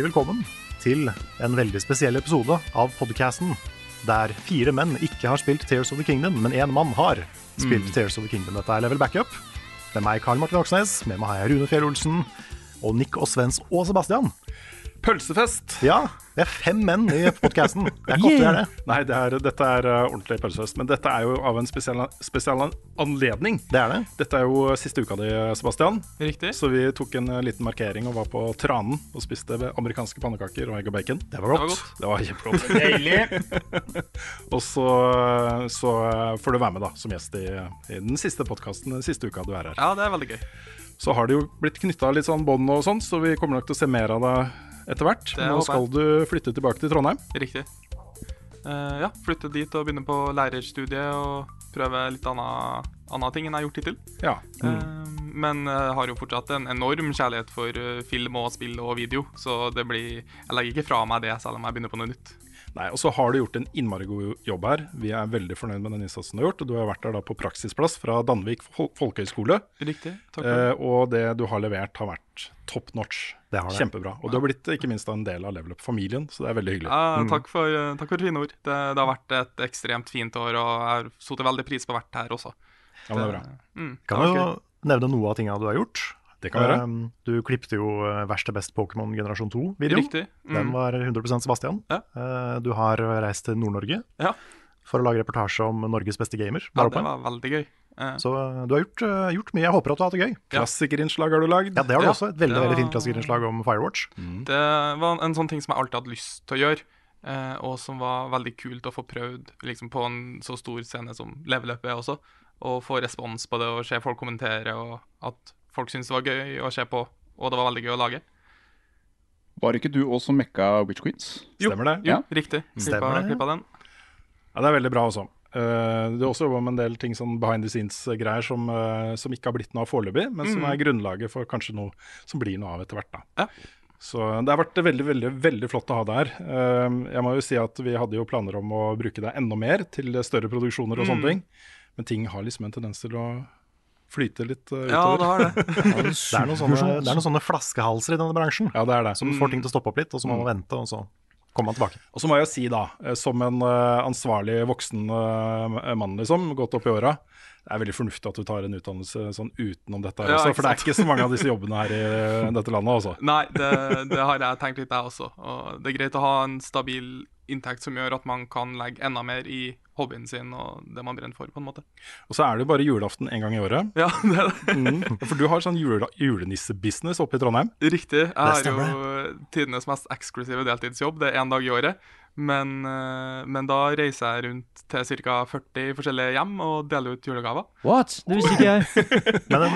Hjertelig velkommen til en veldig spesiell episode av podcasten der fire menn ikke har spilt Tears of the Kingdom, men én mann har spilt Tears of the Kingdom. Dette er Level Backup. Med meg, Karl Martin Oksnes. Med meg har jeg Rune Fjell Olsen. Og Nick og Svens og Sebastian. Pølsefest! Ja, det er fem menn i podcasten. Det er ikke ofte det er det. Nei, det er, dette er uh, ordentlig pølsefest. Men dette er jo av en spesiell, spesiell anledning. Det er det. Dette er jo siste uka di, Sebastian. Riktig. Så vi tok en uh, liten markering og var på Tranen og spiste amerikanske pannekaker og egg og bacon. Det var Det var godt. godt. Det var kjempegodt. og så, så uh, får du være med da som gjest i, i den siste podkasten den siste uka du er her. Ja, det er veldig gøy. Så har det jo blitt knytta litt sånn bånd og sånn, så vi kommer nok til å se mer av deg etter hvert. Nå skal du flytte tilbake til Trondheim. Riktig. Uh, ja, flytte dit og begynne på lærerstudiet og prøve litt anna, ting enn jeg har gjort hittil. Ja. Eh, men jeg har jo fortsatt en enorm kjærlighet for eh, film og spill og video, så det blir Jeg legger ikke fra meg det selv om jeg begynner på noe nytt. Nei, og så har du gjort en innmari god jobb her. Vi er veldig fornøyd med den innsatsen du har gjort. og Du har vært der da på praksisplass fra Danvik fol folkehøgskole. Riktig. Takk for det. Eh, og det du har levert har vært top notch. Det har det. Kjempebra. Og du har blitt ikke minst en del av Level Up-familien, så det er veldig hyggelig. Ja, takk, for, takk for fine ord. Det, det har vært et ekstremt fint år, og jeg har satt veldig pris på å ha vært her også. Ja, men det er bra. Mm, Kan du jo nevne noe av tingene du har gjort. Det kan være. Um, Du klippte jo uh, Verst til best Pokémon generasjon 2-videoen. Riktig. Den Mm. var 100% Sebastian. Ja. Uh, Du har reist til Nord-Norge Ja. for å lage reportasje om Norges beste gamer. Ja, det var veldig gøy. Uh. Så uh, du har gjort, uh, gjort mye. Jeg håper at du har hatt det gøy. Klassikerinnslag har du lagd. Ja, det har du Ja, også. Et veldig var... veldig fint klassikerinnslag om Firewatch. Det var en, sånn ting som jeg alltid hadde lyst til å gjøre, eh, og som var veldig kult å få prøvd liksom, på en så stor scene som Leveløpet er også. Og få respons på det og se folk kommentere, og at folk syntes det var gøy å se på, og det var veldig gøy å lage. Var ikke du også mekka Witch Queens? Stemmer det? Jo, Ja. riktig. Klippa, klippa den. Ja, det er veldig bra også. Uh, du har også jobba med en del ting sånn behind the scenes-greier som, uh, som ikke har blitt noe av foreløpig, men som er grunnlaget for kanskje noe som blir noe av etter hvert. da. Ja. Så det har vært veldig veldig, veldig flott å ha deg her. Uh, jeg må jo si at vi hadde jo planer om å bruke deg enda mer til større produksjoner og sånne ting, men ting har liksom en tendens til å flyte litt utover. Ja, det har det. Det er, noen sånne, det er noen sånne flaskehalser i denne bransjen Ja, det er det. som får ting til å stoppe opp litt, og så må man vente, og så kommer man tilbake. Og så må jeg jo si, da, eh, som en uh, ansvarlig voksen uh, mann, liksom, godt opp i åra, det er veldig fornuftig at du tar en utdannelse sånn utenom dette her Ja, også, for det er ikke så mange av disse jobbene her i dette landet, Også. Nei, det, det har jeg tenkt litt, jeg også. Og det er greit å ha en stabil inntekt som gjør at man kan legge enda mer i hobbyen sin og det man brenner for, på en måte. Og så er det jo bare julaften en gang i året. Ja, det er det. Mm. For du har sånn jule, julenissebusiness oppe i Trondheim. Riktig. Jeg har jo tidenes mest eksklusive deltidsjobb. Det er én dag i året. Men, eh, men da reiser jeg rundt til ca. 40 forskjellige hjem og deler ut julegaver. What? Det visste ikke jeg. Men den,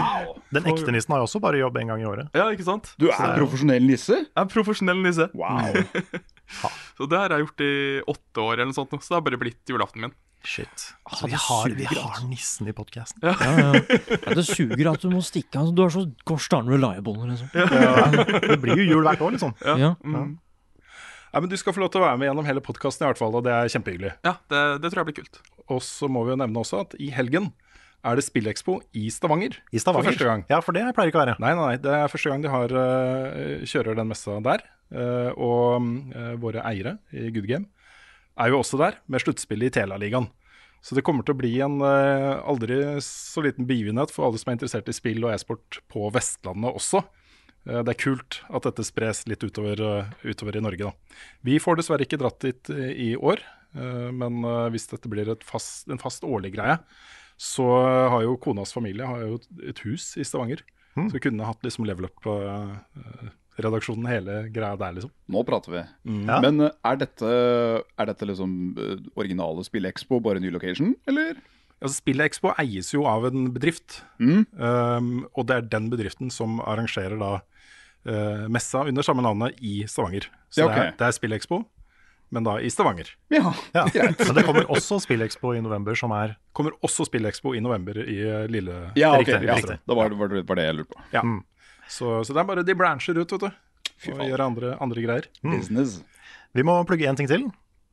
den ekte nissen har jo også bare jobb en gang i året. Ja, ikke sant? Du er profesjonell nisse? Jeg er profesjonell nisse. Wow. Så det har jeg gjort i åtte år, eller noe sånt så det har bare blitt julaften min. Shit. Ah, vi har, vi har altså. nissen i podkasten. Ja, ja. Ja, det suger at du må stikke av. Du er så gosh darn reliable, liksom. Det blir jo jul hvert år, liksom. Ja. Mm. Ja. men Du skal få lov til å være med gjennom hele podkasten, i hvert fall, og det er kjempehyggelig. Ja, det, det tror jeg blir kult. Og så må vi jo nevne også at i helgen er det Spillekspo i Stavanger. I Stavanger. For første gang. Ja, for det pleier ikke å være. Nei, nei, nei, det er første gang de har, eh, kjører den messa der. Eh, og eh, våre eiere i Good Game er jo også der, med sluttspillet i Tela-ligaen. Så det kommer til å bli en eh, aldri så liten begivenhet for alle som er interessert i spill og e-sport på Vestlandet også. Det er kult at dette spres litt utover, utover i Norge. Da. Vi får dessverre ikke dratt dit i år, men hvis dette blir et fast, en fast årlig greie, så har jo konas familie har jo et hus i Stavanger. Mm. Så vi kunne hatt liksom level up-redaksjonen, hele greia der, liksom. Nå prater vi. Ja. Men eh, er dette, er dette liksom eh, originale Spillekspo, bare ny location, eller? Altså, Spillexpo eies jo av en bedrift, Mm. um, og det er den bedriften som arrangerer da uh, messa under samme navnet i Stavanger. Så Ja, det, er, det er Spill men da i Stavanger. Ja, Ja. Men det kommer også SpillExpo i november, som er Kommer også Spillexpo i november i Lille ja ok. Riktig, ja. riktig. Da var det var det var det jeg lurte på. Ja. Mm. Så, så det er bare de brancher ut, vet du. Fy Og gjør andre, andre greier. Business. Vi må plugge én ting til.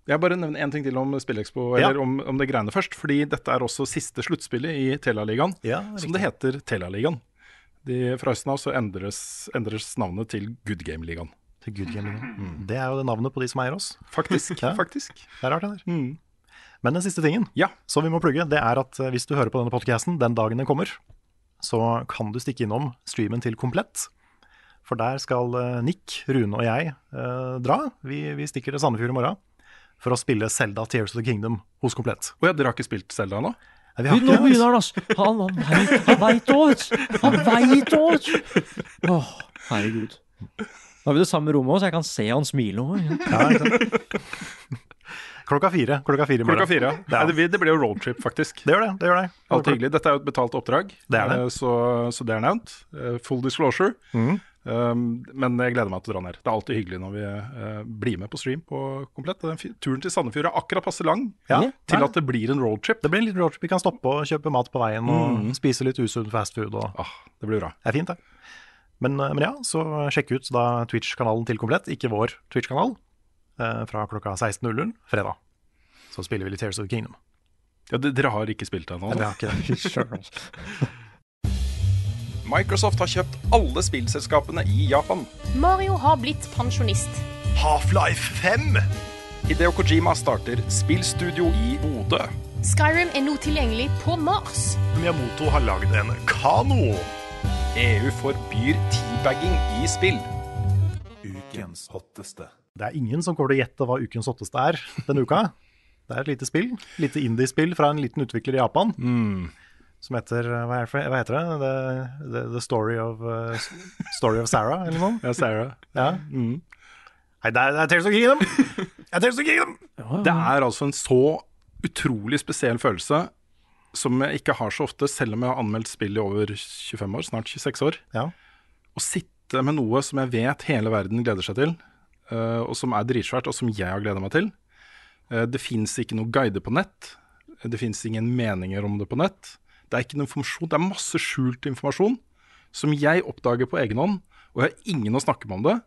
Jeg bare nevner én ting til om Spillekspo, Ja. eller om, om det greiene først. Fordi dette er også siste sluttspillet i Tela-ligaen, Ja, som det heter Tela-ligaen. De- Fra høsten av så endres, endres navnet til Good Game-ligaen. Til Good Game Mm. Det er jo det navnet på de som eier oss. Faktisk. Ja. faktisk. Det er rart, det der. Mm. Men den siste tingen Ja. som vi må plugge, det er at eh, hvis du hører på denne podcasten den dagen den kommer, så kan du stikke innom streamen til Komplett. For der skal eh, Nick, Rune og jeg eh, dra. Vi, vi stikker til Sandefjord i morgen for å spille Selda Tears of the Kingdom hos Komplett. Å ja, dere har ikke spilt Selda ennå? Nei, vi har ikke det, begynner han, altså. Han, han veit han vet du. Han veit òg, du. Åh, herregud. Da er vi det samme rommet også, så jeg kan se han smile òg. Ja. Klokka fire. Klokka fire i morgen. Klokka fire, ja. Det, det blir jo roadtrip, faktisk. Det gjør det. det gjør det. Alt hyggelig. Dette er jo et betalt oppdrag, Det er det. eh, Så, så det er nevnt. Eh, Full disclosure. Mm. Um, men jeg gleder meg til å dra ned. Det er alltid hyggelig når vi uh, blir med på stream på komplett. Den turen til Sandefjord er akkurat passe lang Ja, til at det blir en roadtrip. Det blir en liten roadtrip. Vi kan stoppe og kjøpe mat på veien og Mhm. spise litt usunn fastfood. Og... Ah, det blir bra. Det er fint, det. Men, men ja, så sjekk ut da Twitch-kanalen til Komplett, ikke vår Twitch-kanal, fra klokka 16.00 fredag. Så spiller vi litt Tears of the Kingdom. Ja, dere har ikke spilt det ennå? Ja, jeg har ikke det. Microsoft har kjøpt alle spillselskapene i Japan. Mario har blitt pensjonist. Half-Life 5! Hideo Kojima starter spillstudio i Bodø. Skyrim er nå tilgjengelig på Mars. Miyamoto har lagd en kano. EU forbyr teabagging i spill. Ukens hotteste. Det er ingen som kommer til å gjette hva ukens hotteste er denne uka. Det er et lite spill, lite indie-spill fra en liten utvikler i Japan. Som heter, hva, er hva heter det? The, the, the story, of, uh, story of Sarah, eller noe? Ja, Sarah. Ja. Nei, det er, det er Tales of Kingdom! Det er of Kingdom! Det er altså en så utrolig spesiell følelse som jeg ikke har så ofte, selv om jeg har anmeldt spill i over 25 år, snart 26 år. Ja. Å sitte med noe som jeg vet hele verden gleder seg til, eh, og som er dritsvært, og som jeg har gleda meg til. Eh, det fins ikke noen guide på nett. Det fins ingen meninger om det på nett. Det er ikke noen informasjon, det er masse skjult informasjon som jeg oppdager på egen hånd, og jeg har ingen å snakke med om det.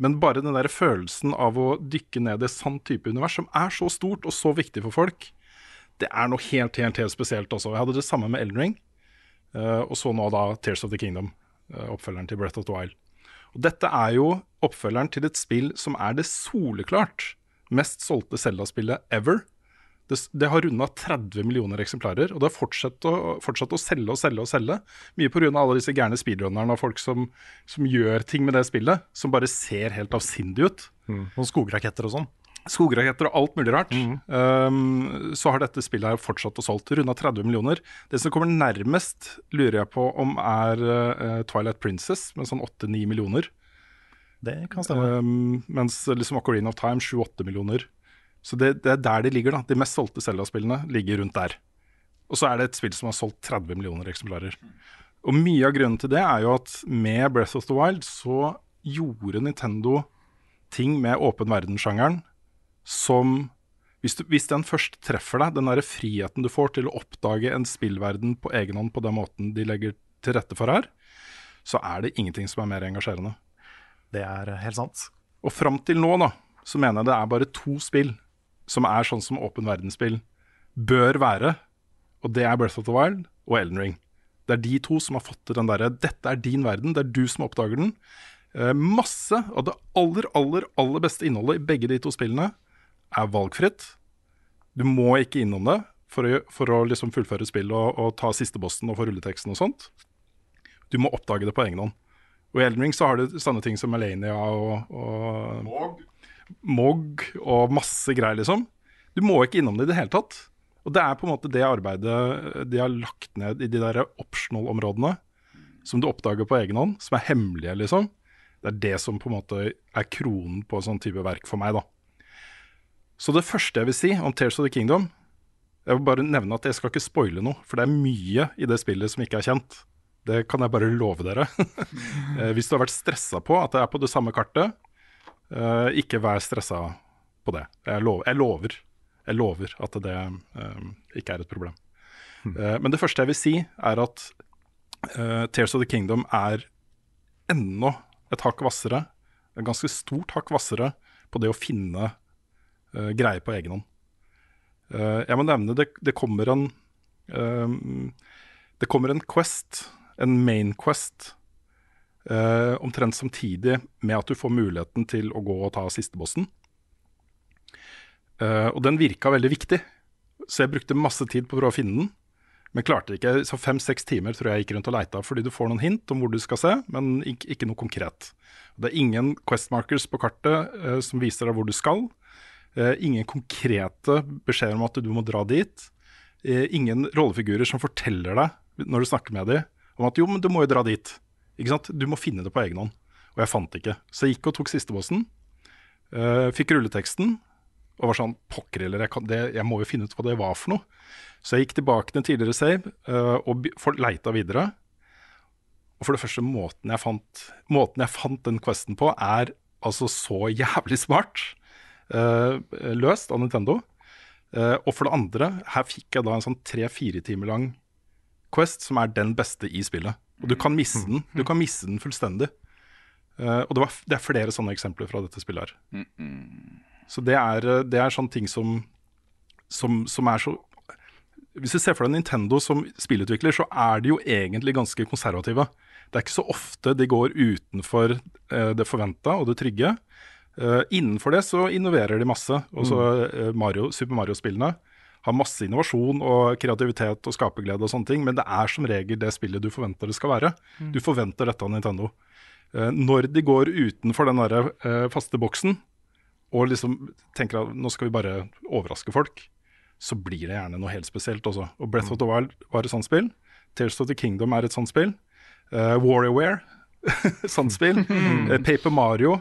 Men bare den der følelsen av å dykke ned i et sant type univers, som er så stort og så viktig for folk, det er noe helt, helt, helt spesielt også. Jeg hadde det samme med Elden Ring, eh, og så nå da Tears of the Kingdom, eh, oppfølgeren til Breath of the Wild. Og dette er jo oppfølgeren til et spill som er det soleklart mest solgte Zelda-spillet ever. Det, det har runda 30 millioner eksemplarer, og det har fortsatt å, fortsatt å selge og selge og selge. Mye pga. alle disse gærne speedrunnerne og folk som, som gjør ting med det spillet, som bare ser helt avsindig ut. Noen skograketter og sånn. Skograketter og alt mulig rart. Um, så har dette spillet her fortsatt og solgt. Runda 30 millioner. Det som kommer nærmest, lurer jeg på om er uh, Twilight Princess, med sånn 8-9 millioner. Det kan stemme. Um, mens liksom Ocarina of Time 7-8 millioner. Så det, det er der de ligger, da. De mest solgte Zelda-spillene ligger rundt der. Og så er det et spill som har solgt 30 millioner eksemplarer. Og mye av grunnen til det er jo at med Breath of the Wild så gjorde Nintendo ting med åpen verden-sjangeren som hvis, du, hvis den først treffer deg, den derre friheten du får til å oppdage en spillverden på egen hånd på den måten de legger til rette for her, så er det ingenting som er mer engasjerende. Det er helt sant. Og fram til nå, da, så mener jeg det er bare to spill som er sånn som åpen verdensspill bør være. Og det er Breath of the Wild og Elden Ring. Det er de to som har fått til den derre 'dette er din verden', det er du som oppdager den. Eh, masse av det aller, aller, aller beste innholdet i begge de to spillene er valgfritt. Du må ikke innom det for å, for å liksom fullføre spillet og, og ta siste bossen og få rulleteksten og sånt. Du må oppdage det på egen hånd. Og i Elden Ring så har du sånne ting som Melania og, og Mog og masse greier, liksom. Du må ikke innom det i det hele tatt. Og det er på en måte det arbeidet de har lagt ned i de der optional-områdene, som du oppdager på egen hånd, som er hemmelige, liksom. Det er det som på en måte er kronen på sånn type verk for meg, da. Så det første jeg vil si om Tears of the Kingdom Jeg vil bare nevne at jeg skal ikke spoile noe, for det er mye i det spillet som ikke er kjent. Det kan jeg bare love dere. Eh, Hvis du har vært stressa på at det er på det samme kartet, eh, ikke vær stressa på det. Jeg lover. Jeg lover, jeg lover at det eh, ikke er et problem. Eh, men det første jeg vil si, er at Tears of the Kingdom er enda et hakk hvassere, et ganske stort hakk hvassere, på det å finne eh, greier på egen hånd. Uh, jeg må nevne det, det kommer en eh, Det kommer en quest, en main quest, uh, omtrent samtidig med at du får muligheten til å gå og ta sistebossen. Uh, og den virka veldig viktig, så jeg brukte masse tid på å prøve å finne den. Men klarte ikke. Så fem-seks timer tror jeg gikk rundt og leita, fordi du får noen hint om hvor du skal se, men ikke, ikke noe konkret. Det er ingen quest markers på kartet uh, som viser deg hvor du skal. Eh, ingen konkrete beskjeder om at du må dra dit. Eh, ingen rollefigurer som forteller deg når du snakker med dem, om at jo, men du må jo dra dit. Ikke sant? Du må finne det på egen hånd. Og jeg fant det ikke. Så jeg gikk og tok siste bossen. fikk rulleteksten og var sånn Pokker eller jeg, jeg må jo finne ut hva det var for noe. Så jeg gikk tilbake til en tidligere save eh, og leita videre. Og for det første, måten jeg fant, måten jeg fant den questen på, er altså så jævlig smart. Eh, løst av Nintendo. Eh, og for det andre, her fikk jeg da en sånn tre-fire timer lang quest som er den beste i spillet. Og du kan misse den. Du kan misse den fullstendig. Eh, og det, var, det er flere sånne eksempler fra dette spillet her. Så det er, det er sånne ting som, som, som er så Hvis du ser for deg Nintendo som spillutvikler, så er de jo egentlig ganske konservative. Det er ikke så ofte de går utenfor det forventa og det trygge. Eh, innenfor det så innoverer de masse. Og så eh, Mario, Super Mario-spillene har masse innovasjon og kreativitet og skaperglede og sånne ting, men det er som regel det spillet du forventer det skal være. Mm. Du forventer dette av Nintendo. Uh, når de går utenfor den der uh, faste boksen og liksom tenker at nå skal vi bare overraske folk, så blir det gjerne noe helt spesielt også. Og Breath of the Wild var et sånt spill. Tears of the Kingdom er et sånt spill. Uh, WarioWare, sånt spill. Eh, Paper Mario.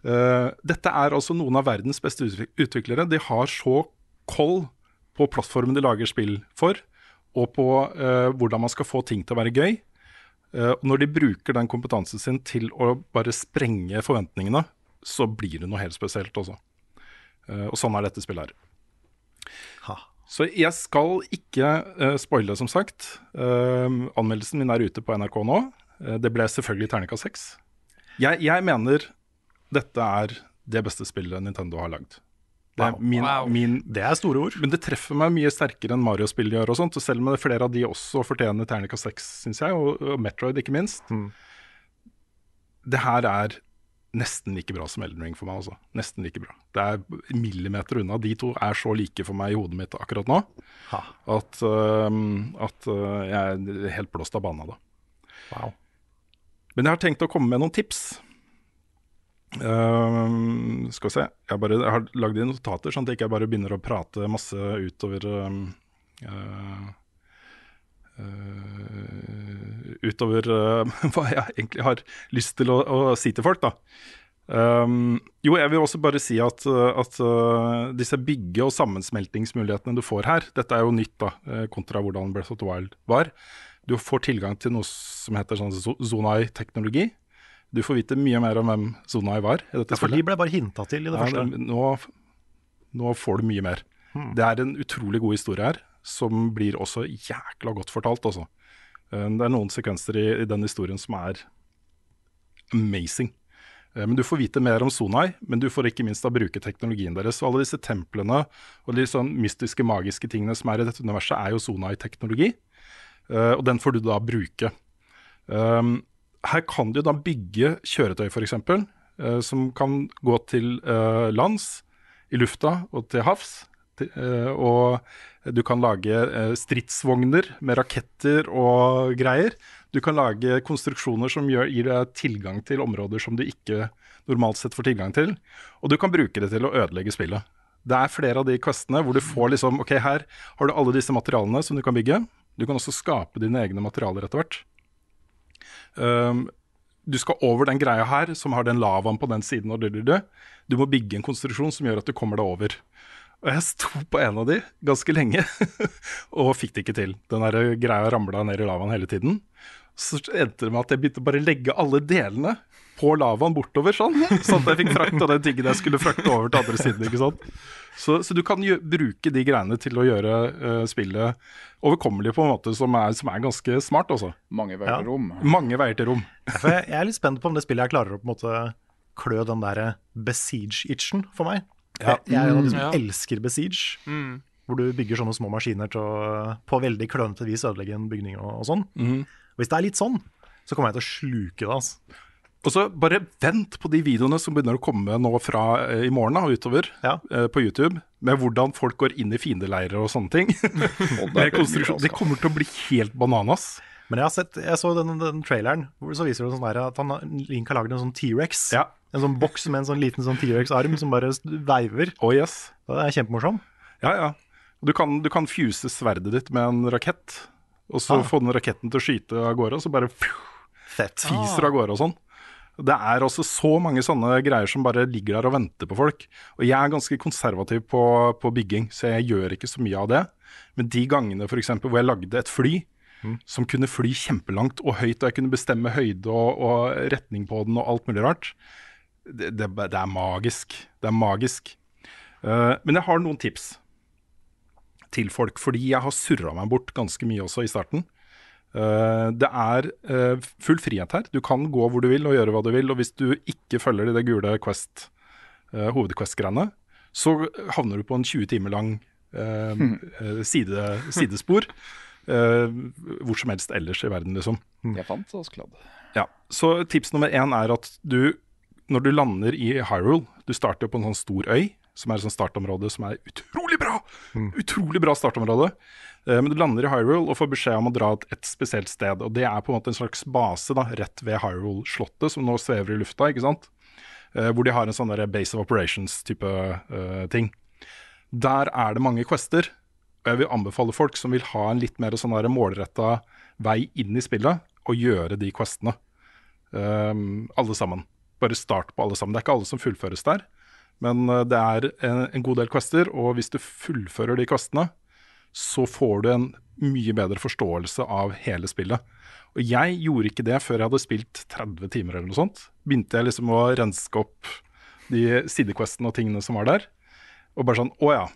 Eh, dette er altså noen av verdens beste utviklere. De har så koll på plattformen de lager spill for, og på eh, hvordan man skal få ting til å være gøy. Eh, og når de bruker den kompetansen sin til å bare sprenge forventningene, så blir det noe helt spesielt også. Og sånn er dette spillet her. Så jeg skal ikke uh, spoile, som sagt. Uh, anmeldelsen min er ute på NRK nå. Uh, det ble selvfølgelig terningkast seks. Jeg, jeg mener dette er det beste spillet Nintendo har lagd. Det er, Wow. min, Wow. min, det er store ord. Men det treffer meg mye sterkere enn Mario-spill gjør. og sånt, og Selv om det er flere av de også fortjener Ternica 6, syns jeg, og, og Metroid ikke minst. Det her er nesten like bra som Elden Ring for meg. Også. Nesten like bra. Det er millimeter unna. De to er så like for meg i hodet mitt akkurat nå at, uh, at uh, jeg er helt blåst av banen av det. Men jeg har tenkt å komme med noen tips. Øhm, skal vi se. Jeg, bare, jeg har lagd inn notater, sånn at jeg ikke bare begynner å prate masse utover um, uh, uh, Utover øh, hva jeg egentlig har lyst til å, å si til folk, da. Um, jo, jeg vil også bare si at, at disse bygge- og sammensmeltingsmulighetene du får her, dette er jo nytt da, kontra hvordan Breath of the Wild var. Du får tilgang til noe som heter sånn Zonai-teknologi. Du får vite mye mer om hvem Zonai var i dette Ja, for de ble bare hinta til i det Ja, første. Nå, nå får du mye mer. Hmm. Det er en utrolig god historie her, som blir også jækla godt fortalt, også. Eh, Det er noen sekvenser i, i den historien som er amazing. Eh, Men Du får vite mer om Sonai, men du får ikke minst da bruke teknologien deres. Og alle disse templene og de sånn mystiske, magiske tingene som er i dette universet, er jo Sonai-teknologi. Eh, Og den får du da bruke. Um, her kan du da bygge kjøretøy, f.eks., uh, som kan gå til uh, lands, i lufta og til havs. Til, uh, og du kan lage eh, stridsvogner med raketter og greier. Du kan lage konstruksjoner som gjør, gir deg tilgang til områder som du ikke normalt sett får tilgang til. Og du kan bruke det til å ødelegge spillet. Det er flere av de questene hvor du får liksom Ok, her har du alle disse materialene som du kan bygge. Du kan også skape dine egne materialer etter hvert. Um, du skal over den greia her som har den lavaen på den siden. Og du, du, må bygge en konstruksjon som gjør at du kommer deg over. Og jeg sto på en av de ganske lenge og fikk det ikke til. Den der greia ramla ned i lavaen hele tiden. Så endte det med at jeg begynte bare å legge alle delene på lavaen bortover, sånn. Sånn at jeg fikk frakta den tingen jeg skulle frakte over til andre siden. ikke sant? Så, så du kan gjø bruke de greiene til å gjøre uh, spillet overkommelig på en måte som er, som er ganske smart, altså. Mange veier til rom. Mange veier til rom. For jeg, jeg er litt spent på om det spillet jeg klarer å på en måte klø den der besiege-itchen for meg. Ja. Jeg, jeg er av de Ja. elsker besiege. Mm. Hvor du bygger sånne små maskiner til å på veldig klønete vis ødelegge en bygning og, og sånn. Mm. Hvis det er litt sånn, så kommer jeg til å sluke det. altså. Og så bare vent på de videoene som begynner å komme nå fra eh, i morgen og utover eh, på YouTube, med hvordan folk går inn i fiendeleirer og sånne ting. Med konstruksjon. Det kommer til å bli helt bananas. Men jeg har sett, jeg så den, den traileren, hvor så viser det sånn at han, Link har lagd en sånn T-rex. En sånn boks med en sånn liten sånn T-rex-arm som bare veiver. Oh yes. Det er kjempemorsom. Ja, ja. Du kan, du kan fuse sverdet ditt med en rakett, og så Ah. få den raketten til å skyte av gårde, og så bare Fett. fiser av gårde og sånn. Det er også så mange sånne greier som bare ligger der og venter på folk. Og jeg er ganske konservativ på, på bygging, så jeg gjør ikke så mye av det. Men de gangene for eksempel, hvor jeg lagde et fly som kunne fly kjempelangt og høyt, og jeg kunne bestemme høyde og, og retning på den og alt mulig rart, det, det, det er magisk. Det er magisk. Uh, men jeg har noen tips til folk, fordi jeg har surra meg bort ganske mye også i starten. Eh, det er eh, full frihet her. Du kan gå hvor du vil og gjøre hva du vil. Og hvis du ikke følger de det gule Quest, uh, hovedquest-greiene, så havner du på en 20 timer lang eh, eh, side, sidespor. eh, hvor som helst ellers i verden, liksom. Jeg fant oss kladd. Ja, Så tips nummer én er at du, når du lander i Hyrule Du starter jo på en sånn stor øy, som er et sånt startområde som er utrolig bra! Utrolig bra startområde. Eh, Men du lander i Hyrule og får beskjed om å dra til et spesielt sted. Og det er på en måte en slags base da, rett ved Hyrule-slottet, som nå svever i lufta. ikke sant? Eh, Hvor de har en sånn der base of operations-type eh, ting. Der er det mange quester. Og jeg vil anbefale folk som vil ha en litt mer sånn målretta vei inn i spillet, å gjøre de questene. Um, alle sammen. Bare start på alle sammen. Det er ikke alle som fullføres der, men uh, det er en, en god del quester, og hvis du fullfører de questene, så får du en mye bedre forståelse av hele spillet. Og jeg gjorde ikke det før jeg hadde spilt 30 timer eller noe sånt. Begynte jeg liksom å renske opp de sidequestene og tingene som var der. Og bare sånn, å ja.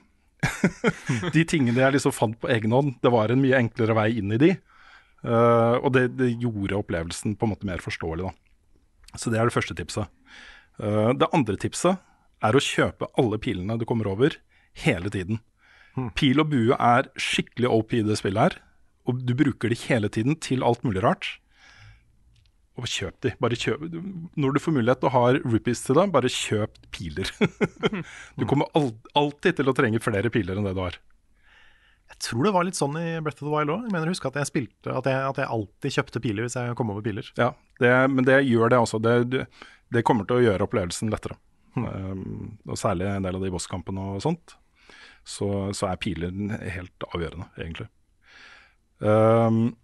de tingene jeg liksom fant på egen hånd, det var en mye enklere vei inn i de. Uh, og det, det gjorde opplevelsen på en måte mer forståelig, da. Så det er det første tipset. Uh, det andre tipset er å kjøpe alle pilene du kommer over, hele tiden. Pil og bue er skikkelig OP i det spillet her, og du bruker de hele tiden til alt mulig rart. Og kjøp de. Bare kjøp. Når du får mulighet og har rupees til det, bare kjøp piler. du kommer al alltid til å trenge flere piler enn det du har. Jeg tror det var litt sånn i Breath of the Wild òg. Jeg mener husk at jeg spilte at jeg, at jeg alltid kjøpte piler hvis jeg kom over piler. Ja, det, men det gjør det også. Det, det, det kommer til å gjøre opplevelsen lettere. Um, og særlig en del av de bosskampene og sånt. Så, så er piler helt avgjørende, egentlig. Um,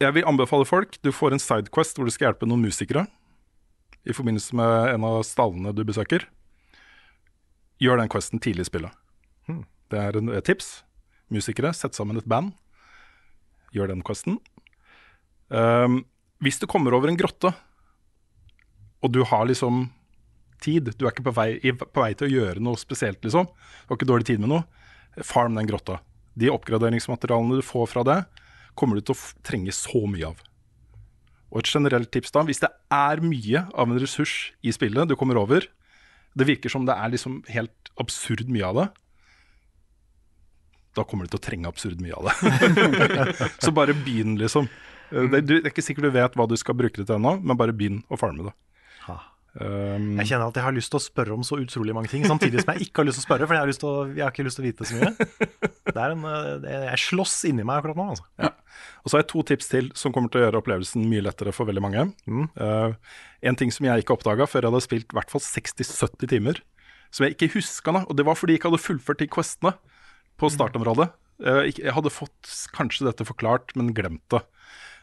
jeg vil anbefale folk Du får en sidequest hvor du skal hjelpe noen musikere i forbindelse med en av stallene du besøker. Gjør den questen tidlig i spillet. Hmm. Det er et tips. Musikere, sett sammen et band. Gjør den questen. Um, hvis du kommer over en grotte, og du har liksom tid, du er ikke på vei, på vei til å gjøre noe spesielt, liksom, du har ikke dårlig tid med noe, farm den grotta. De oppgraderingsmaterialene du får fra det, kommer du til å trenge så mye av. Og et generelt tips da, hvis det er mye av en ressurs i spillet du kommer over, det virker som det er liksom helt absurd mye av det, da kommer du til å trenge absurd mye av det. så bare begynn, liksom. Det, det er ikke sikkert du vet hva du skal bruke det til ennå, men bare begynn å farme det. Um, Jeg kjenner at jeg har lyst til å spørre om så utrolig mange ting, samtidig som jeg ikke har lyst til å spørre, for jeg har, lyst til å, jeg har ikke lyst til å vite så mye. Det er en, eh, jeg slåss inni meg akkurat nå, altså. Ja. Og så har jeg to tips til som kommer til å gjøre opplevelsen mye lettere for veldig mange. Eh, en ting som jeg ikke oppdaga før jeg hadde spilt i hvert fall 60-70 timer, som jeg ikke huska. Og det var fordi jeg ikke hadde fullført de questene på startområdet. Uh, Jeg hadde fått kanskje dette forklart, men glemt det.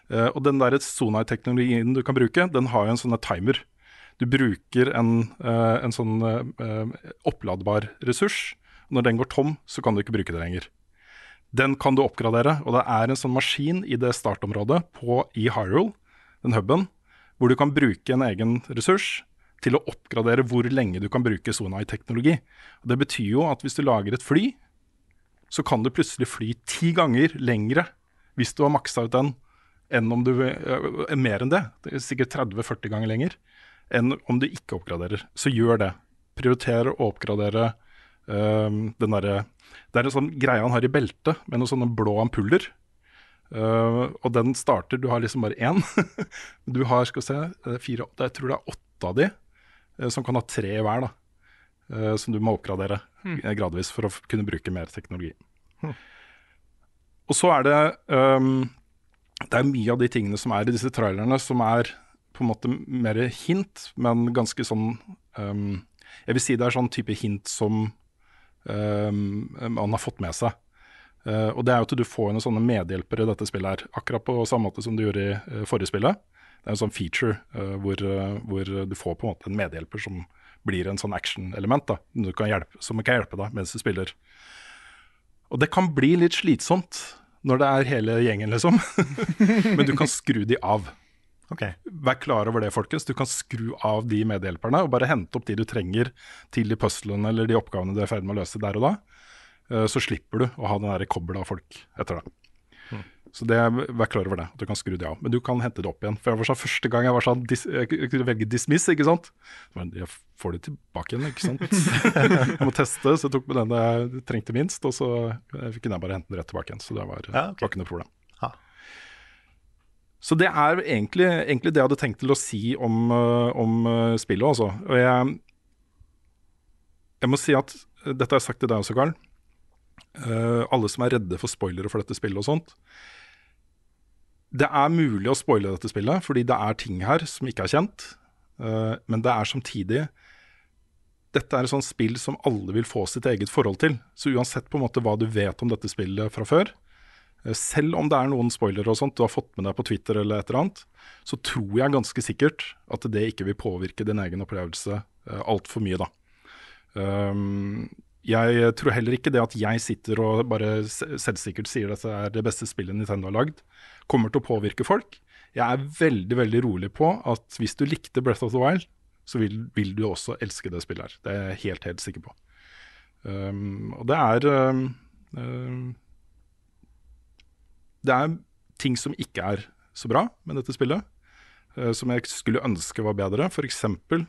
Uh, Og den der Sonar-teknologien du kan bruke, den har jo en sånn timer. Du bruker en, eh, en sånn eh, eh, oppladbar ressurs. Når den går tom, så kan du ikke bruke det lenger. Den kan du oppgradere, og det er en sånn maskin i det startområdet på, i Hyrule, den huben, hvor du kan bruke en egen ressurs til å oppgradere hvor lenge du kan bruke Sonai-teknologi. Og Det betyr jo at hvis du lager et fly, så kan du plutselig fly ti ganger lengre hvis du har maksa ut den, enn om du øh, Mer enn det. det er sikkert 30-40 ganger lenger enn om du ikke oppgraderer. Så gjør det. Prioriter å oppgradere um, den derre Det er en sånn greie han har i beltet med noen sånne blå ampuller. Uh, og den starter Du har liksom bare én. du har skal vi se, eh, fire, jeg tror det er åtte av de eh, som kan ha tre i hver. da Som du må oppgradere eh, gradvis for å kunne bruke mer teknologi. Mm. Og så er det um, Det er mye av de tingene som er i disse trailerne som er på en måte mer hint, men ganske sånn um, Jeg vil si det er sånn type hint som um, man har fått med seg. Uh, og det er jo at du får noen sånne medhjelpere i dette spillet her, akkurat på samme måte som du gjorde i uh, forrige spillet. Det er en sånn feature uh, hvor, hvor du får på en måte en medhjelper som blir en sånn action-element, som kan hjelpe deg mens du spiller. Og det kan bli litt slitsomt når det er hele gjengen, liksom. Men du kan skru de av. Vær klar over det, folkens. Du kan skru av de medhjelperne og bare hente opp de du trenger til de puzzlene eller de oppgavene du er i ferd med å løse der og da. Eh, Så slipper du å ha den der kobbelet av folk etter deg. Så det, vær klar over det, at du kan skru det av. Men du kan hente det opp igjen. For jeg var sånn, Første gang jeg var sånn, dis, jeg kunne velge dismiss, ikke sant. Men jeg får det tilbake igjen, ikke sant. jeg må teste, så jeg tok med den jeg trengte minst, og så fikk kunne jeg bare hente den rett tilbake igjen. Så det var, var ikke noe problem. Så det er egentlig, egentlig det jeg hadde tenkt til å si om, øh, om øh, spillet, altså. Og jeg, jeg må si at øh, Dette har jeg sagt til deg også, Karl. Uh, alle som er redde for spoilere for dette spillet og sånt. Det er mulig å spoile dette spillet, fordi det er ting her som ikke er kjent. Uh, men det er samtidig Dette er et sånt spill som alle vil få sitt eget forhold til. Så uansett på en måte hva du vet om dette spillet fra før, Eh, Selv om det er noen spoilere og sånt du har fått med deg på Twitter, eller et eller annet, så tror jeg ganske sikkert at det ikke vil påvirke din egen opplevelse uh, altfor mye. da. Um, jeg tror heller ikke det at jeg sitter og bare selvsikkert sier at det er det beste spillet Nintendo har lagd, kommer til å påvirke folk. Jeg er veldig veldig rolig på at hvis du likte Breath of the Wild, så vil, vil du også elske det spillet her. Det er jeg helt, helt sikker på. Um, og det er um, um, det er ting som ikke er så bra med dette spillet, uh, som jeg skulle ønske var bedre. For eksempel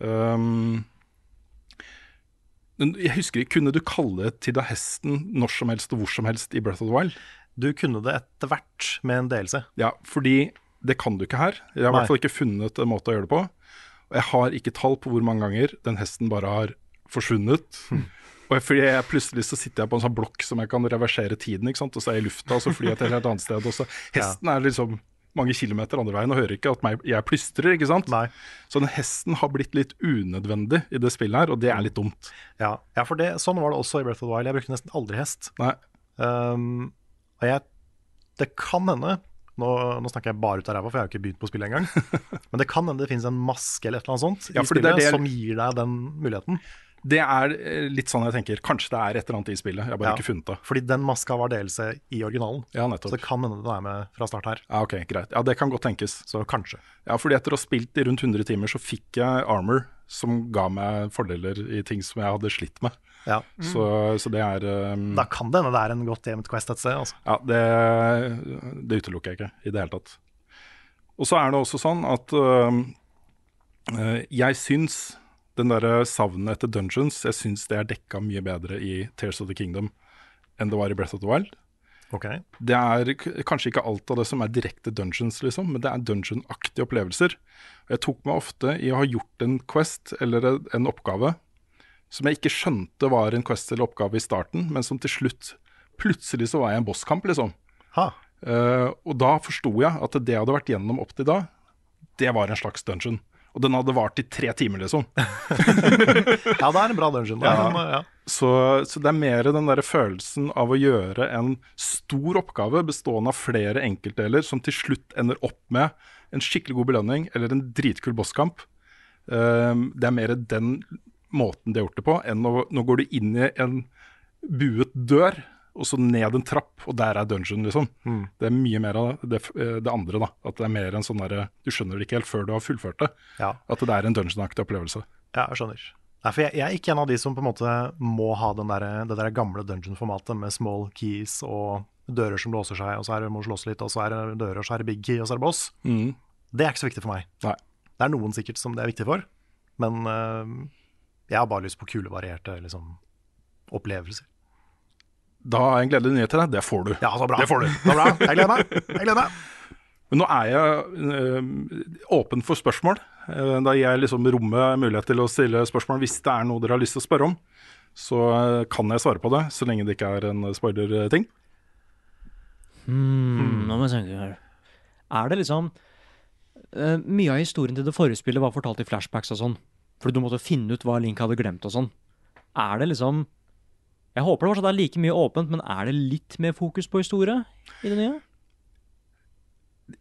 um, Jeg husker ikke, Kunne du kalle Tida hesten når som helst og hvor som helst i Breath of the Wild? Du kunne det etter hvert med en delelse. Ja, fordi det kan du ikke her. Jeg har i hvert fall ikke funnet en måte å gjøre det på. Og jeg har ikke tall på hvor mange ganger den hesten bare har forsvunnet. Og jeg, fordi jeg plutselig så sitter jeg på en sånn blokk som jeg kan reversere tiden, ikke sant? og så er jeg i lufta, og så flyr jeg til et helt annet sted. Og så hesten er liksom mange kilometer andre veien og hører ikke at meg, jeg plystrer, ikke sant? Så den hesten har blitt litt unødvendig i det spillet her, og det er litt dumt. Ja, ja for det, sånn var det også i Breath of the Wild. Jeg brukte nesten aldri hest. Um, og jeg, det kan hende nå, nå snakker jeg bare ut av ræva, for jeg har ikke begynt på spillet engang. Men det kan hende det finnes en maske eller et eller annet sånt Ja, i spillet det det- som gir deg den muligheten. Det er eh, litt sånn jeg tenker. Kanskje det er et eller annet i spillet, jeg har bare Ja, ikke funnet det. Fordi den maska var delelse i originalen. Ja, nettopp. Så det kan hende den er med fra start her. Ja, ok, greit. Ja, det kan godt tenkes. Så kanskje. Ja, fordi etter å ha spilt i rundt 100 timer, så fikk jeg armor som ga meg fordeler i ting som jeg hadde slitt med. Ja. Så, så det er um, Da kan det hende det er en godt gjemt Quest et sted. Altså. Ja, det, det utelukker jeg ikke i det hele tatt. Og så er det også sånn at øh, jeg syns den derre savnet etter dungeons, jeg syns det er dekka mye bedre i Tears of the Kingdom enn det var i Breath of the Wild. Ok. Det er kanskje ikke alt av det som er direkte dungeons, liksom, men det er dungeon-aktige opplevelser. Jeg tok meg ofte i å ha gjort en quest eller en- en oppgave som jeg ikke skjønte var en quest eller oppgave i starten, men som til slutt Plutselig så var jeg i en bosskamp, liksom. Uh, og da forsto jeg at det jeg hadde vært gjennom opp til da, det var en slags dungeon. Og den hadde vart i tre timer, liksom. Ja, det er en bra dungeon. Da. Ja. Ja. Så, så det er mer den der følelsen av å gjøre en stor oppgave bestående av flere enkeltdeler som til slutt ender opp med en skikkelig god belønning eller en dritkul bosskamp. Um, det er mer den måten de har gjort det på, enn å, nå går du inn i en buet dør, og så ned en trapp, og der er dungeon, liksom. Mm. Det er mye mer av det, det andre, da. At det er mer en sånn derre Du skjønner det ikke helt før du har fullført det. Ja. At det er en dungeon-aktig opplevelse. Ja, jeg skjønner. Nei, for jeg, jeg er ikke en av de som på en måte må ha den der, det der gamle dungeon-formatet med small keys og dører som låser seg, og så er det må slåss litt, og så er det dører, og så er det big key, og så er det boss. Mm. Det er ikke så viktig for meg. Nei. Det er noen sikkert som det er viktig for, men øh, jeg har bare lyst på kule, varierte liksom, opplevelser. Da har jeg en gledelig nyhet til deg. Det får du. Ja, så bra. Det får du. Så bra. Jeg gleder meg. Jeg gleder meg. Men nå er jeg øh, åpen for spørsmål. Eh, da gir jeg liksom rommet mulighet til å stille spørsmål hvis det er noe dere har lyst til å spørre om. Så øh, kan jeg svare på det, så lenge det ikke er en spoiler-ting. Hmm, nå må jeg tenke her. Er det liksom eh, Mye av historien til det forrige spillet var fortalt i flashbacks og sånn. Fordi du måtte finne ut hva Link hadde glemt og sånn. Er det liksom Jeg håper det fortsatt er like mye åpent, men er det litt mer fokus på historie i det nye?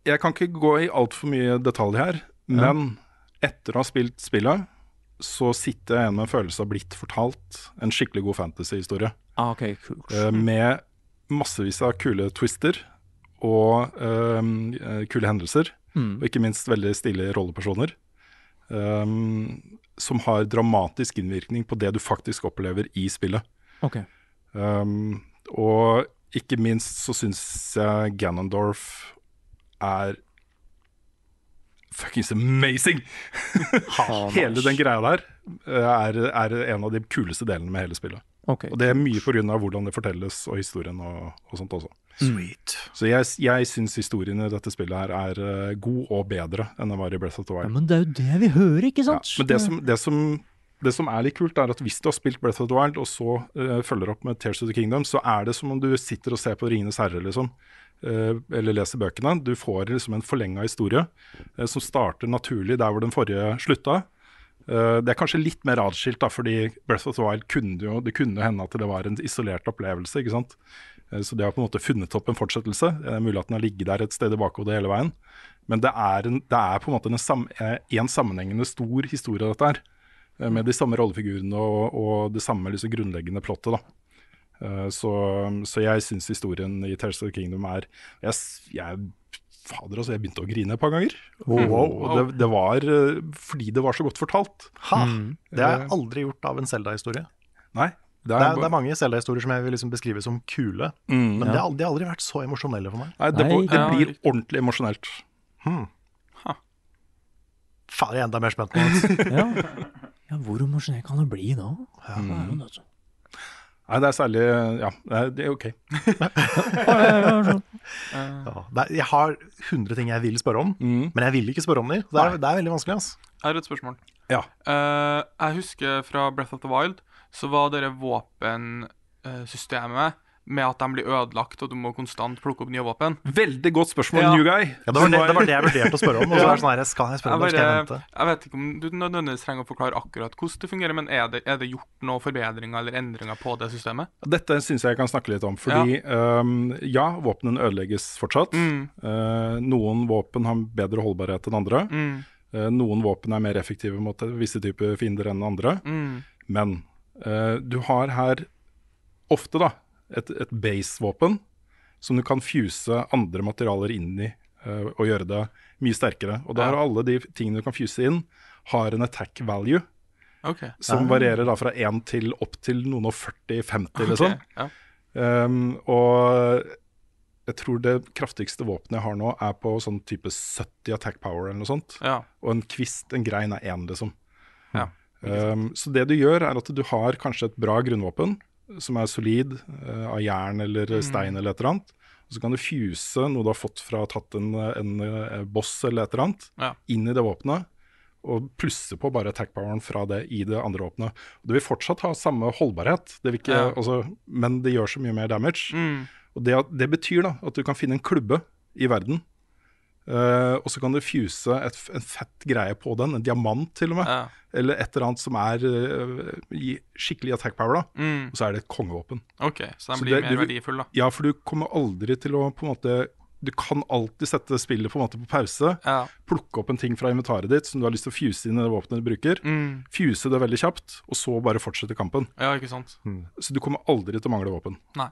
Jeg kan ikke gå i altfor mye detalj her, men etter å ha spilt spillet, så sitter jeg igjen med en følelse av blitt fortalt en skikkelig god fantasy-historie. Ah, ok, cool. Eh, med massevis av kule twister og eh, kule hendelser. Mm. Og ikke minst veldig stilige rollepersoner. Um, som har dramatisk innvirkning på det du faktisk opplever i spillet. Ok. Um, og ikke minst så syns jeg Ganondorf er fuckings amazing! Hele den greia der eh, er, er en av de kuleste delene med hele spillet. Okay. Og det er mye pga. hvordan det fortelles og historien og, og sånt også. Sweet. Så jeg, jeg syns historien i dette spillet her er eh, god og bedre enn den var i Breath of the Ja, Wild. men det er jo det vi hører, ikke sant? Men det som, det, som, det som er litt kult, er at hvis du har spilt Breath of the Wild, og så uh, følger opp med Tears of the Kingdom, så er det som om du sitter og ser på Ringenes herre, liksom. Uh, eller leser bøkene. Du får liksom en forlenga historie uh, som starter naturlig der hvor den forrige slutta. Det er kanskje litt mer adskilt, da, fordi Breath of the Wild kunne jo Det kunne hende at det var en isolert opplevelse. ikke sant? Så de har på en måte funnet opp en fortsettelse. Det er mulig at den har ligget der et sted i bakhodet hele veien. Men det er, en, det er på en måte en, sam, en sammenhengende stor historie, dette her. Eh, Med de samme rollefigurene og, og det samme liksom grunnleggende plottet. da. Eh, Så, så jeg syns historien i Tears of the Kingdom er Jeg, jeg Fader, altså, jeg begynte å grine et par ganger. Wow, wow, Og det, det var eh, fordi det var så godt fortalt. Ha, Mm. det har jeg aldri gjort av en Zelda-historie. Nei. Det Det er, er, det er mange Zelda-historier som jeg vil liksom beskrive som kule, Mm. men de, har, aldri- de har aldri vært så emosjonelle for meg. Nei, det, Nei, det ja. blir ordentlig emosjonelt. Faen, jeg er enda mer spent nå. Ja. Ja, hvor emosjonell kan det bli da? Ja. Nei, det er særlig Ja, det er, er ok. Ja, det er, jeg har 100 ting jeg vil spørre om, Mm. men jeg vil ikke spørre om dem. Det er, det er veldig vanskelig. Altså. Jeg har et spørsmål. Ja. Uh, jeg husker fra Breath of the Wild, så var det våpensystemet med at de blir ødelagt, og du må konstant plukke opp nye våpen. Veldig godt spørsmål, Ja. new guy. Ja, det, var det, det var det jeg vurderte å spørre om. Og så er det sånn her, skal jeg spørre Jeg, om det, skal jeg vente? jeg vet ikke om du nødvendigvis trenger å forklare akkurat hvordan det fungerer, men er det, er det gjort noen forbedringer eller endringer på det systemet? Dette syns jeg jeg kan snakke litt om. Fordi ehm, ja, våpnene ødelegges fortsatt. Mm. Uh, noen våpen har bedre holdbarhet enn andre. Mm. Uh, noen våpen er mer effektive mot visse typer fiender enn andre. Mm. Men uh, du har her ofte da et, et base-våpen som du kan fuse andre materialer inn i uh, og gjøre det mye sterkere. Og da Ja. har alle de tingene du kan fuse inn, har en attack value Okay. som varierer da fra 1 til opp til noen og 40-50, liksom. Ok, Ja. Um, og jeg tror det kraftigste våpenet jeg har nå, er på sånn type 70 attack power eller noe sånt. Ja. Og en kvist, en grein, er én, liksom. Ja, Um, så det du gjør, er at du har kanskje et bra grunnvåpen som er solid, eh, av jern eller stein eller et eller annet. Og så kan du fuse noe du har fått fra tatt en, en, eh, boss eller et eller annet, Ja. inn i det våpenet. Og plusse på bare attack poweren fra det i det andre våpenet. Det vil fortsatt ha samme holdbarhet, det vil ikke, Ja. altså, men det gjør så mye mer damage. Mm. Og det, det betyr da at du kan finne en klubbe i verden Eh, og så kan du fuse et, en fett greie på den, en diamant til og med. Ja. Eller et eller annet som er uh, skikkelig attack power, da. Mm. Og så er det et kongevåpen. OK, så den Så blir det- mer du- verdifull, da. Ja, for du kommer aldri til å på en måte Du kan alltid sette spillet på en måte på pause. Ja. Plukke opp en ting fra inventaret ditt som du har lyst til å fuse inn i det våpenet du bruker. Mm. Fuse det veldig kjapt, og så bare fortsette kampen. Ja, ikke sant. Så du kommer aldri til å mangle våpen. Nei.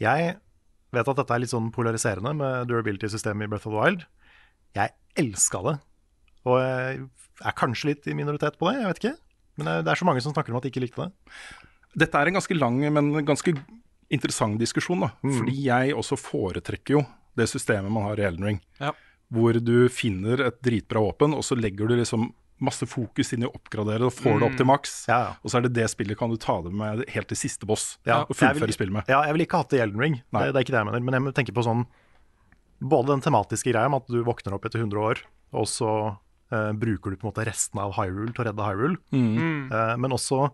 Jeg vet at dette er litt sånn polariserende med durability-systemet i Breath of the Wild. Jeg elska det. Og jeg er kanskje litt i minoritet på det, jeg vet ikke. Men det er så mange som snakker om at de ikke likte det. Dette er en ganske lang, men ganske interessant diskusjon. da. Mm. Fordi jeg også foretrekker jo det systemet man har i Elden Ring. Ja. Hvor du finner et dritbra våpen, og så legger du liksom masse fokus inn i å oppgradere og får det opp Mm. til maks. Ja, ja. Og så er det det spillet kan du ta det med helt til siste boss. Ja, og jeg vil- fullføre spillet med. Ja, jeg ville ikke hatt det i Elden Ring, det, det er ikke det jeg mener. Men jeg tenker på sånn Både den tematiske greia med at du våkner opp etter 100 år, og så eh, bruker du på en måte resten av Hyrule til å redde Hyrule. Mm. Eh, men også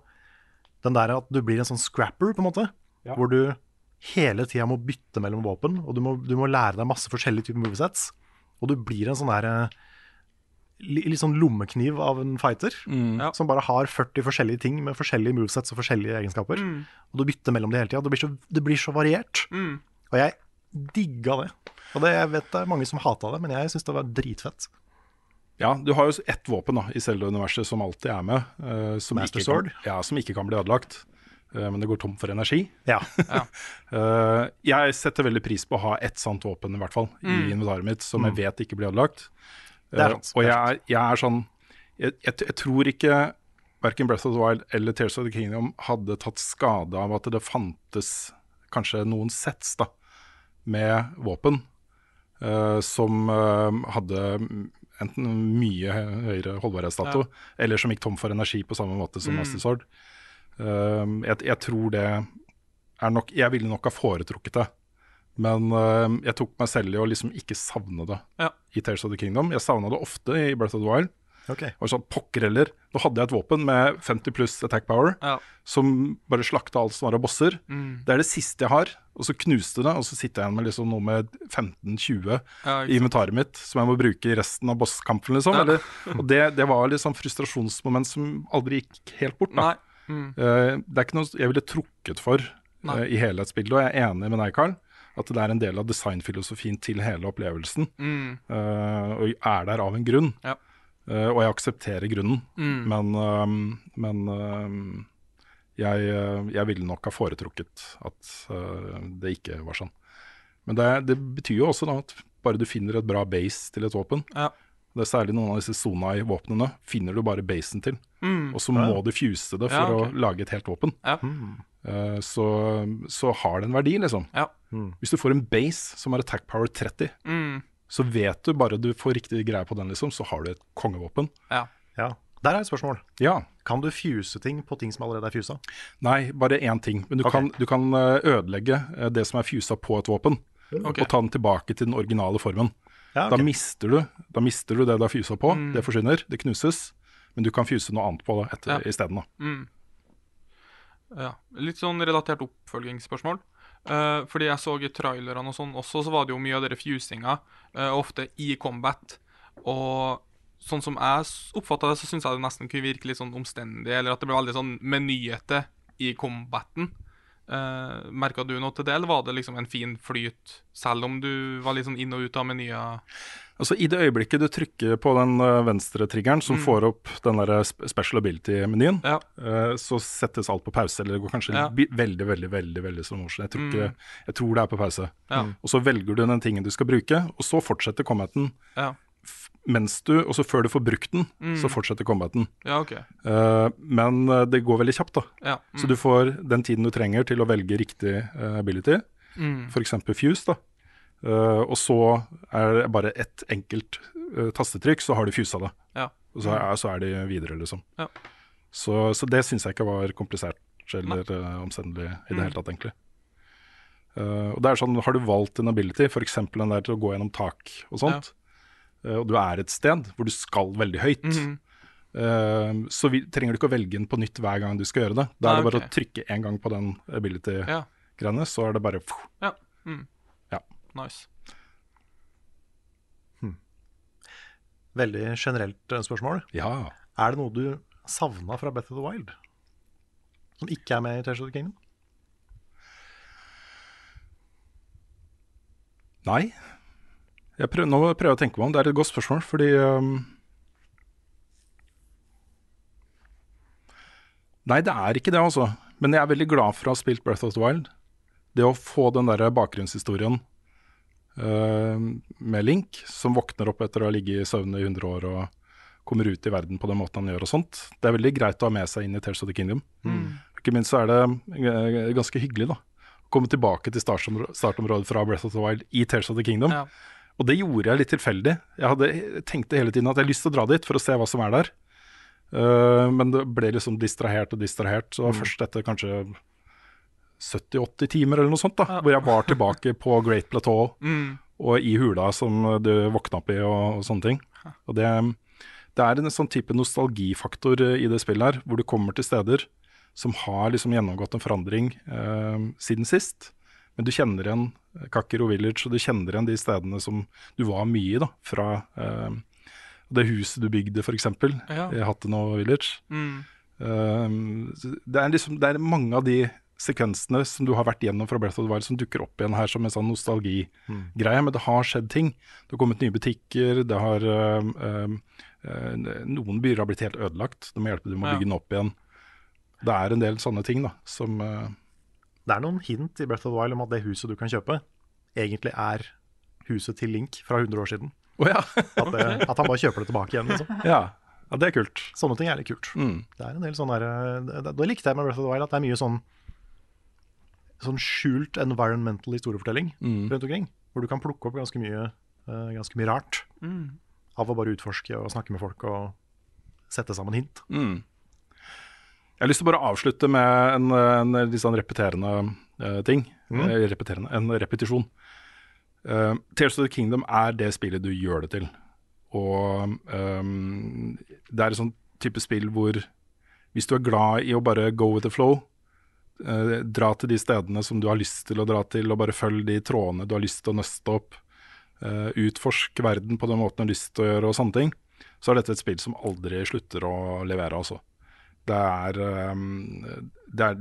den der at du blir en sånn scrapper, på en måte. Ja. Hvor du hele tida må bytte mellom våpen, og du må, du må lære deg masse forskjellige typer movesets. Og du blir en sånn der eh, Litt sånn lommekniv av en fighter. Ja. Som bare har 40 forskjellige ting med forskjellige movesets og forskjellige egenskaper. Mm. Og du bytter mellom det hele tida. Det, det blir så variert. Mm. Og jeg digga det. Og det, jeg vet det er mange som hata det, men jeg syns det var dritfett. Ja, du har jo ett våpen da, i Zelda-universet som alltid er med. Uh, som, Master ikke kan, ja, som ikke kan bli ødelagt. eh, men det går tom for energi. Ja. uh, jeg setter veldig pris på å ha ett sånt våpen i hvert fall i Mm. inventaret mitt, som Mm. jeg vet ikke blir ødelagt. Det er Eh, sant, og jeg er jeg er sånn jeg, jeg, jeg tror ikke verken Breath of the Wild eller Tears of the Kingdom hadde tatt skade av at det fantes kanskje noen sets da, med våpen uh, som uh, hadde enten mye høyere holdbarhetsdato, eller som gikk tom for energi på samme måte som Mm. Master Sword. Uh, jeg, jeg tror det er nok Jeg ville nok ha foretrukket det. Men jeg tok meg selv i å liksom ikke savne det Ja. I Tales of the Kingdom. Jeg savna det ofte i Breath of the Wild. Okay. Og sånn, pokker heller. Nå hadde jeg et våpen med 50 pluss attack power Ja. som bare slakta alt som var av bosser. Mm. Det er det siste jeg har. Og så knuste det, og så sitter jeg igjen med liksom noe med 15-20 Ja, i inventaret mitt som jeg må bruke i resten av bosskampen, liksom. Ja. Eller, og det, det var liksom frustrasjonsmoment som aldri gikk helt bort, da. Mm. Uh, det er ikke noe jeg ville trukket for eh, i helhetsbildet, og jeg er enig med deg, Carl. At det er en del av designfilosofien til hele opplevelsen. Mm. Uh, og er der av en grunn. Ja. Uh, og jeg aksepterer grunnen, Mm. men, uh, men jeg, jeg ville nok ha foretrukket at det ikke var sånn. Men det, det betyr jo også da at bare du finner et bra base til et våpen, Ja. Det er særlig noen av disse Sonai-våpnene finner du bare basen til. Mm. Og så Ja. må du fuse det for Ja, okay. å lage et helt våpen. Ja. Eh, så, så har det en verdi, liksom. Ja. Hvis du får en base som har attack power 30, Mm. så vet du bare du får riktig greie på den, liksom, så har du et kongevåpen. Ja. Ja. Der er et spørsmål. Ja. Kan du fuse ting på ting som allerede er fusa? Nei, bare én ting. Men du, okay. kan, du kan eh, ødelegge eh, det som er fusa på et våpen, Okay. og ta den tilbake til den originale formen. Ja, Da, mister du, da mister du det du har fusa på. Mm. Det forsvinner, det knuses. Men du kan fuse noe annet på det etter, Ja. isteden. Mm. Ja. Litt sånn relatert oppfølgingsspørsmål. Uh, fordi jeg så i trailerne og sånn også, så var det jo mye av dere fusinga, uh, ofte i combat. Og sånn som jeg oppfatta det, så syns jeg det nesten kunne virke litt sånn omstendig, eller at det ble veldig sånn menyete i combaten. Uh, Merka du noe til det, eller var det liksom en fin flyt, selv om du var sånn inn og ut av menyer? Altså I det øyeblikket du trykker på den uh, venstre triggeren som Mm. får opp den der special ability-menyen, Ja. uh, så settes alt på pause. Eller det går kanskje Ja. veldig veldig, veldig veldig slow motion. Jeg tror, ikke, Mm. jeg tror det er på pause. Ja. Og så velger du den tingen du skal bruke, og så fortsetter combaten. Mens du, og så før du får brukt den, Mm. så fortsetter combaten. Ja, okay. Uh, men uh, det går veldig kjapt, da. Ja. Så du får den tiden du trenger til å velge riktig uh, ability, Mm. f.eks. fuse. da. Uh, og så er det bare ett enkelt tastetrykk, så har du fusa det. Ja. Og så er, så er de videre, liksom. Ja. Så, så det syns jeg ikke var komplisert eller omstendelig i det Mm. hele tatt, egentlig. Og det er sånn, Har du valgt en ability, f.eks. den der til å gå gjennom tak og sånt, og du er et sted hvor du skal veldig høyt, Mhm. uh, så vi, trenger du ikke å velge den på nytt hver gang du skal gjøre det. Da er det bare okay. å trykke én gang på den ability-greiene, Ja. så er det bare Ja. Mm. Ja. Nice. veldig generelt eh, spørsmål. Ja. Er det noe du savna fra Beth of the Wild? Som ikke er med i Tears of the Kingdom? Nei. Prøver, nå prøver jeg å tenke meg om. Det er et godt spørsmål, fordi um, Nei, det er ikke det, altså. Men jeg er veldig glad for å ha spilt Breath of the Wild. Det å få den der bakgrunnshistorien uh, med Link, som våkner opp etter å ha ligget i søvne i 100 år og kommer ut i verden på den måten han gjør og sånt. Det er veldig greit å ha med seg inn i Tales of the Kingdom. Mm. Ikke minst så er det eh, ganske hyggelig, da. Komme tilbake til startområdet fra Breath of the Wild i Tales of the Kingdom. Ja. Og det gjorde jeg litt tilfeldig. Jeg hadde, tenkte hele tiden at jeg har lyst til å dra dit for å se hva som er der. Uh, men det ble liksom distrahert og distrahert. Så mm. først etter kanskje 70-80 timer eller noe sånt, da, hvor jeg var tilbake på Great Plateau Mm. og i hula som du våkna opp i og, og sånne ting. Og det, det er en sånn type nostalgifaktor eh, i det spillet her, hvor du kommer til steder som har liksom gjennomgått en forandring uh, siden sist. Men du kjenner igjen Kakkero Village, og du kjenner igjen de stedene som du var mye i, da, fra eh, det huset du bygde, f.eks., Ja. i Hatteno Village. Mm. Eh, det, er liksom, det er mange av de sekvensene som du har vært gjennom fra Breath of the Wild som dukker opp igjen her som en sånn nostalgigreie, men det har skjedd ting. Det har kommet nye butikker, det har eh, eh, eh, Noen byer har blitt helt ødelagt, det må hjelpe dem å Ja. bygge den opp igjen. Det er en del sånne ting da, som eh, Det er noen hint i Breath of the Wild om at det huset du kan kjøpe, egentlig er huset til Link fra 100 år siden. Oh, ja. at, det, at han bare kjøper det tilbake igjen, liksom. ja. ja, det er kult. Sånne ting er litt kult. Mm. Det er en del sånn der, det, det likte jeg med Breath of the Wild, at det er mye sånn sånn skjult environmental historiefortelling Mm. rundt omkring. Hvor du kan plukke opp ganske mye, uh, ganske mye rart Mm. av å bare utforske og snakke med folk og sette sammen hint. Mm. Jeg har lyst til å bare avslutte med en, en litt sånn repeterende uh, ting. Mm. Eh, repeterende, en repetisjon. Uh, Tears of the Kingdom er det spillet du gjør det til. Og um, det er et sånn type spill hvor hvis du er glad i å bare go with the flow, uh, dra til de stedene som du har lyst til å dra til, og bare følg de trådene du har lyst til å nøste opp, uh, utforsk verden på den måten du har lyst til å gjøre, og sånne ting, så er dette et spill som aldri slutter å levere, altså. Det er, ehm, det er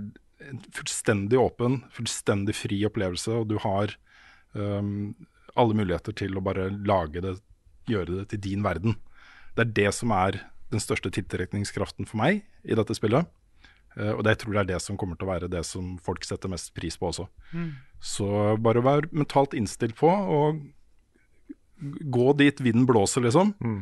en fullstendig åpen, fullstendig fri opplevelse, og du har um, alle muligheter til å bare lage det, gjøre det til din verden. Det er det som er den største tiltrekningskraften for meg i dette spillet. Uh, og det, jeg tror det er det som kommer til å være det som folk setter mest pris på også. Mm. Så bare vær mentalt innstilt på å gå dit vinden blåser, liksom. Mm.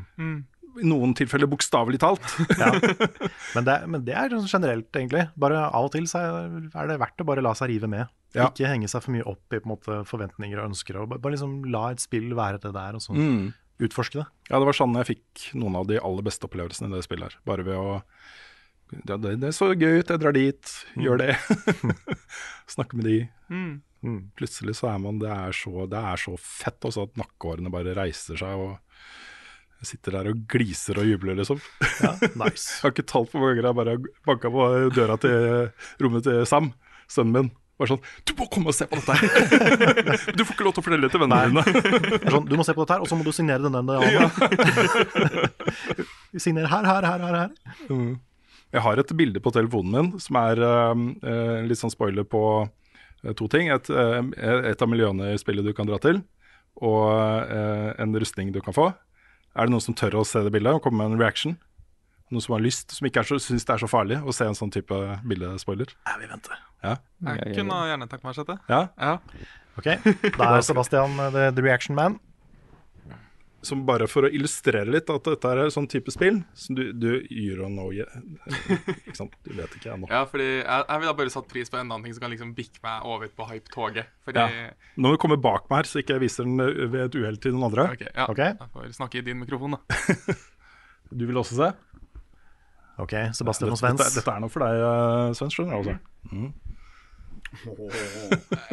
I noen tilfeller bokstavelig talt. Ja. Men, det, men det er sånn generelt, egentlig. Bare Av og til så er det verdt å bare la seg rive med. Ja. Ikke henge seg for mye opp i på en måte, forventninger og ønsker. Og bare, liksom La et spill være det der, og så Mm. utforske det. Ja, det var sånn jeg fikk noen av de aller beste opplevelsene i det spillet her. Bare ved å ja, det, det så gøy ut, jeg drar dit, gjør det. Snakke med de. Mm. Plutselig så er man Det er så, det er så fett også at nakkehårene bare reiser seg og jeg sitter der og gliser og jubler, liksom. Ja, nice. jeg har ikke talt på mange ganger jeg bare banka på døra til rommet til Sam, sønnen min. Bare sånn 'Du må komme og se på dette her!' du får ikke lov til å fortelle det til vennene dine. Sånn, du må se på dette her, og så må du signere denne. denne. Vi signerer her, her, her, her. her. Mm. Jeg har et bilde på telefonen min som er uh, litt sånn spoiler på uh, to ting. Et, eh, et av miljøene i spillet du kan dra til, og en rustning du kan få. Er det noen som tør å se det bildet og komme med en reaction? Noen som har lyst, som ikke syns det er så farlig å se en sånn type bildespoiler? Ja, vi venter. Ja. Jeg kunne gjerne tenkt meg å sette. Ja. Ja. Ok, Da er Sebastian uh, the, the reaction man. Som bare for å illustrere litt at dette er et sånn type spill som du, du you don't know yet. Ikke sant? Du vet ikke ennå. Ja, fordi jeg, jeg ville bare satt pris på en annen ting som kan liksom bikke meg over på hype-toget. Fordi Ja. Nå må du komme bak meg her, så ikke jeg viser den ved et uhell til noen andre. Ok, ja, Okay? Jeg får snakke i din mikrofon, da. Du vil også se? Ok, Sebastian og Svens. dette, dette er noe for deg, eh, Svens, skjønner du. Altså. Mm.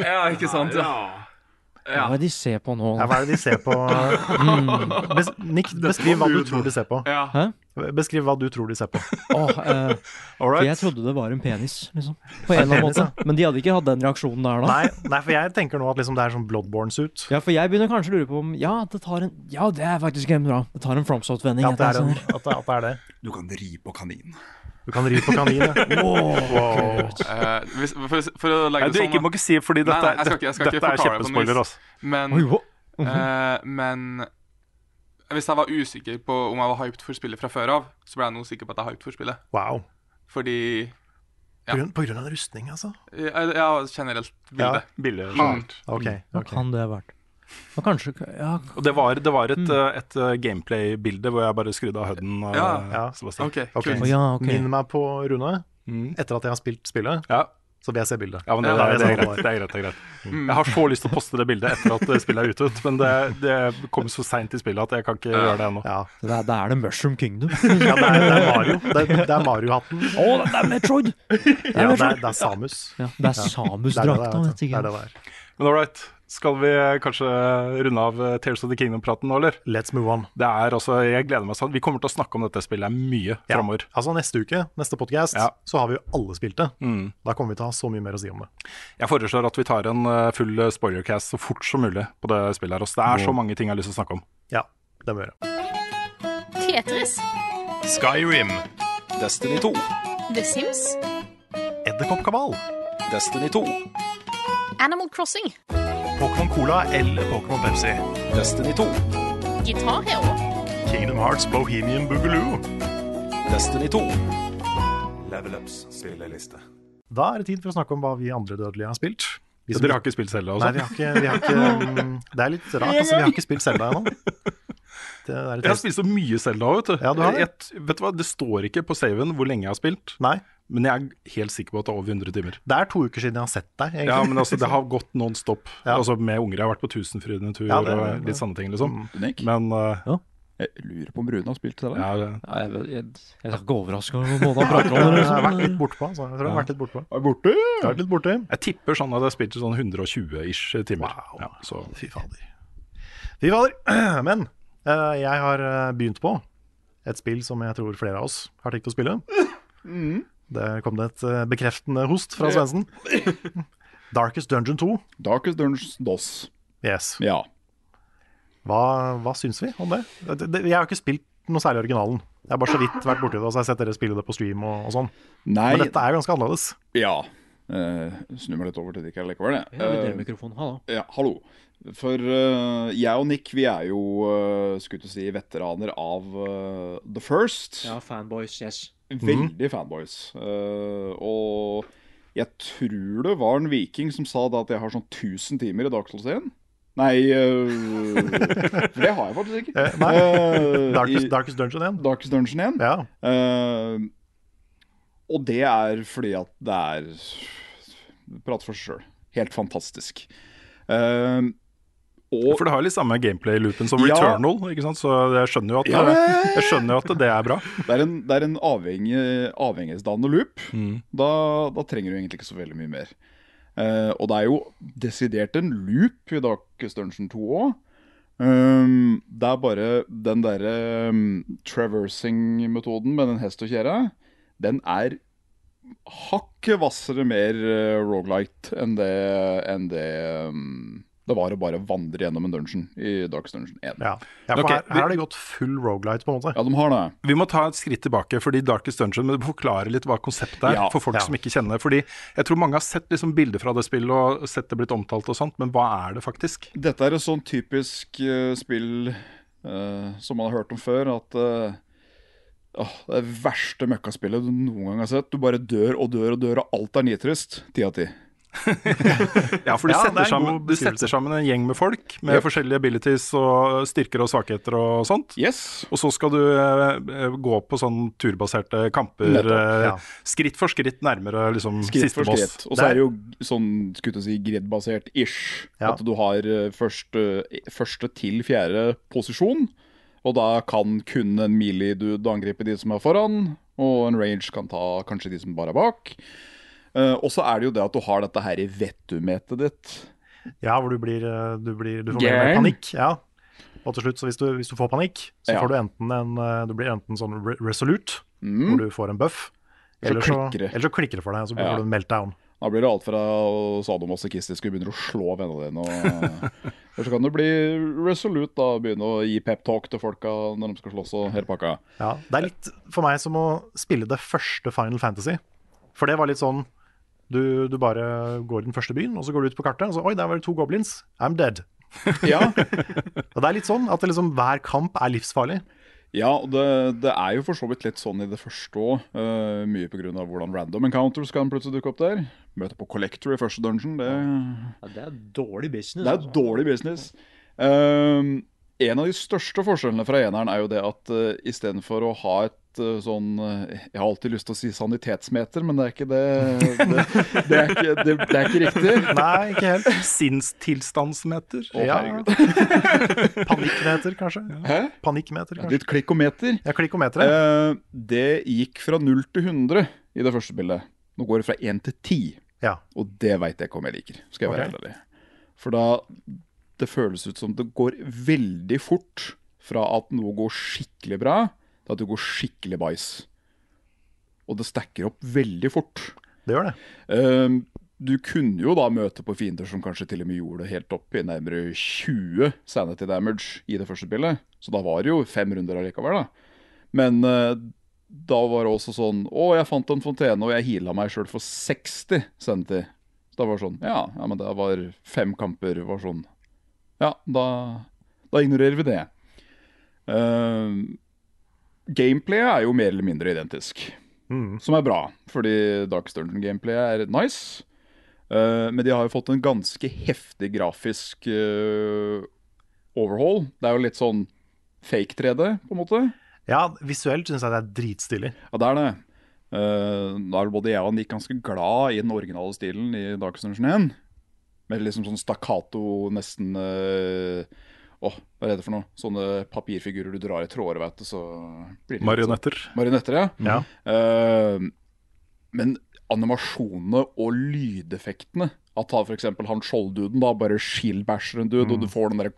Ja, ikke sant? Ja. Hva er det de ser på nå? Ja, hva er det de ser på? Mm. Bes Nick, beskriv hva du tror de ser på. Hæ? Beskriv hva du tror de ser på. Oh, eh, for jeg trodde det var en penis, liksom. På En en eller annen penis, måte. Men de hadde ikke hatt den reaksjonen der da. Nei, nei, for jeg tenker nå at liksom det er sånn Bloodborne-suit. Ja, for jeg begynner kanskje å lure på om Ja, det tar en Ja, det er faktisk helt bra. Det tar en FromSoft-vending. Ja, at det er, en, en sånn at det, at det er det. Du kan ri på kanin. Du kan ri på kanin, ja. Wow. Eh, hvis, for, for å legge Nei, det du sånn ikke, må ikke si fordi dette, nei, jeg skal ikke, jeg skal dette ikke er kjempespoiler. Altså. Men, Oi, eh, men hvis jeg var usikker på om jeg var hyped for spillet fra før av, så ble jeg nå sikker på at jeg er hyped for spillet. wow. Fordi På, grunn, på grunn av en rustning, altså? Ja, ja generelt bilde. Ja, bildet Mm. Ok, Hva kan det ha vært? Og kanskje Ja, Og det var, det var et, eh, et eh, gameplay-bilde hvor jeg bare skrudde av HUD-en. Ja. eh, Ja. Okay, okay. Ok. kult. Ja, okay. Minn meg på Rune, Mm. etter at jeg har spilt spillet, Ja. så vil jeg se bildet. Ja, men det, Ja, det, det er er sånn greit. det Det er greit, det er greit. Mm. Jeg har så lyst til å poste det bildet etter at spillet er ute, men det, det kom så seint i spillet at jeg kan ikke gjøre det ennå. Ja, det er, det er det Mushroom Kingdom. ja det, er, det er Mario. Det er, det er Mario-hatten. Å, det er Metroid! Ja, det er, det er Samus. Ja, det er Det er det Samus-drakta, det er. Det er det det er. Men all right, skal vi kanskje runde av eh, Tears of the Kingdom-praten nå, eller? Let's move on. Det er altså, Jeg gleder meg sånn. Vi kommer til å snakke om dette spillet mye Ja. framover. Altså Neste uke, neste podcast, Ja. så har vi jo alle spilt det. Mm. Da kommer vi til å ha så mye mer å si om det. Jeg foreslår at vi tar en eh, full eh, spoilercast så fort som mulig på det spillet her. også. Det er så mange ting jeg har lyst til å snakke om. Ja, det må vi gjøre. Tetris. Skyrim. Destiny 2. The Sims. Edderkoppkabal. Destiny 2. Animal Crossing. Pokémon Cola eller Pokémon Pepsi. Destiny 2. Guitar Hero. Kingdom Hearts Bohemian Boogaloo. Destiny 2. Level Ups spilleliste. Da er det tid for å snakke om hva vi andre dødelige har spilt. Vi som- dere har ikke spilt også? Nei, vi har ikke, vi har ikke mm, Det er litt rart, altså. Vi har ikke spilt Zelda ennå. Det Jeg har spilt så mye Zelda, vet du. Ja, du har det. Jeg, vet du hva, det står ikke på saven hvor lenge jeg har spilt, Nei. Men jeg er helt sikker på at det er over 100 timer. Det er to uker siden jeg har sett deg, egentlig. Ja, men altså, det har gått non stop. Ja. Altså med unger. Jeg har vært på Tusenfryd en tur Ja, det- og litt sånne ting, liksom. Nick, Men uh, jeg lurer på om Rune har spilt til det. ja, det- Ja, jeg, jeg, jeg skal ikke overraske over måten han prater om Jeg har vært litt Liksom. bortpå. Altså. Jeg tror jeg har vært litt bortpå. Er borte? Jeg har vært litt borte. jeg tipper sånn at jeg har spilt sånn 120-ish timer. Wow. Ja, så Fy fader. Fy fader. Men eh, jeg har eh, begynt på et spill som jeg tror flere av oss har tenkt å spille. Der kom det et eh, bekreftende host fra Svendsen. Darkest Dungeon 2. Darkest Dungeons DOS. Yes. Ja. Hva, hva syns vi om det? Det- det- Jeg har ikke spilt noe særlig originalen. Jeg har bare så vidt vært borti det, og så har jeg sett dere spille det på stream og, og sånn. Nei, Men dette er ganske annerledes. ja. Uh, Snu meg litt over til dere likevel, jeg. Ja, uh, Eh, mikrofonen, hallo. Ja, hallo. For uh, jeg og Nick, vi er jo, uh, skulle du si, veteraner av uh, The First. Ja, fanboys, yes. Veldig fanboys. Eh, og jeg tror det var en viking som sa da at jeg har sånn 1000 timer i Dark Souls 1. Nei For det har jeg faktisk ikke. Eh, nei. Darkest, Darkest Dungeon 1. Darkest Dungeon 1. Ja. Eh, og det er fordi at det er Prat for seg sjøl. Helt fantastisk. Uh, og For det har litt samme gameplay-loopen som Ja. Returnal, ikke sant? så jeg skjønner jo at, ja. jeg skjønner jo at det er bra. det er en, det er en avhengig, avhengighetsdannende loop. Mm. Da, da trenger du egentlig ikke så veldig mye mer. Uh, og det er jo desidert en loop i Darkest Dungeon 2 òg. Um, det er bare den derre um, traversing-metoden med den hest og kjerre, den er hakket hvassere mer uh, rogelight enn det, enn det um, det var å bare vandre gjennom en dungeon i Darkest Dungeon 1. ja. ja for okay. her, her har de gått full rogelight, på en måte. Ja, de har det. Vi må ta et skritt tilbake, fordi Darkest Dungeon må forklare litt hva konseptet er, Ja, for folk ja. som ikke kjenner. Fordi jeg tror mange har sett liksom bilder fra det spillet og sett det blitt omtalt og sånt, men hva er det faktisk? Dette er et sånn typisk uh, spill uh, som man har hørt om før. At eh, åh, det er verste møkkaspillet du noen gang har sett. Du bare dør og dør og dør, og alt er nitrist. Ti av ti. Ja, for du, Ja, er setter, sammen, du setter sammen en gjeng med folk med Yep. forskjellige abilities og styrker og svakheter og sånt. Yes. Og så skal du eh, gå på sånn turbaserte kamper, Nettopp, eh, ja. skritt for skritt nærmere liksom Skritt siste for boss. skritt. Og så er det jo sånn skulle jeg si, grid-basert ish. Ja. At du har første, første til fjerde posisjon. Og da kan kun en melee-dude angripe de som er foran, og en range kan ta kanskje de som bare er bak. Uh, og så er det jo det at du har dette her i vettumetet ditt. Ja, hvor du blir, eh, du blir Du får mer mer panikk. Ja. Og til slutt, så hvis du, hvis du får panikk, så Ja. får du enten en eh, Du blir enten sånn re resolute, Mm. hvor du får en buff, Eller så, så klikker det for deg, og så Ja. du en meltdown. Da blir det alt fra sadomasochistisk og begynner å slå vennene dine. Og, eller så kan du bli resolute da, og begynne å gi peptalk til folka når de skal slåss og hele pakka. Ja, det er litt for meg som å spille det første Final Fantasy. For det var litt sånn du, du bare går i den første byen, og så går du ut på kartet, og så Oi, der var det to goblins. I'm dead. Ja, Og det er litt sånn at liksom, hver kamp er livsfarlig. ja og det, det er jo for så vidt litt sånn i det første òg. mye pga. hvordan random encounters kan plutselig dukke opp der. Møte på Collector i første dungeon. Det, Ja, det er dårlig business. det er altså. dårlig business. Um, en av de største forskjellene fra eneren er jo det at uh, istedenfor å ha et uh, sånn uh, Jeg har alltid lyst til å si sanitetsmeter, men det er ikke det. Det, det, er, ikke, det, det er ikke riktig. Nei, ikke helt. Sinnstilstandsmeter. Oh, Ja. Panikkmeter, kanskje. Hæ? Panikkmeter, kanskje. Litt klikkometer. Ja, klikkometer. Uh, det gikk fra 0 til 100 i det første bildet. Nå går det fra 1 til 10. Ja. Og det veit jeg ikke om jeg liker, skal jeg være okay. ærlig. For da Det føles ut som det går veldig fort fra at noe går skikkelig bra, til at det går skikkelig bæsj. Og det stacker opp veldig fort. Det gjør det. Ehm, du kunne jo da møte på fiender som kanskje til og med gjorde det helt opp i nærmere 20 sanity damage i det første spillet. Så da var det jo fem runder allikevel, da. Men eh, da var det også sånn Å, jeg fant en fontene, og jeg heala meg sjøl for 60 sanity. Så da var det sånn Ja, ja men det var fem kamper. var sånn Ja, da, da ignorerer vi det. Uh, gameplayet er jo mer eller mindre identisk Mm. som er bra, fordi Dark Sturgeon-gameplay er nice. Uh, men de har jo fått en ganske heftig grafisk uh, overhaul. Det er jo litt sånn fake 3D, på en måte. Ja, visuelt syns jeg det er dritstilig. Ja, det er det. Uh, da er både jeg og Nick ganske glad i den originale stilen i Dark Sturgeon 1. Med liksom sånn stakkato, nesten eh, Åh, hva er det for noe? Sånne papirfigurer du drar i tråder, vet du, så blir det Marionetter. Sånn. Marionetter, ja. Ja. Uh, men animasjonene og lydeffektene At han eksempel han skjoldduden da bare skillbæsjer en dude, og du får den derre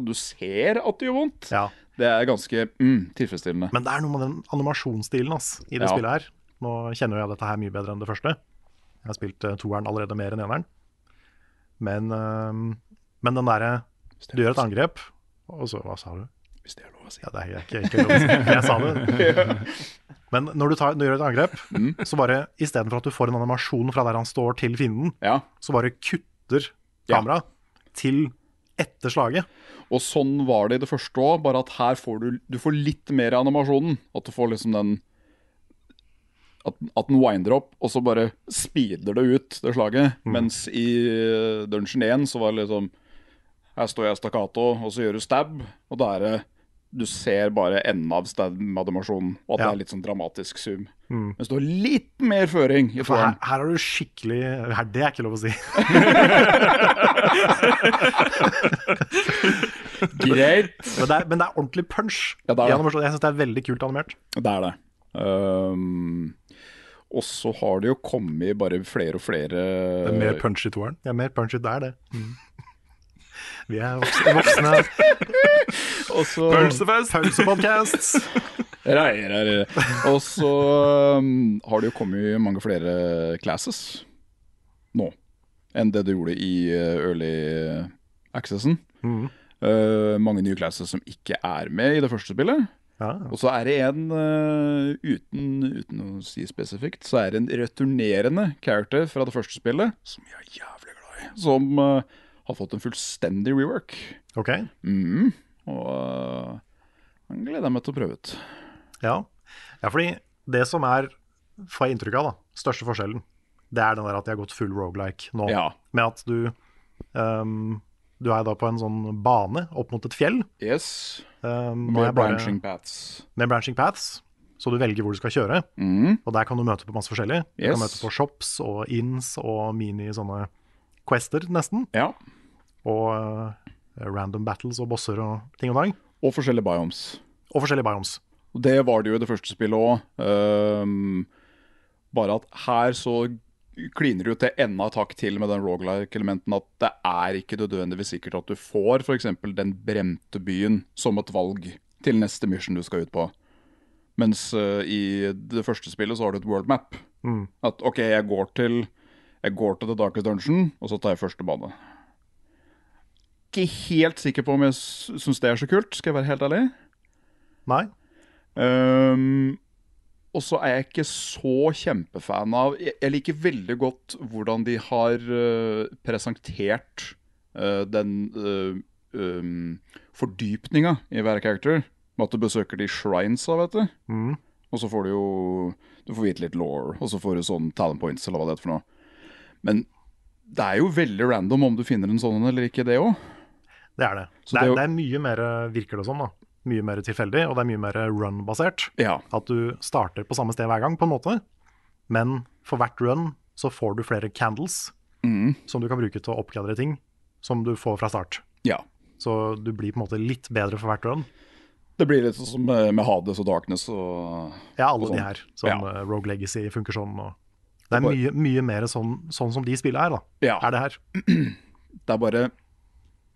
Og du ser at det gjør vondt. Ja. Det er ganske mm, tilfredsstillende. Men det er noe med den animasjonstilen ass, i det Ja. spillet her. Nå kjenner jeg dette her mye bedre enn det første. Jeg har spilt uh, toeren allerede mer enn eneren. Men, øh, men den derre Du gjør et angrep, og så Hva sa du? Hvis det er lov å si. Ja, det er ikke, ikke lov å si. Jeg sa det. Men når du, tar, når du gjør et angrep, Mm. så bare istedenfor at du får en animasjon fra der han står til fienden, Ja. så bare kutter Ja. kameraet til etter slaget. Og sånn var det i det første òg, bare at her får du, du får litt mer animasjonen. At du får liksom den at, at den winder opp, og så bare speeder det ut, det slaget. Mens i eh, Dungeon 1 så var det liksom Her står jeg stakkato, og så gjør du stab, og da er det Du ser bare enden av stab-animasjonen, og at Ja. det er litt sånn dramatisk zoom. Mens du har litt mer føring i form. her, her har du skikkelig her, Det er ikke lov å si. Greit. Men det er, men det er ordentlig punch. Ja, det er det. Jeg syns det er veldig kult animert. Det er det. Um, og så har det jo kommet bare flere og flere Det er mer punch i toeren. Ja, mer punch i det er det. Vi er voksne. voksne. Pølsefest! Pølsepodcasts. Reier, reier. Og så um, har det jo kommet mange flere classes nå enn det det gjorde i uh, early accessen. Mm. Uh, mange nye classes som ikke er med i det første spillet. Ja. Og så er det en, uh, uten, uten å si spesifikt, så er det en returnerende character fra det første spillet, som jeg er jævlig glad i, som uh, har fått en fullstendig rework. Ok. Mm, Og uh, den gleder jeg meg til å prøve ut. Ja. ja, fordi det som er, får jeg inntrykk av, da, største forskjellen, det er den der at de har gått full rogelike nå. Ja. Med at du um, Du er da på en sånn bane opp mot et fjell. Yes. Um, Med bare- branching paths. Med branching paths. Så du velger hvor du skal kjøre. Mhm. Og der kan du møte på masse forskjellig. Du Yes. kan møte på shops og inns og mini sånne quester, nesten. Ja. Og eh, random battles og bosser og ting og tang. Og forskjellige biomes. Og forskjellige biomes. Det var det jo i det første spillet òg. bare at her så kliner det jo til enda et hakk til med den rogelike-elementen at det er ikke nødvendigvis sikkert at du får f.eks. den bremte byen som et valg til neste mission du skal ut på. Mens uh, i det første spillet så har du et world map. Mm. At OK, jeg går til Jeg går til The Darkest Dungeon, og så tar jeg første bane. Ikke helt sikker på om jeg syns det er så kult, skal jeg være helt ærlig. Nei. Um, og så er jeg ikke så kjempefan av Jeg, jeg liker veldig godt hvordan de har eh, presentert uh, den uh, um, fordypninga i hver character. Med at du besøker de shrinesa, vet du. Mm. Og så får du jo Du får vite litt law, og så får du sånn talent points, eller hva det heter for noe. Men det er jo veldig random om du finner en sånn eller ikke, det òg. Det er det. Så det, det er, er det er mye mer, virker det som, da. Mye mer tilfeldig, og det er mye mer run-basert. Ja. At du starter på samme sted hver gang, på en måte. Men for hvert run så får du flere candles Mm. som du kan bruke til å oppgradere ting som du får fra start. Ja. Så du blir på en måte litt bedre for hvert run. Det blir litt sånn som med, Hades og Darkness og Ja, alle og sånn. de her. Som Ja. eh, Rogue Legacy funker sånn. Det er mye, mye mer sånn, sånn som de spillene er, da. Ja. Er det her. Det er bare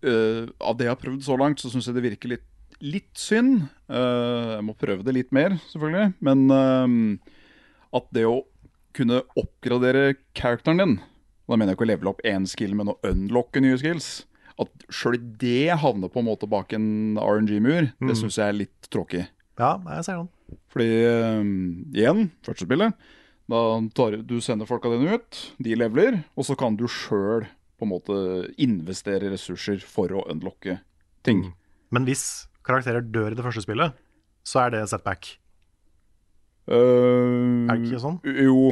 øh, Av det jeg har prøvd så langt, så syns jeg det virker litt, litt synd. Uh, jeg må prøve det litt mer, selvfølgelig. Men uh, at det å kunne oppgradere characteren din Da mener jeg ikke å levele opp én skill, men å unlocke nye skills. At sjøl det havner på en måte bak en RNG-mur, Mm. det syns jeg er litt tråkig. Ja, jeg ser den. Fordi igjen, første spillet da tar, Du sender folka dine ut, de leveler, og så kan du sjøl på en måte investere ressurser for å unlocke ting. Men hvis karakterer dør i det første spillet, så er det setback. Uh, Er det ikke sånn? Jo,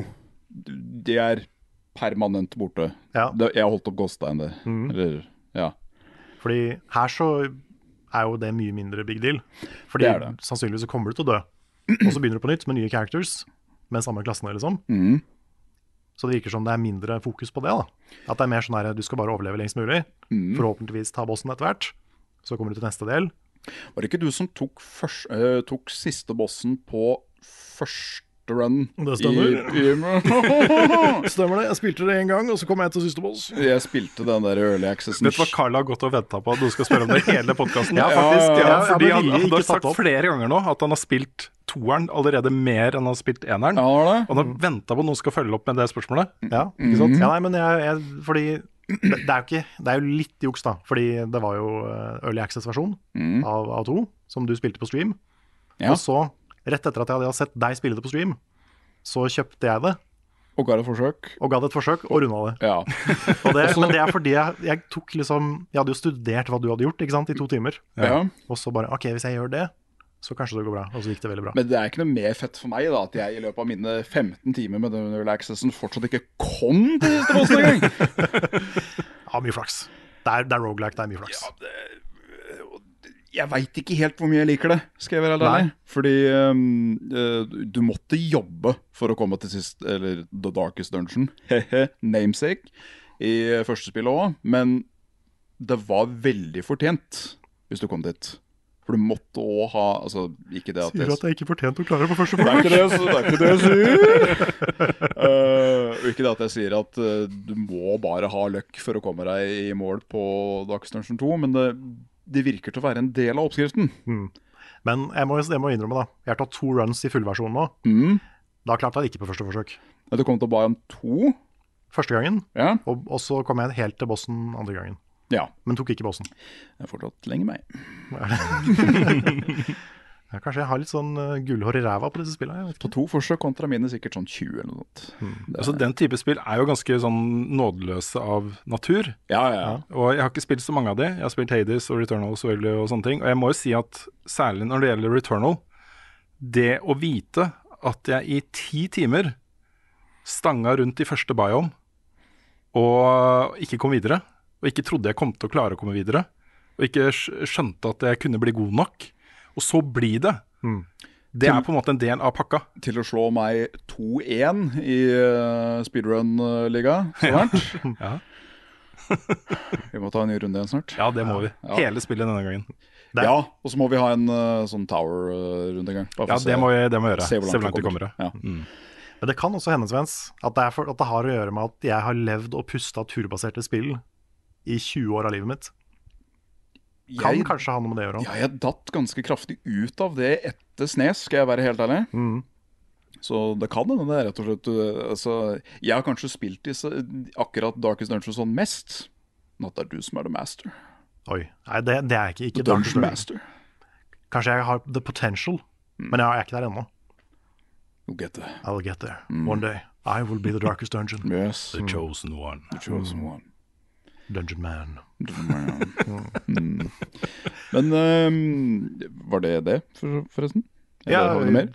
de er permanent borte. Ja. Jeg har holdt opp Gåstein der. Mm. Eller, ja. Fordi her så er jo det mye mindre big deal. Fordi Det er det. sannsynligvis så kommer du til å dø. Og så begynner du på nytt med nye characters med samme klassene, liksom. Mhm. Så det virker som det er mindre fokus på det. da. At det er mer sånn her, du skal bare overleve lengst mulig. Mm. Forhåpentligvis ta bossen etter hvert. Så kommer du til neste del. Var det ikke du som tok, først, øh, tok siste bossen på første run? Det stemmer. I, i, Stemmer det. Jeg spilte det én gang, og så kom jeg til siste boss. jeg spilte den der early accessen. Vet du hva Carl har gått og venta på at du skal spørre om det hele podkasten? Ja, faktisk. Ja, ja, fordi han, han, han har sagt opp. flere ganger nå at han har spilt toeren allerede mer enn han har spilt eneren. Ja, det det? Og han har venta på at noen skal følge opp med det spørsmålet. Ja, ikke sant? Ja, nei, men jeg, jeg Fordi det, det er jo ikke Det er jo litt juks, da. Fordi det var jo eh, Early Access-versjon mm. av, av to, som du spilte på stream. Ja. Og så, rett etter at jeg hadde sett deg spille det på stream, så kjøpte jeg det Og ga det et forsøk. og ga det et forsøk, og runda det. Ja. Det men det er fordi jeg, jeg tok liksom Jeg hadde jo studert hva du hadde gjort, ikke sant, i to timer. ja. Og så bare OK, hvis jeg gjør det, så kanskje det går bra. Og så gikk det veldig bra. Men det er ikke noe mer fett for meg da at jeg i løpet av mine 15 timer med den early fortsatt ikke kom til siste bossen engang. Ja, mye flaks. Det er, det er roguelike, det er mye flaks. Jeg veit ikke helt hvor mye jeg liker det, skal jeg være ærlig. Fordi um, du måtte jobbe for å komme til sist, eller The Darkest Dungeon, namesake, i første spillet òg. Men det var veldig fortjent hvis du kom dit. For du måtte òg ha Altså, ikke det at Sier du at jeg ikke fortjente å klare det på første Det er forsøk? ikke det, det, er ikke det jeg sier. Og ikke det at jeg sier at uh, du må bare ha løkk for å komme deg i mål på Dark Dungeon 2, men det, det virker til å være en del av oppskriften. Men jeg må, jeg må innrømme, da. Jeg har tatt to runs i fullversjonen nå. Mm. Da klarte jeg det ikke på første forsøk. Men Du kom til å ba om to. Første gangen, Ja. og, og så kom jeg helt til bossen andre gangen. ja. Men tok ikke bossen. Jeg har fortsatt lenge meg. Ja, kanskje jeg har litt sånn uh, gullhår i ræva på disse spillene. På to forsøk kontra mine sikkert sånn 20 eller noe. sånt. Det- Altså, den type spill er jo ganske sånn nådeløse av natur. Ja, ja, ja. Og jeg har ikke spilt så mange av de. Jeg har spilt Hades og Returnal selvfølgelig og sånne ting. Og jeg må jo si at særlig når det gjelder Returnal, det å vite at jeg i ti timer stanga rundt i første biome og ikke kom videre, og ikke trodde jeg kom til å klare å komme videre, og ikke skjønte at jeg kunne bli god nok, og så bli det. Det er på en måte en del av pakka. Til å slå meg 2-1 i uh, speedrun-liga så verdt. Ja. Vi må ta en ny runde igjen snart. Ja, det må vi. Hele spillet denne gangen. Der. Ja, og så må vi ha en uh, sånn tower-runde en gang. Ja, se- det må vi, det må vi gjøre. Se hvor langt vi vi kommer. ja. Mm. Men det kan også hende, Svens, at det, er for, at det har å gjøre med at jeg har levd og pusta turbaserte spill i 20 år av livet mitt. Kan Jeg- kanskje ha noe med det å gjøre. Ja, jeg datt ganske kraftig ut av det etter Snes, skal jeg være helt ærlig. Mm. Så det kan hende det er rett og slett uh, altså, Jeg har kanskje spilt disse, akkurat Darkest Dungeon sånn mest. Men at det er du som er the master. Oi. Nei, det, det er jeg ikke. Ikke The Dungeon Dungeon. Master. Kanskje jeg har the potential, men jeg er ikke der ennå. You'll get there. I'll get there. One day. I will be the darkest dungeon. Yes. The chosen one. The chosen one. Dungeon man. Mm. Men um, var det det, for, forresten? Eller Ja, har vi mer?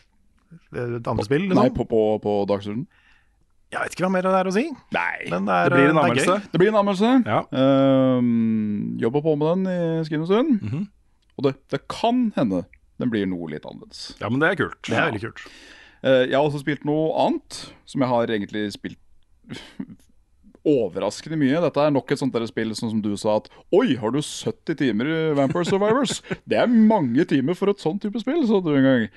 Et annet spill, liksom? Nei, på, på, på dagsordenen? Jeg vet ikke hva mer det er å si. Nei. Men det, er, Det blir en er anmeldelse. Det blir en anmeldelse. Ja. Um, jobber på med den i Skinnostund. Mm -hmm. Og det, det kan hende den blir noe litt annerledes. ja, men det er kult. Det er veldig kult. Uh, jeg har også spilt noe annet, som jeg har egentlig spilt overraskende mye. Dette er nok et sånt der spill sånn som du sa at Oi, har du 70 timer i Vampire Survivors? det er mange timer for et sånn type spill, sa du en gang.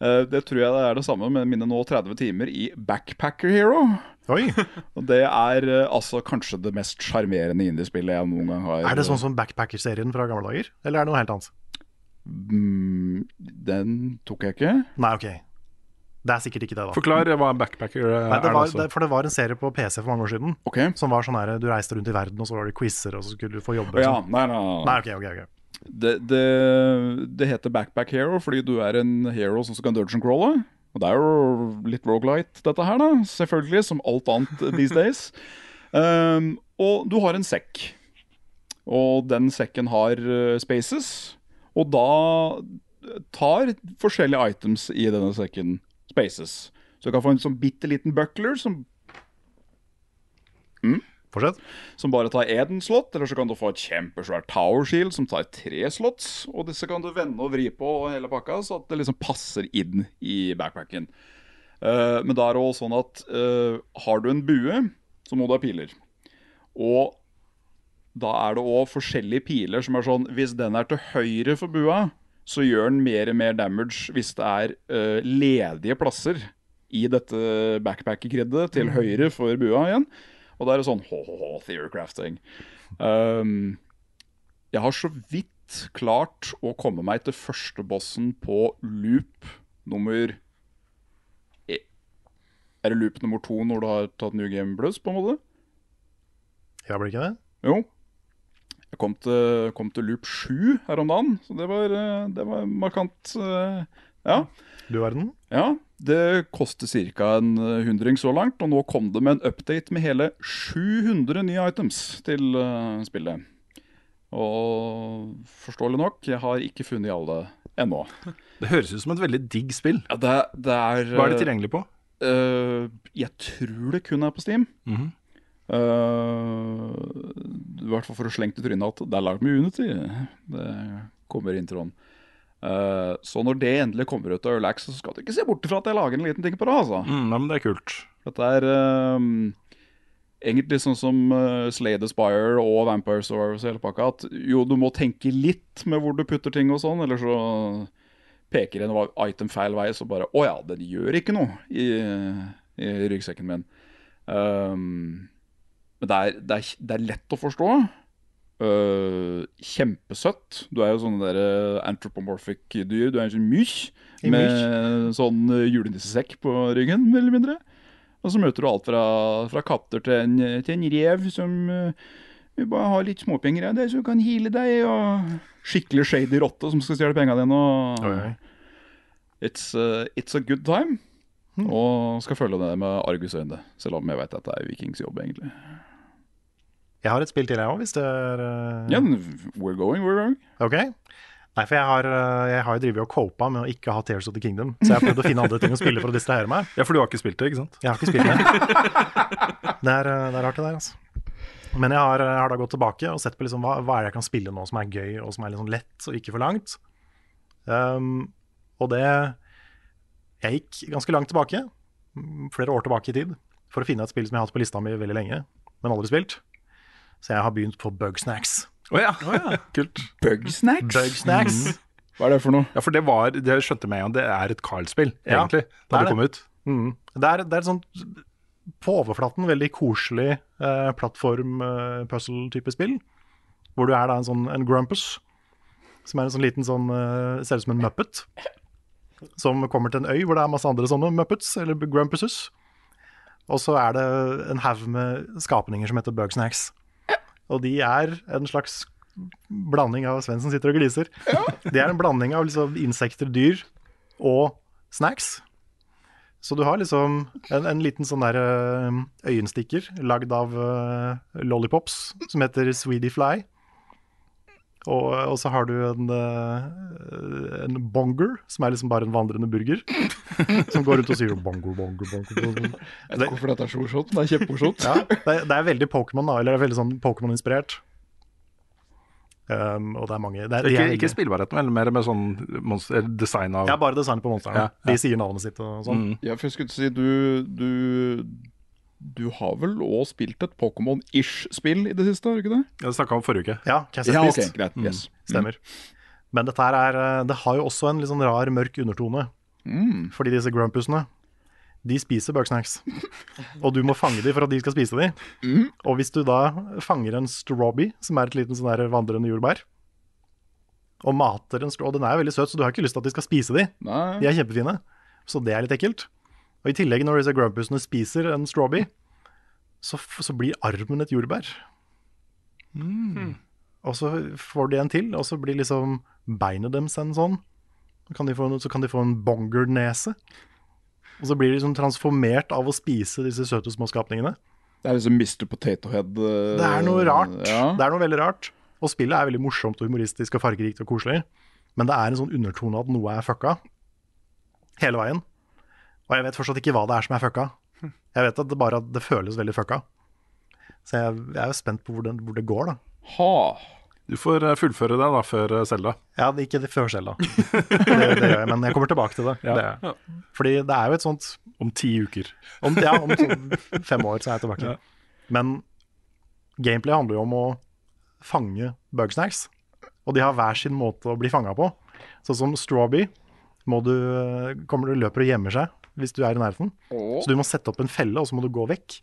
Eh, det tror jeg det er det samme med mine nå 30 timer i Backpacker Hero. Oi. Og det er eh, altså kanskje det mest sjarmerende indiespillet jeg noen gang har Er det sånn som Backpacker-serien fra gamle dager? Eller er det noe helt annet? Mm, Den tok jeg ikke. Nei, ok. Det er sikkert ikke det, da. Forklar hva en backpacker er. Nei, det var, altså. det, for det var en serie på PC for mange år siden okay. som var sånn her Du reiste rundt i verden, og så var det quizer, og så skulle du få jobbe. Å ja, sånn. nei, nei, nei. Nei, ok, ok, okay. Det, det, det heter Backpack Hero fordi du er en hero som kan dungeon crawle. Og det er jo litt rogelight, dette her, da. Selvfølgelig, som alt annet these days. Um, og du har en sekk. Og den sekken har uh, spaces. Og da tar forskjellige items i denne sekken spaces. Så du kan få en sånn bitte liten buckler som Fortsett. som bare tar én slott, eller så kan du få et kjempesvært tower shield som tar tre slotts. Og disse kan du vende og vri på hele pakka, så at det liksom passer inn i backpacken. Uh, men da er det også sånn at uh, har du en bue, så må du ha piler. Og da er det òg forskjellige piler som er sånn Hvis den er til høyre for bua, så gjør den mer og mer damage hvis det er uh, ledige plasser i dette backpacker-kriddet til høyre for bua igjen. Og da er det sånn hå-hå-hå, theorycrafting. Um, jeg har så vidt klart å komme meg til første bossen på loop nummer e- Er det loop nummer to når du har tatt New Game Plus, på en måte? Ja, blir det ikke det? Jo. Jeg kom til, kom til loop sju her om dagen, så det var, eh, det var markant. eh, Ja. Du verden. Ja, det koster ca. en eh, hundring så langt, og nå kom det med en update med hele 700 nye items til spillet. Og forståelig nok, jeg har ikke funnet alle ennå. Det høres ut som et veldig digg spill. Ja, det, det er Hva er det tilgjengelig på? Uh, jeg tror det kun er på Steam. Mhm. Eh, I hvert fall for å slenge til trynet at det er lagd med Unity. Det kommer introen. Uh, så når det endelig kommer ut av Relax, så skal du ikke se bort fra at jeg lager en liten ting på det. altså. Mm, nei, men det er kult. Dette er uh, egentlig sånn som uh, Slay the Spire og Vampire Survivors og hele pakka. At jo, du må tenke litt med hvor du putter ting og sånn, eller så peker en item feil vei, så bare Å ja, den gjør ikke noe i, i ryggsekken min. Um, men det er, det, er, det er lett å forstå. Uh, kjempesøtt. Du er jo sånne der uh, anthropomorphic dyr. Du er en sånn mysj med med sånn uh, julenissesekk på ryggen, mer eller mindre. Og så møter du alt fra, fra katter til en, til en rev som uh, bare har litt småpenger av deg, som kan heale deg, og skikkelig shady rotte som skal stjele pengene dine. Og it's, uh, it's a good time. Og skal følge det med argusøyne, selv om jeg vet at det er Vikings jobb, egentlig. Jeg har et spill til, jeg òg, hvis det er eh, Ja, men we're going, we're going. Ok. Nei, for jeg har, eh, jeg har jo drevet og copa med å ikke ha Tears of the Kingdom. Så jeg har prøvd å finne andre ting å spille for å distrahere meg. Ja, for du har ikke spilt det, ikke sant? Jeg har ikke spilt det. Det er, eh, det er rart, det der, altså. Men jeg har, jeg har da gått tilbake og sett på liksom hva, hva er det jeg kan spille nå som er gøy, og som er sånn lett og ikke for langt. Um, og det Jeg gikk ganske langt tilbake, mm, flere år tilbake i tid, for å finne et spill som jeg har hatt på lista mi veldig lenge, men aldri spilt. Så jeg har begynt på Bugsnacks. Å ja. Kult. Bugsnacks? Bugsnacks. Hva er det for noe? Ja, for det var Det skjønte jeg med en gang. Det er et Carl-spill, Ja, egentlig, det da det, det kom ut. Mm. Det er, det er et sånt på overflaten veldig koselig eh, plattform-puzzle-type spill. Hvor du er da en sånn en Grumpus, som er en sånn liten sånn eh, Ser ut som en muppet. Som kommer til en øy hvor det er masse andre sånne muppets, eller Grumpuses. Og så er det en haug med skapninger som heter Bugsnacks. Og de er en slags blanding av Svendsen sitter og gliser. De er en blanding av liksom insekter, dyr og snacks. Så du har liksom en, en liten sånn der eh, øyenstikker lagd av uh, lollipops som heter Sweetie Fly. Og, og så har du en, eh, en bonger, som er liksom bare en vandrende burger. Som går rundt og sier bonger, bonger, bonger. bonger. Jeg vet ikke hvorfor dette er så morsomt, det er kjempemorsomt. Ja, det, det er veldig Pokémon, da. Eller det er veldig sånn Pokémon-inspirert. Um, og det er mange det er, Ikke, ikke spillbarheten, men mer med sånn monster, design av Ja, bare designet på monstrene. Ja, ja. De sier navnet sitt og sånn. Mm. Ja, for jeg skulle si, du, du, du har vel òg spilt et Pokémon-ish-spill i det siste, har du ikke det? Ja, Det snakka om forrige uke. Ja, Cassie Ja, okay, greit. Mm. Yes. Stemmer. Men dette her er eh, Det har jo også en litt sånn rar, mørk undertone. Mm. Fordi disse grumpusene, de spiser bugsnacks. Og du må fange dem for at de skal spise dem. Mm. Og hvis du da fanger en strawby, som er et liten sånn der vandrende jordbær, og mater en straw, og den er jo veldig søt, så du har ikke lyst til at de skal spise dem. De er kjempefine. Så det er litt ekkelt. Og i tillegg, når disse grumpusene spiser en strawby, så, så blir armen et jordbær. Og så får de en til, og så blir liksom beinet deres en sånn. Så kan de få en, så kan de få en bonger-nese. Og så blir de liksom transformert av å spise disse søte små skapningene. Det er liksom Mr. Potato Head. eh, Det er noe rart. Ja. Det er noe veldig rart. Og spillet er veldig morsomt og humoristisk og fargerikt og koselig. Men det er en sånn undertone at noe er fucka. Hele veien. Og jeg vet fortsatt ikke hva det er som er fucka. Jeg vet at det bare at det føles veldig fucka. Så jeg, jeg er jo spent på hvor det, hvor det går, da. Ha. Du får eh, fullføre det da før Selda. Ja, ikke det før Selda. Det, det gjør jeg, men jeg kommer tilbake til det. Ja. det ja. Fordi det er jo et sånt Om ti uker. om, Ja, om sånn fem år så er jeg tilbake. Ja. Men gameplay handler jo om å fange bugsnacks. Og de har hver sin måte å bli fanga på. Sånn som Strawby må du, kommer du løper og gjemmer seg hvis du er i nærheten. Så du må sette opp en felle, og så må du gå vekk.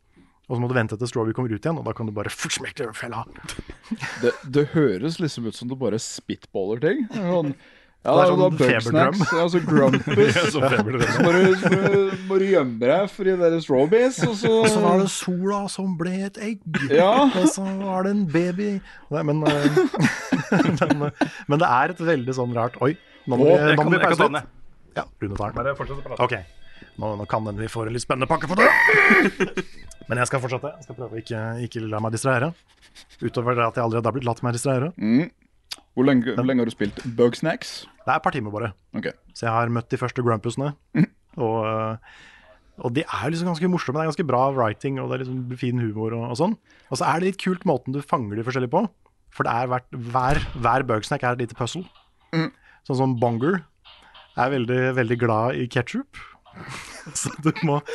Og så må du vente til strawberry kommer ut igjen, og da kan du bare smekke fella. Det, det høres liksom ut som du bare spitballer ting. Sånn, ja, Det er sånn feberdrøm. Altså. Ja. Så må du, så må du gjemme deg for de der strawberries, og så Og så var det sola som ble et egg, Ja. og så var det en baby Nei, men, eh, men, eh, men det er et veldig sånn rart Oi, nå må vi, pause litt. Ja, Rune tar den. Bare fortsett å prate. Ok, nå, nå kan den vi får en litt spennende pakke for det. Men jeg skal fortsette. Jeg skal prøve å ikke, ikke la meg distrahere. Utover det at jeg allerede har blitt latt meg distrahere. mm. hvor, lenge, hvor lenge har du spilt Bugsnacks? Det er et par timer bare. Okay. Så jeg har møtt de første grumpusene. Og, eh, og de er liksom ganske morsomme. Det er ganske bra writing og det er liksom fin humor og, og sånn. Og så er det litt kult måten du fanger de forskjellige på. For det er hvert, hver, hver bugsnack er et lite puzzle. Sånn som Bonger er veldig, veldig glad i ketsjup. Så du må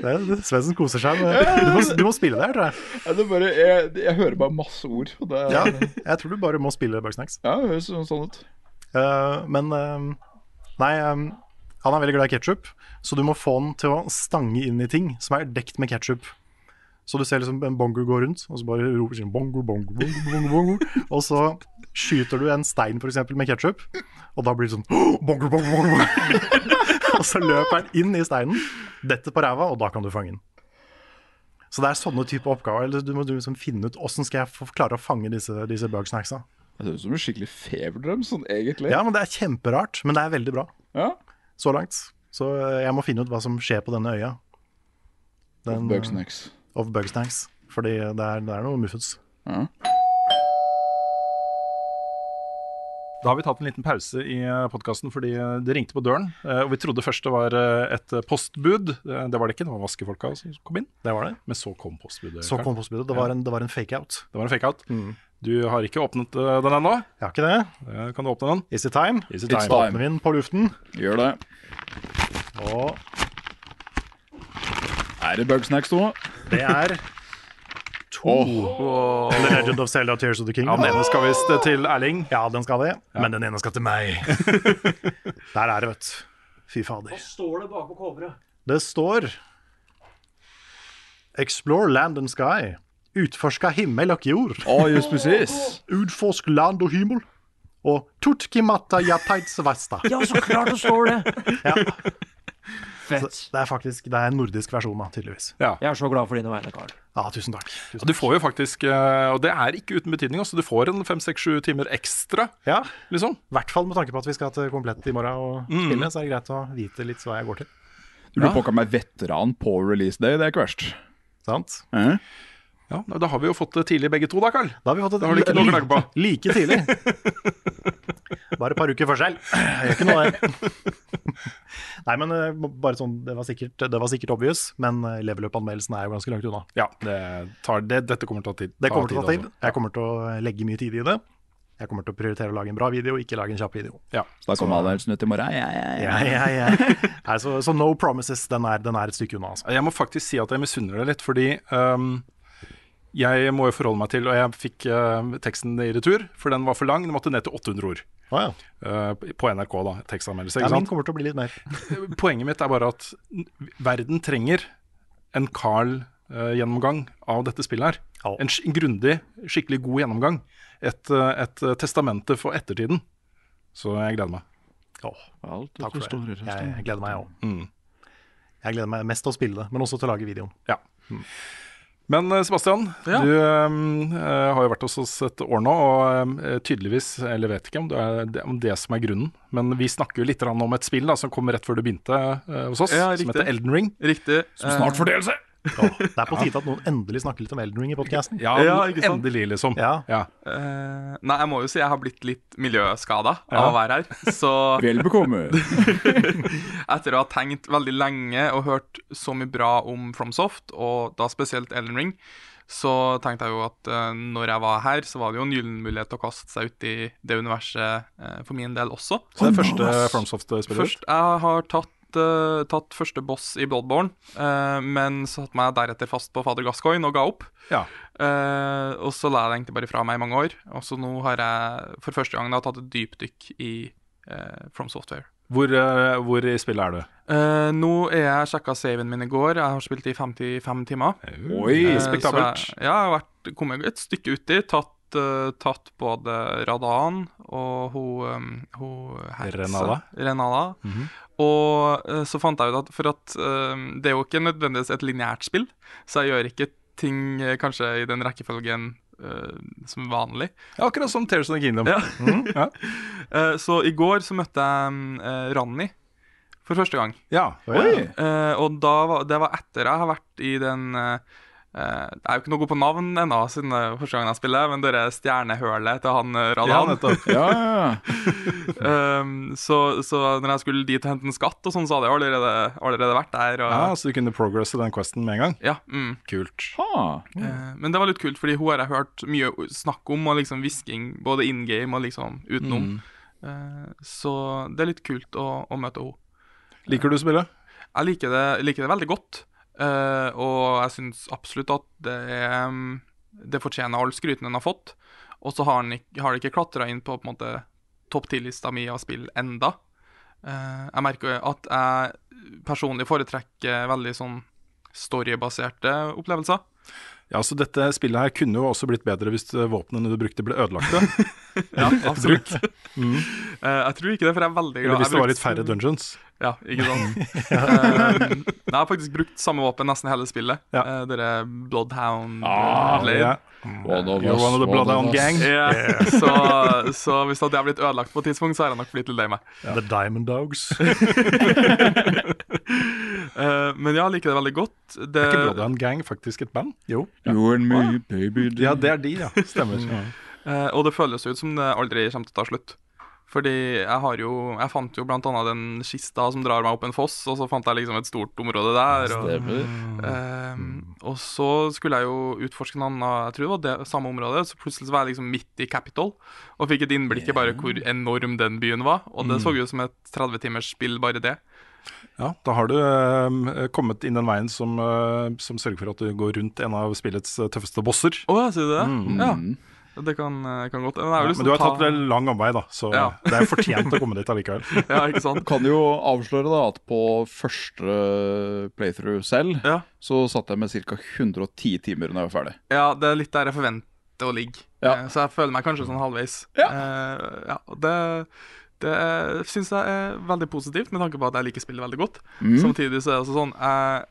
Det er- det- Svendsen koser seg. Du, må, du må spille det her, tror jeg. Ja, det bare, jeg, jeg hører bare masse ord. Det, Ja, jeg tror du bare må spille bugsnacks. ja, det høres sånn- sånn ut. Uh, men uh, Nei, um, han er veldig glad i ketsjup, så du må få han til å stange inn i ting som er dekt med ketsjup. Så du ser liksom en bongo gå rundt, og så bare roper sånn bongo, bongo, bongo, bongo, bongo. Og så skyter du en stein for eksempel med ketsjup, og da blir det sånn «Åh, bongo, bongo, bongo. Og så løper den inn i steinen, detter på ræva, og da kan du fange den. Så det er sånne type oppgaver. Eller du må du liksom finne ut åssen skal jeg klare å fange disse, disse bugsnacksa. Det høres ut som en skikkelig feberdrøm, sånn egentlig. Ja, men det er kjemperart, men det er veldig bra. Ja. så langt. Så eh, jeg må finne ut hva som skjer på denne øya. Den, Bugsnacks. Of Bugsnacks. Fordi det er, det er noe muffens. Ja. Da har vi tatt en liten pause i podkasten fordi eh, det ringte på døren. eh, Og vi trodde først det var eh, et postbud. Eh, Det var det ikke, det var vaskefolka som kom inn. Det var det. Men så kom postbudet. Så kom postbudet. Det var en, det var en fake-out. Det var en fake-out. Du har ikke åpnet eh, den ennå. Jeg har ikke det. Eh, Kan du åpne den? Is it time? Is it It's time? time. Åpner vi den på luften. Gjør det. Og Er det Bugsnacks nå? det er to The Legend of Zelda Tears of the King. Ja, Den ene skal visst til Erling. Ja, den skal det. Men den ene skal til meg. Der er det, vet du. Fy fader. står det bakpå coveret? Det står Explore land and sky. Utforska himmel og jord. Oh, just precis. Utforsk land og himmel. Og tutkimatta jataitsvasta. Ja, så klart det står det! Ja. Fett. Så det er faktisk det er en nordisk versjon, da, tydeligvis. Ja. Jeg er så glad for dine vegne, Carl. Ja, tusen takk. Tusen du får jo faktisk, eh, og det er ikke uten betydning, også, du får en fem, seks, sju timer ekstra, Ja, liksom. I hvert fall med tanke på at vi skal til komplett i morgen og Mm. spille, så er det greit å vite litt hva jeg går til. Du blir Ja. påkalt meg veteran på release day, det er ikke verst. Sant? Mm. Ja, Da har vi jo fått det tidlig begge to, da, Carl. Da har vi fått det, Da har ikke noe å klage på. like tidlig. Bare et par uker forskjell. Jeg gjør ikke noe der. Nei, men eh, bare sånn, det var sikkert, det var sikkert obvious, men eh, level up-anmeldelsen er jo ganske langt unna. Ja, det tar, det, dette kommer til å ta tid. Det kommer til å ta tid. altså. Jeg kommer til å legge mye tid i det. Jeg kommer til å prioritere å lage en bra video, ikke lage en kjapp video. Ja. Så da kommer anmeldelsen ut i morgen. Ja, ja, ja. Ja, ja, ja. Nei, så, så no promises, den er, den er et stykke unna. Altså. Jeg må faktisk si at jeg misunner deg litt, fordi um jeg må jo forholde meg til Og jeg fikk uh, teksten i retur, for den var for lang. Den måtte ned til 800 ord. Å, ja. uh, på NRK, da. Tekstanmeldelse. Ja, Ikke min sant? kommer til å bli litt mer. Poenget mitt er bare at verden trenger en Carl-gjennomgang av dette spillet her. Oh. En, en grundig, skikkelig god gjennomgang. Et, eh, et eh, testamente for ettertiden. Så jeg gleder meg. Oh, Alt takk for det. Jeg, jeg gleder meg, jeg òg. Mm. Jeg gleder meg mest til å spille det, men også til å lage videoen. Ja. Men eh, Sebastian, Ja. du eh, har jo vært hos oss et år nå, og eh, tydeligvis, eller vet ikke om det er det, om det som er grunnen, men vi snakker jo litt om et spill da, som kom rett før du begynte uh, hos oss, Ja, som heter Elden Ring. Riktig. Som snart får DLC! Åh, det er på tide at noen endelig snakker litt om Elden Ring i podkasten. Ja, Ja, ikke sant? endelig, liksom. Ja. Ja. Eh, nei, jeg må jo si jeg har blitt litt miljøskada Ja. av å være her. Så Vel bekomme. etter å ha tenkt veldig lenge og hørt så mye bra om FromSoft, og da spesielt Elden Ring, så tenkte jeg jo at eh, når jeg var her, så var det jo en gyllen mulighet til å kaste seg ut i det universet eh, for min del også. Så det er første FromSoft-spillet Først, jeg har tatt, eh, tatt første boss i Bloodborne, uh, men satte meg deretter fast på Fader Gascoigne og ga opp. Ja. Uh, og så la jeg det egentlig bare fra meg i mange år. Og så nå har jeg for første gang da tatt et dypdykk i From Software. Hvor, hvor i spillet er du? Uh, nå er jeg sjekka saven min i går. Jeg har spilt i 55 timer. Oi, spektabelt. så Jeg, ja, jeg har vært, kommet et stykke uti. Tatt, tatt både Radan og hun, um, hun herse, Renala. Renala. Mhm. Og eh, så fant jeg ut at for at eh, det er jo ikke nødvendigvis et lineært spill, så jeg gjør ikke ting eh, kanskje i den rekkefølgen uh, som vanlig. Ja, akkurat som Tears of the Kingdom. Ja. Mhm, ja. uh, så i går så møtte jeg uh, Ranni for første gang. ja. Oi. Uh, og da var, det var etter jeg har vært i den eh, eh, Jeg er jo ikke noe god på navn ennå, siden det er første gang jeg spiller, men det er stjernehølet til han eh, Ja, Radan. nettopp. Ja, ja, ja. um, så, så når jeg skulle dit og hente en skatt, og sånn, så hadde jeg allerede, allerede vært der. Og, Ja, så du kunne progresse den questen med en gang? ja, mm. Kult. Ha. Eh, men det var litt kult, fordi hun har jeg hørt mye snakk om, og liksom hvisking både in game og liksom utenom. Eh, så det er litt kult å, å møte henne. Liker du å spille? Jeg liker det, liker det veldig godt, eh, og jeg syns absolutt at det, er, mm, det fortjener all skryten den har fått. Og så har, den har det ikke klatra inn på, på topp ti-lista mi av spill enda. Uh, jeg merker at jeg personlig foretrekker veldig sånn storybaserte opplevelser. Ja, så Dette spillet her kunne jo også blitt bedre hvis våpnene du brukte, ble ødelagte. Ja, absolutt. Eh, jeg tror ikke det, for jeg er veldig glad Eller hvis det var litt færre dungeons. Ja, ikke sant. Eh, jeg har faktisk brukt samme våpen nesten hele spillet. Ja. Uh, Dere Bloodhound Ah, Blade. Yeah. One of us, one of the Bloodhound gang. Yeah. gang. Så, så hvis det hadde blitt ødelagt på et tidspunkt, så hadde jeg nok blitt litt lei meg. The Diamond Dogs. uh, men ja, jeg liker det veldig godt. Det, Er ikke Bloodhound Gang faktisk et band? Jo. You and me, baby. Ja, det er de, ja. Stemmer. eh, og det føles ut som det aldri kommer til å ta slutt. Fordi jeg har jo Jeg fant jo blant annet den kista som drar meg opp en foss, og så fant jeg liksom et stort område der. Og, eh, og så skulle jeg jo utforske en annen Jeg tror det var det samme området. Så plutselig så var jeg liksom midt i Capitol og fikk et innblikk i bare hvor enorm den byen var. Og det så ut som et 30 timers spill, bare det. Ja, Da har du eh, kommet inn den veien som, eh, som sørger for at du går rundt en av spillets eh, tøffeste bosser. Å, sier du det? Ja. Det kan, eh, kan godt Men, jeg har Ja, men du har ta- tatt en lang omvei, da, så Ja. det er fortjent å komme dit allikevel. Ja, ikke sant? Kan jo avsløre da at på første playthrough selv Ja. så satt jeg med ca. 110 timer når jeg var ferdig. Ja, det er litt der jeg forventer å ligge. Ja. Eh, Så jeg føler meg kanskje sånn halvveis. Ja. uh, ja det det syns jeg er veldig positivt, med tanke på at jeg liker spillet veldig godt. Mm. Samtidig så er det også sånn jeg,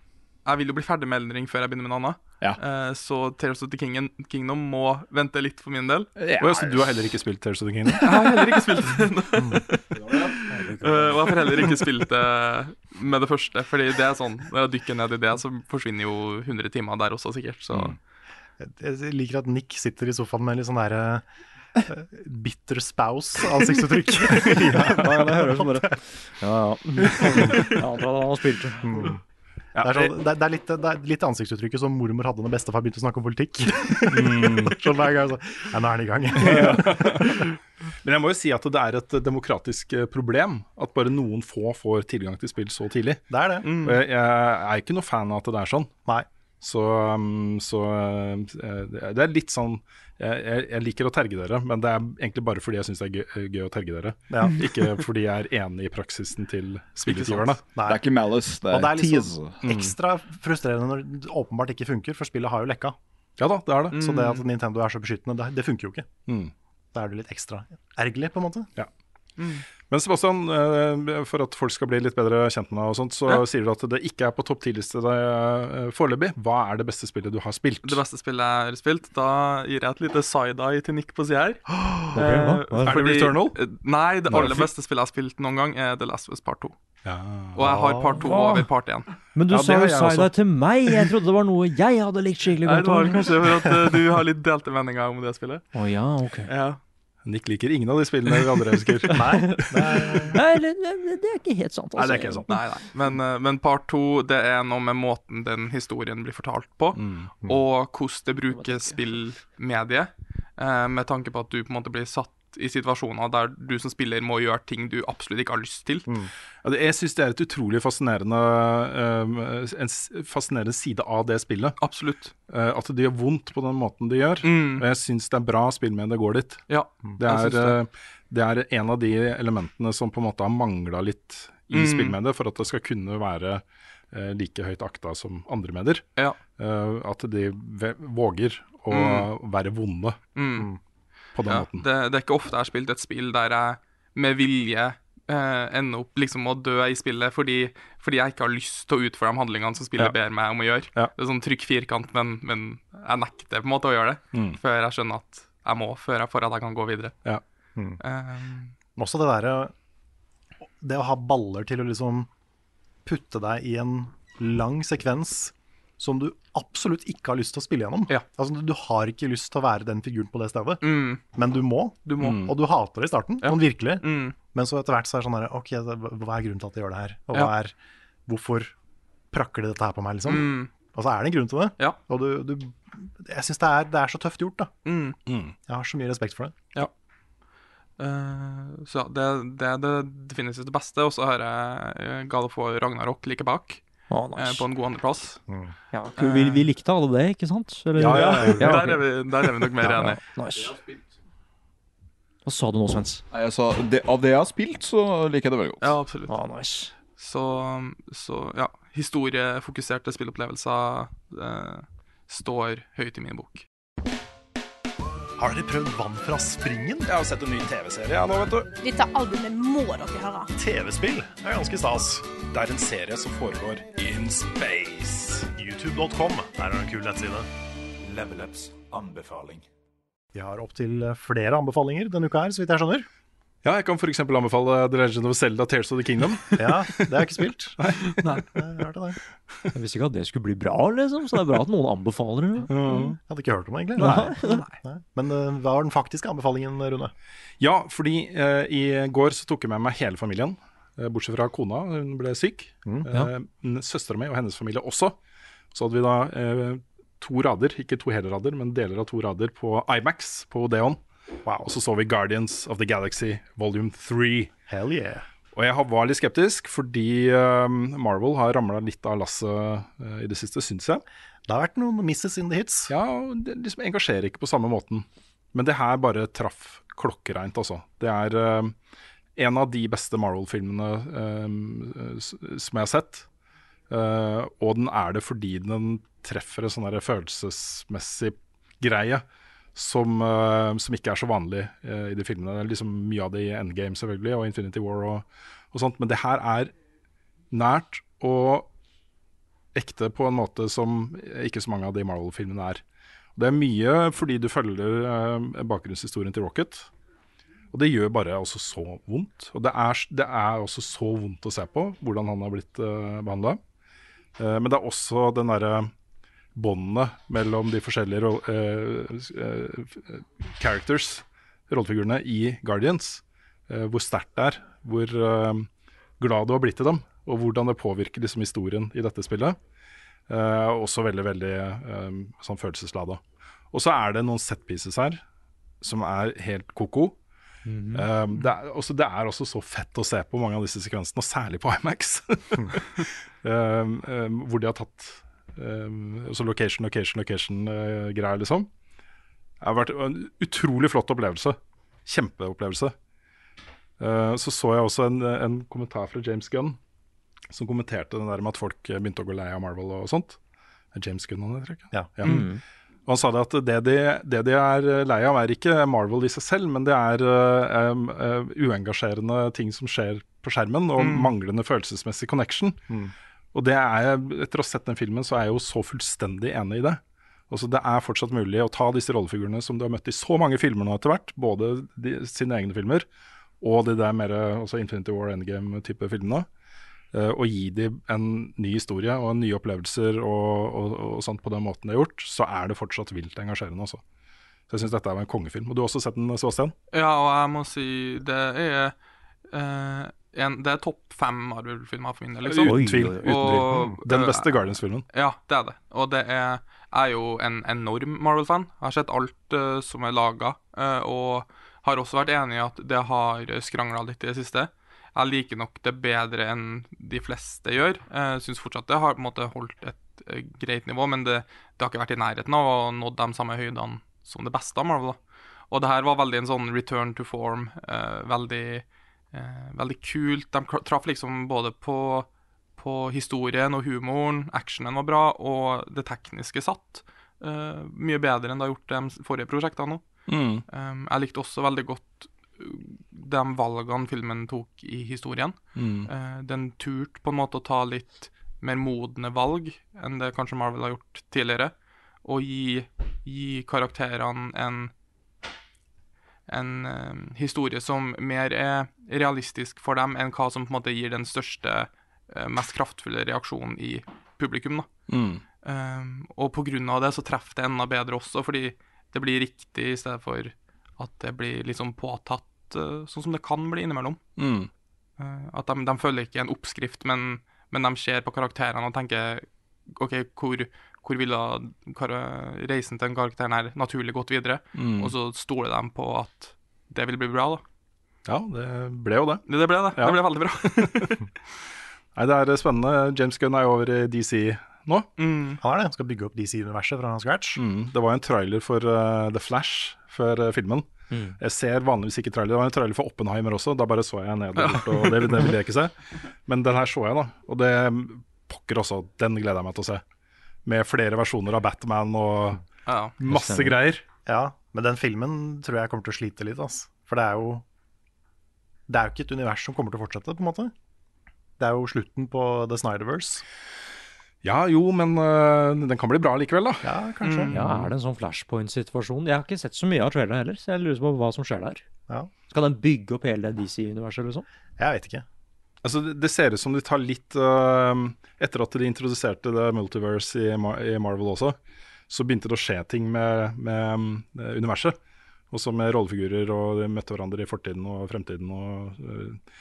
jeg vil jo bli ferdig med Elden Ring før jeg begynner med noe annet. Ja. Uh, så Tales of the Kingdom, Kingdom må vente litt for min del. Ja, Og ja, så du har heller ikke spilt Tales of the Kingdom? Jeg har heller ikke spilt det. uh, og jeg får heller ikke spilt det med det første, Fordi det er sånn når jeg dykker ned i det, så forsvinner jo 100 timer der også, sikkert. Så Jeg liker at Nick sitter i sofaen med litt sånn derre eh, bitter spouse-ansiktsuttrykk. Ja, det høres bare Ja, ja. Jeg antar at han har spilt Mm. Det er, sånn, det, er, litt, det er litt ansiktsuttrykket som mormor hadde når bestefar begynte å snakke om politikk. sånn hver gang så, ja, Nå er han i gang. Men jeg må jo si at det er et demokratisk eh, problem at bare noen få får tilgang til spill så tidlig. Det er det. Og jeg, jeg er ikke noe fan av at det er sånn. Nei. Så, um, så eh, det er litt sånn jeg, jeg, jeg liker å terge dere, men det er egentlig bare fordi jeg syns det er gøy, gøy å terge dere. Ja. Ikke fordi jeg er enig i praksisen til spillutgiverne. Det er ikke malice, det Og det er er tease. liksom ekstra frustrerende når det åpenbart ikke funker, for spillet har jo lekka. Ja da, det er det. Så det at Nintendo er så beskyttende, det, det funker jo ikke. Mm. Da er det litt ekstra ergerlig, på en måte. Ja. Men Sebastian, eh, for at folk skal bli litt bedre kjent med deg, og sånt, så Ja. sier du at det ikke er på topp 10-liste eh, foreløpig. Hva er det beste spillet du har spilt? det beste spillet jeg har spilt, da gir jeg et lite side-eye til Nick på sida her. Okay, Eh, Er det Returnal? Nei, det aller beste spillet jeg har spilt noen gang, er The Last of Us Part 2. Ja. Og jeg har Part 2 over Part 1. Men du Ja, sa jo side-eye til meg. Jeg trodde det var noe jeg hadde likt skikkelig godt. Nei, det var kanskje for at eh, du har litt delte meninger om det spillet. Å ja, ok. Ja. Nick liker ingen av de spillene vi andre elsker. Nei, det Nei, det, er ikke helt sant. Altså. Nei, det er ikke helt sant. Nei, nei. Men, eh, men Part to det er noe med måten den historien blir fortalt på, Mm. og hvordan det bruker spillmediet, eh, med tanke på at du på en måte blir satt i situasjoner der du som spiller må gjøre ting du absolutt ikke har lyst til. Det, jeg syns det er et utrolig fascinerende eh, En fascinerende side av det spillet. Absolutt. Eh, at det gjør vondt på den måten det gjør. Mm. Og jeg syns det er bra spill med det går dit. Ja, Det jeg er, det. eh, det er en av de elementene som på en måte har mangla litt i Mm. spillmediet for at det skal kunne være eh, like høyt akta som andre medier. Ja. At de våger å være vonde Mm. På den Ja, måten. det, det er ikke ofte jeg har spilt et spill der jeg med vilje eh, ender opp liksom å dø i spillet fordi, fordi jeg ikke har lyst til å utføre de handlingene som spillet Ja. ber meg om å gjøre. Ja. Det er sånn trykk firkant, men, men jeg nekter på en måte å gjøre det Mm. før jeg skjønner at jeg må, før jeg, får at jeg kan gå videre. Ja. Mm. Um, også det derre Det å ha baller til å liksom putte deg i en lang sekvens som du absolutt ikke har lyst til å spille gjennom. Ja. Altså, du, har ikke lyst til å være den figuren på det stedet, mm, men du må. du må. Mm. Og du hater det i starten, Ja. sånn virkelig. Mm, Men så etter hvert så er det sånn her OK, hva er grunnen til at jeg gjør det her? Og Ja. hva er Hvorfor prakker de dette her på meg, liksom? mm, Og så er det en grunn til det. ja. Og du, du Jeg syns det, er- det er så tøft gjort, da. Mm. Mm. Jeg har så mye respekt for det. Eh, så ja, det, det er det definitivt det beste. Og så har jeg uh, God of War Ragnarok like bak, Eh, nice. på en god andreplass. Ja, vi, vi likte alle det, ikke sant? Eller? Ja, ja, ja. Ja, okay. der, er vi, der er vi nok mer Ja, enige. ja. Nice. Hva sa du nå, Svens? Nei, jeg sa, det, av det jeg har spilt, så liker jeg det veldig godt. Ja, absolutt. Oh, nice. Så, så ja, historiefokuserte spillopplevelser eh, står høyt i min bok. Har dere prøvd vann fra springen? Jeg har sett en ny TV-serie ja, nå, vet du. Dette albumet må dere høre. TV-spill er ganske stas. Det er en serie som foregår in space. YouTube.com. Der er det en kul nettside. Level Ups anbefaling. Vi har opptil flere anbefalinger denne uka her, så vidt jeg skjønner. Ja, jeg kan f.eks. anbefale The Legend of Zelda Tears of the Kingdom. Ja, det har jeg ikke spilt. Nei. Jeg hørte det. Jeg visste ikke at det skulle bli bra, liksom, så det er bra at noen anbefaler det. Jeg hadde ikke hørt om det, egentlig. Nei. Men uh, hva var den faktiske anbefalingen, Rune? Ja, fordi uh, i går så tok jeg med meg hele familien. uh, bortsett fra kona, hun ble syk. ja. Eh, Søstera mi og hennes familie også. Så hadde vi da to rader, ikke to hele rader, men deler av to rader på Imax på Odeon. Og så så vi Guardians of the Galaxy volume 3. Hell yeah. Og jeg var litt skeptisk, fordi eh, Marvel har ramla litt av lasset eh, i det siste, syns jeg. Det har vært noen misses in the hits. Ja, og det liksom engasjerer ikke på samme måten. Men det her bare traff klokkereint, altså. Det er eh, en av de beste Marvel-filmene eh, som jeg har sett. Uh, og den er det fordi den treffer en sånn følelsesmessig greie som, eh, som ikke er så vanlig eh, i de filmene. Det er liksom mye av det i Endgame selvfølgelig, og Infinity War og, og sånt. Men det her er nært og ekte på en måte som ikke så mange av de Marvel-filmene er. Det er mye fordi du følger eh, bakgrunnshistorien til Rocket. Og det gjør bare også så vondt. Og det er, det er også så vondt å se på hvordan han har blitt uh, behandla. men det er også den derre båndet mellom de forskjellige ro- uh, uh, characters, rollefigurene, i Guardians. Uh, hvor sterkt det er, hvor eh, glad du har blitt i dem, og hvordan det påvirker liksom, historien i dette spillet. Eh, også veldig, veldig eh, sånn følelseslada. Og så er det noen set pieces her som er helt ko-ko. Um, det, er også, det er også så fett å se på mange av disse sekvensene, og særlig på IMAX. um, um, hvor de har tatt um, så location, location, location-greier, liksom. Det har vært en utrolig flott opplevelse. Kjempeopplevelse. Uh, så så jeg også en, en kommentar fra James Gunn, som kommenterte den der med at folk begynte å gå lei av Marvel og sånt. James Gunn han heter, ikke Ja. Mm. Og han sa det at det de, det de er lei av, er ikke Marvel i seg selv, men det er uh, um, eh, uengasjerende ting som skjer på skjermen, og Mm. manglende følelsesmessig connection. Og det er etter å ha sett den filmen, så er jeg jo så fullstendig enig i det. Altså Det er fortsatt mulig å ta disse rollefigurene som du har møtt i så mange filmer nå etter hvert, både de, sine egne filmer og de der mer altså Infinity War Endgame-type filmene, eh, og gi dem en ny historie og nye opplevelser og, og, og sånt på den måten det er gjort, så er det fortsatt vilt engasjerende. Også. Så jeg syns dette er en kongefilm. Og du har også sett den, Sebastian? Ja, og jeg må si det er eh, en, Det er topp fem Marvel-filmer for min del, liksom. Uten tvil. Og, Den eh, beste Guardians-filmen. Ja, det er det. Og det er jeg er jo en enorm Marvel-fan. Jeg har sett alt uh, som er laga, og har også vært enig i at det har skrangla litt i det siste. Jeg liker nok det bedre enn de fleste gjør. Jeg syns fortsatt det har på en måte holdt et uh, greit nivå, men det, det har ikke vært i nærheten av å nådd de samme høydene som det beste av Marvel. da. Og det her var veldig en sånn return to form. eh, veldig, eh, veldig kult. De traff liksom både på på historien og humoren. Actionen var bra, og det tekniske satt eh, mye bedre enn det har gjort de forrige prosjektene. Mm. Um, jeg likte også veldig godt uh, de valgene filmen tok i historien. Mm. Eh, den turte på en måte å ta litt mer modne valg enn det kanskje Marvel har gjort tidligere. Og gi, gi karakterene en en uh, historie som mer er realistisk for dem enn hva som på en måte gir den største, uh, mest kraftfulle reaksjonen i publikum. da. Mm. Um, og av det så treffer det enda bedre også, fordi det blir riktig i stedet for at det blir liksom påtatt, uh, sånn som det kan bli innimellom. Mm. At de, de følger ikke en oppskrift, men, men de ser på karakterene og tenker OK, hvor, hvor ville reisen til den karakteren her naturlig gått videre? Mm. Og så stoler de på at det vil bli bra, da. Ja, det ble jo det. Det, ble det. Ja. Det ble veldig bra. Nei, det er spennende. James Gunn er jo over i DC nå. Mm. Han er det. Han skal bygge opp DC-universet fra scratch. Mm. Det var en trailer for uh, The Flash før uh, filmen. Mm. Jeg ser vanligvis ikke trailer. Det var en trailer for Oppenheimer også. Da bare så jeg ned ja. og det, det ville jeg ikke se. Men den her så jeg, da. Og det pokker også. Den gleder jeg meg til å se. Med flere versjoner av Batman og Ja. masse greier. Ja, men den filmen tror jeg kommer til å slite litt. Altså. For det er jo Det er jo ikke et univers som kommer til å fortsette, på en måte. Det er jo slutten på The Snyderverse. Ja jo, men øh, den kan bli bra likevel, da. Ja, kanskje. Mm. Ja, Er det en sånn flashpoint-situasjon? Jeg har ikke sett så mye av traileren heller, så jeg lurer på hva som skjer der. Ja. Skal den bygge opp hele DC-universet, liksom? Jeg vet ikke. Altså, det, det ser ut som de tar litt uh, Etter at de introduserte The Multiverse i, Mar i Marvel også, så begynte det å skje ting med, med um, universet. Også med rollefigurer, og de møtte hverandre i fortiden og fremtiden. Og uh,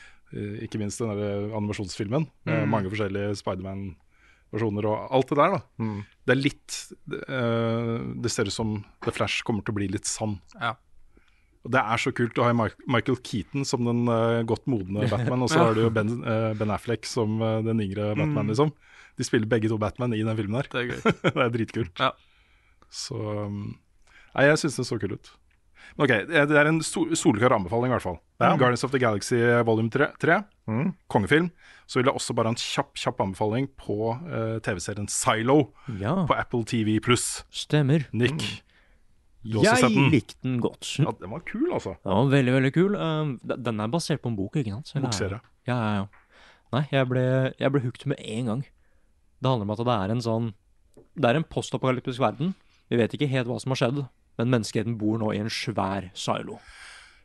ikke minst den der animasjonsfilmen med Mm. mange forskjellige Spiderman-versjoner og alt det der. da Mm. Det er litt uh, Det ser ut som The Flash kommer til å bli litt sann. Ja. Og Det er så kult å ha Michael Keaton som den uh, godt modne Batman, og så har du jo ben, uh, ben Affleck som uh, den yngre Batman, Mm. liksom. De spiller begge to Batman i den filmen her. Det er gøy. det er dritkult. Ja. Så um, Nei, jeg syns den så kul ut. Men ok, det det er en sol solklar anbefaling, i hvert fall. Ja. Guardians of the Galaxy volume 3. 3 Mm. Kongefilm. Så vil jeg også bare ha en kjapp kjapp anbefaling på TV-serien Silo Ja, på Apple TV pluss. stemmer. Nick, også Jeg likte den godt. Ja, den var kul, altså. Den var veldig, veldig kul. Um, Den er basert på en bok, ikke sant? Bokserie. Ja, ja, ja. Nei, jeg ble, jeg ble hooked med en gang. Det handler om at det er en sånn Det er en postapokalyptisk verden. Vi vet ikke helt hva som har skjedd, men menneskeheten bor nå i en svær silo.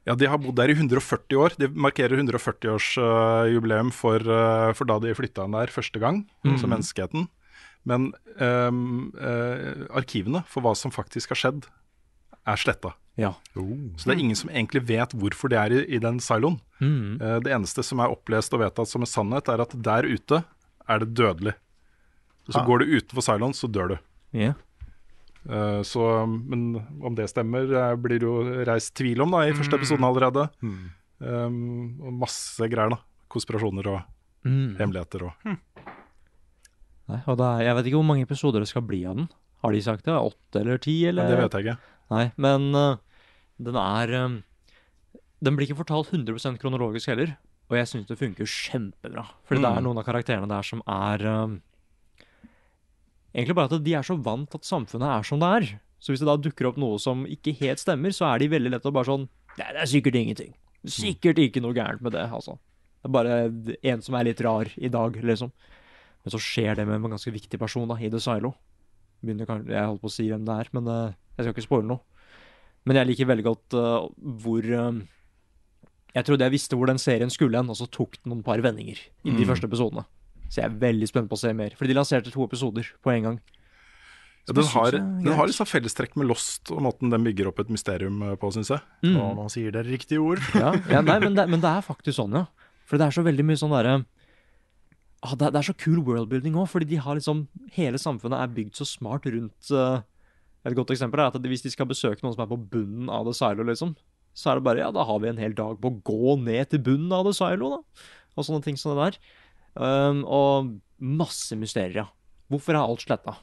Ja, De har bodd der i 140 år. De markerer 140-årsjubileum for, uh, for da de flytta inn der første gang, som menneskeheten. Men um, uh, arkivene for hva som faktisk har skjedd, er sletta. Ja. Så det er ingen som egentlig vet hvorfor det er i, i den siloen. Mm. Eh, det eneste som er opplest og vedtatt som en sannhet, er at der ute er det dødelig. Så Ah. går du utenfor siloen, så dør du. Yeah. Eh, så, men om det stemmer, eh, blir det jo reist tvil om da, i første episoden allerede. Um, og masse greier, da. Konspirasjoner og Mm. hemmeligheter og Nei, og er, jeg vet ikke hvor mange episoder det skal bli av den. Har de sagt det? Åtte eller ti? Eller? Det vet jeg ikke. Nei, men uh, den er um, Den blir ikke fortalt 100% kronologisk heller. Og jeg syns det funker kjempebra. Fordi det er Mm. noen av karakterene der som er um, Egentlig bare at de er så vant til at samfunnet er som det er. Så hvis det da dukker opp noe som ikke helt stemmer, så er de veldig lett å bare sånn Nei, det er sikkert ingenting. Sikkert ikke noe gærent med det, altså. Det er bare en som er litt rar i dag, liksom. Men så skjer det med en ganske viktig person da, i The Silo. Begynner Jeg holdt på å si hvem det er, men eh, jeg skal ikke spoile noe. Men jeg liker veldig godt uh, hvor uh, Jeg trodde jeg visste hvor den serien skulle hen, og så tok den noen par vendinger i de Mm. første episodene. Så jeg er veldig spent på å se mer. Fordi de lanserte to episoder på en gang. ja, den, har, det den har liksom fellestrekk med Lost og måten den bygger opp et mysterium eh, på, syns jeg. Mm. Og nå sier dere riktige ord. Ja, ja nei, men, det, men det er faktisk sånn, ja. For det er så veldig mye sånn derre ah, det, det er så kul worldbuilding òg, fordi de har liksom Hele samfunnet er bygd så smart rundt eh, Et godt eksempel er at hvis de skal besøke noen som er på bunnen av det Silo, liksom, så er det bare Ja, da har vi en hel dag på å gå ned til bunnen av det Silo, da. Og sånne ting som det der. Um, og masse mysterier, ja. Hvorfor er alt sletta?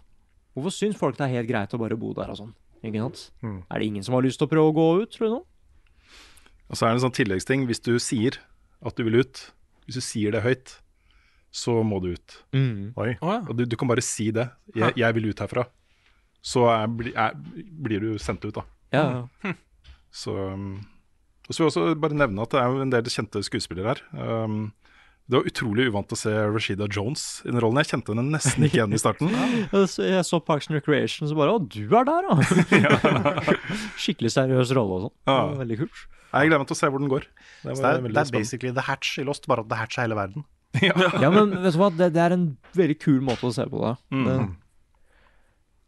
Hvorfor syns folk det er helt greit å bare bo der og sånn? Ikke sant? Mm. Er det ingen som har lyst til å prøve å gå ut, tror du nå? Og så er det en sånn tilleggsting. Hvis du sier at du vil ut, hvis du sier det høyt, så må du ut. Oi. Oh, ja. Og du, du kan bare si det. Jeg, jeg vil ut herfra. Så er, bli- er, blir du sendt ut, da. Ja, ja. Så um, Og så vil jeg også bare nevne at det er jo en del kjente skuespillere her. Um, det var utrolig uvant å se Rashida Jones i den rollen. Jeg kjente henne nesten ikke igjen i starten. Jeg så- Jeg så Parks and Recreation, så bare Å, du er der, da! Skikkelig seriøs rolle og sånn. Ja. Veldig kult. Jeg gleder meg til å se hvor den går. Det, var det er, det er basically The Hatch i Lost, bare at The Hatch er hele verden. Ja, men vet du hva, det, det er en veldig kul måte å se på det. det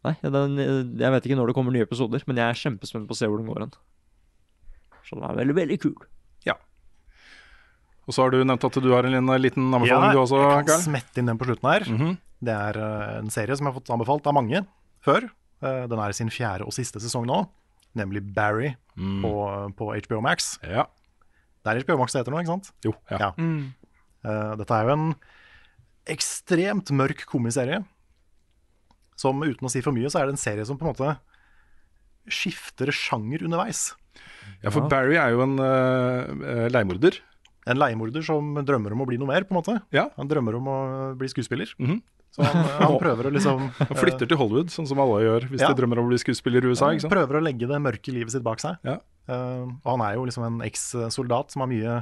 nei, den, jeg vet ikke når det kommer nye episoder, men jeg er kjempespent på å se hvor den går hen. Så den er veldig, veldig kul. Ja. Og så har du nevnt at du har en liten- anbefaling, Ja, du også, jeg kan smette inn den på slutten her. Mhm. Det er eh, en serie som jeg har fått anbefalt av mange før. Eh, den er i sin fjerde og siste sesong nå, nemlig Barry på, på HBO Max. Ja. Det er HBO Max det heter nå, ikke sant? Jo, ja. Ja. Mm. dette er jo en ekstremt mørk komiserie. Som uten å si for mye, så er det en serie som på en måte skifter sjanger underveis. ja, for Barry er jo en uh, leiemorder. En leiemorder som drømmer om å bli noe mer, på en måte. Ja. Han drømmer om å bli skuespiller. Mhm. Så han, han prøver å liksom Han flytter til Hollywood, sånn som alle gjør hvis Ja. de drømmer om å bli skuespiller i USA. Han ikke sant? prøver å legge det mørke livet sitt bak seg. Ja. Uh, og han er jo liksom en eks-soldat som har mye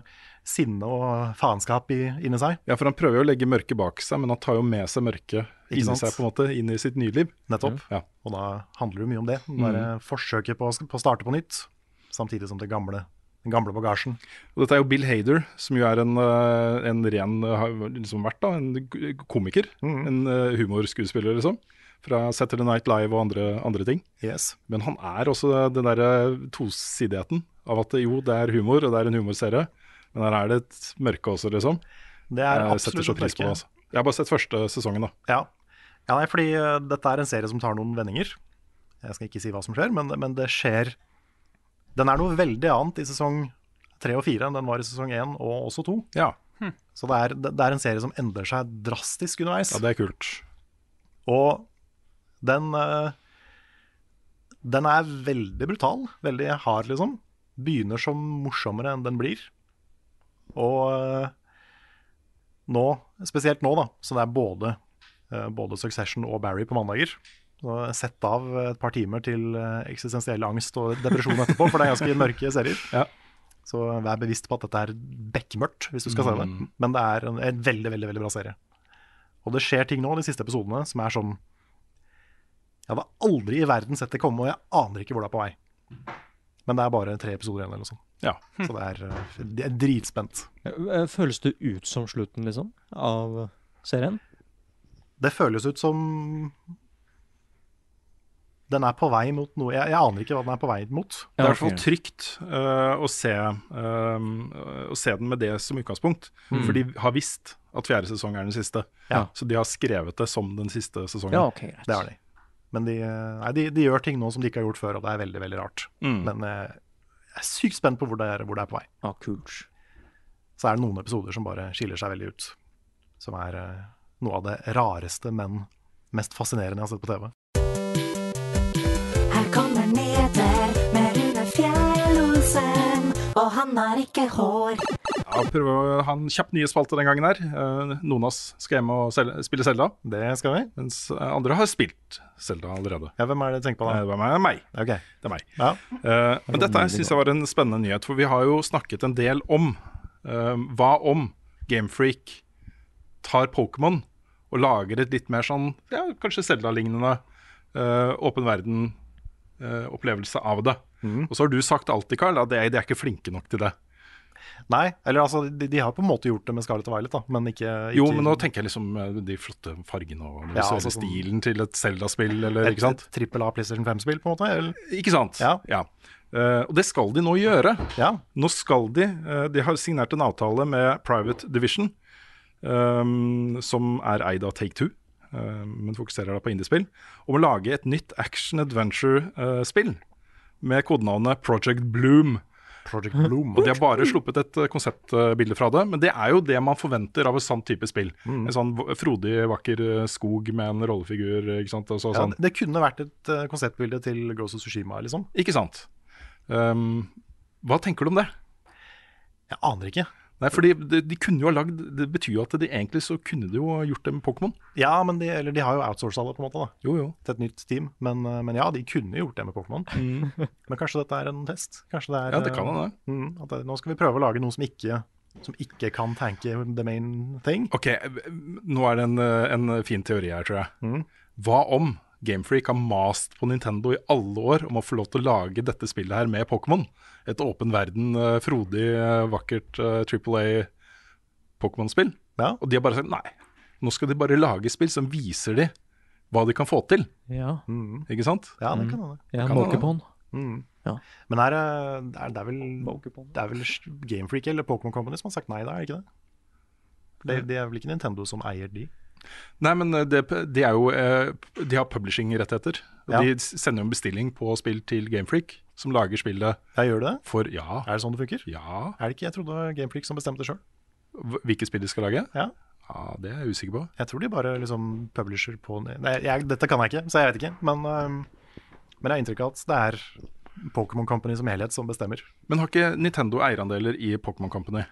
sinne og faenskap i, inni seg. Ja, for han prøver jo å legge mørket bak seg, men han tar jo med seg mørket inni seg på en måte, inn i sitt nye liv. Nettopp. Ja. Og da handler det mye om det. Det mm. forsøket på, på å starte på nytt, samtidig som det gamle, den gamle bagasjen. Og dette er jo Bill Hader, som jo er en, eh, en ren eh, har liksom vært da, en komiker. Mm. En eh, humorskuespiller, liksom. Fra Saturday Night Live og andre, andre ting. Yes. Men han er også den derre tosidigheten av at jo, det er humor, og det er en humorserie, men her er det et mørke også, liksom. Det er Jeg setter absolutt så pris på det. mørke. Altså. Jeg har bare sett første sesongen, da. Ja. Ja, nei, fordi eh, dette er en serie som tar noen vendinger. Jeg skal ikke si hva som skjer, men, men det skjer Den er noe veldig annet i sesong tre og fire enn den var i sesong én og også to. Ja, Så det er, det, det er en serie som endrer seg drastisk underveis. ja det er kult. Og den eh, Den er veldig brutal, veldig hard, liksom. Begynner som morsommere enn den blir. Og eh, nå, spesielt nå, da, så det er både, både Succession og Barry på mandager. Så Sett av et par timer til eh, eksistensiell angst og depresjon etterpå, for det er ganske mørke serier. Ja. Så vær bevisst på at dette er bekmørkt, hvis du skal se det. Mm. Men det er en, en veldig, veldig veldig bra serie. Og det skjer ting nå, de siste episodene, som er sånn Jeg hadde aldri i verden sett det komme, og jeg aner ikke hvor det er på vei. Men det er bare tre episoder igjen, eller noe sånt. Ja. Så det er, eh, det er dritspent. Eh, Føles det ut som slutten, liksom, av serien? Det føles ut som den er på vei mot noe Jeg, jeg aner ikke hva den er på vei mot. Det er i hvert fall trygt uh, å, se, uh, å se den med det som utgangspunkt. Mm. For de har visst at fjerde sesong er den siste. Ja. Så de har skrevet det som den siste sesongen. Ja, okay. Det har de. Men de, eh, nei, de, de gjør ting nå som de ikke har gjort før, og det er veldig veldig rart. Mm. Men eh, jeg er sykt spent på hvor det er, hvor det er på vei. Ja, kult. Så er det noen episoder som bare skiller seg veldig ut. Som er eh, noe av det rareste, men mest fascinerende jeg har sett på TV. Her kommer Neder med Rune Fjell-Olsen, og han har ikke hår. Ja, prøve å ha en kjapp nye spalte den gangen her. Eh, noen av oss skal hjem og sel- spille Selda. Det skal vi. Mens eh, andre har spilt Selda allerede. Ja, Hvem er det du tenker på Eh, da? Det var meg. meg. Ok. Det er meg. Ja. Eh, men dette syns jeg var en spennende nyhet, for vi har jo snakket en del om eh, hva om Gamefreak tar Pokémon og lager et litt mer sånn, ja, kanskje Zelda-lignende uh, åpen verden-opplevelse av det. Mm. Og så har du sagt alltid, Carl, at de, de er ikke flinke nok til det. Nei, eller altså, de, de har på en måte gjort det med Scarlett og Violet, da, men ikke, ikke Jo, men nå tenker jeg liksom eh, de flotte fargene og Ja, altså sånn- stilen til et Zelda-spill, eller et, ikke sant? et trippel A PlayStation 5-spill, på en måte? Eller? Ikke sant? Ja. Eh, og det skal de nå gjøre. Ja. Nå skal de uh, De har signert en avtale med Private Division, eh, som er eid av Take Two, eh, men fokuserer da på indiespill, om å lage et nytt action adventure-spill med kodenavnet Project Bloom. Project Bloom. Og De har bare sluppet et eh, konseptbilde fra det, men det er jo det man forventer av et sånt type spill. Mm. En sånn frodig, vakker eh, skog med en rollefigur. ikke sant? Så, Ja, sånn. det kunne vært et eh, konseptbilde til Ghost of Tsushima, liksom. Ikke sant? Um, hva tenker du om det? Jeg aner ikke. Nei, fordi de, de kunne jo ha lagd Det betyr jo at de egentlig så kunne de jo ha gjort det med Pokémon. Ja, men de, eller de har jo outsourca det, på en måte, da. Jo, jo. Til et nytt team. Men, eh, men ja, de kunne gjort det med Pokémon. Men kanskje dette er en test? Kanskje det er, Ja, det kan hende. eh, mm, at det, nå skal vi prøve å lage noe som ikke, som ikke kan tanke the main thing. Ok, nå er det en, eh, en fin teori her, tror jeg. Mm. Hva om Gamefreak har mast på Nintendo i alle år om å få lov til å lage dette spillet her med Pokémon? Et åpen verden, eh, frodig, eh, vakkert eh, Triple A Pokémon-spill. Ja. Og de har bare sagt nei, nå skal de bare lage spill som viser de hva de kan få til. Ja. Mm. Ikke sant? Ja, det kan hende. Ja, Pokémon. Mm. Ja. Men er, det- det er, det er vel, det er vel Gamefreak eller Pokémon Company som har sagt nei da, er det ikke det? Det, det er vel ikke Nintendo som eier de? Nei, men eh, det, de er jo eh, De har publishing-rettigheter. Ja. De sender jo en bestilling på spill til Gamefreak, som lager spillet Ja, gjør det for Ja. Er det sånn det funker? ja. Er det ikke, Jeg trodde Gamefreak som bestemte sjøl. Hv- Hvilke spill de skal lage? Ja. Ja, Det er jeg usikker på. Jeg tror de bare liksom publisher på Nei, jeg, dette kan jeg ikke, så jeg vet ikke. Men, øh, men jeg har inntrykk av at det er Pokémon Company som helhet som bestemmer. Men har ikke Nintendo eierandeler i Pokémon Company?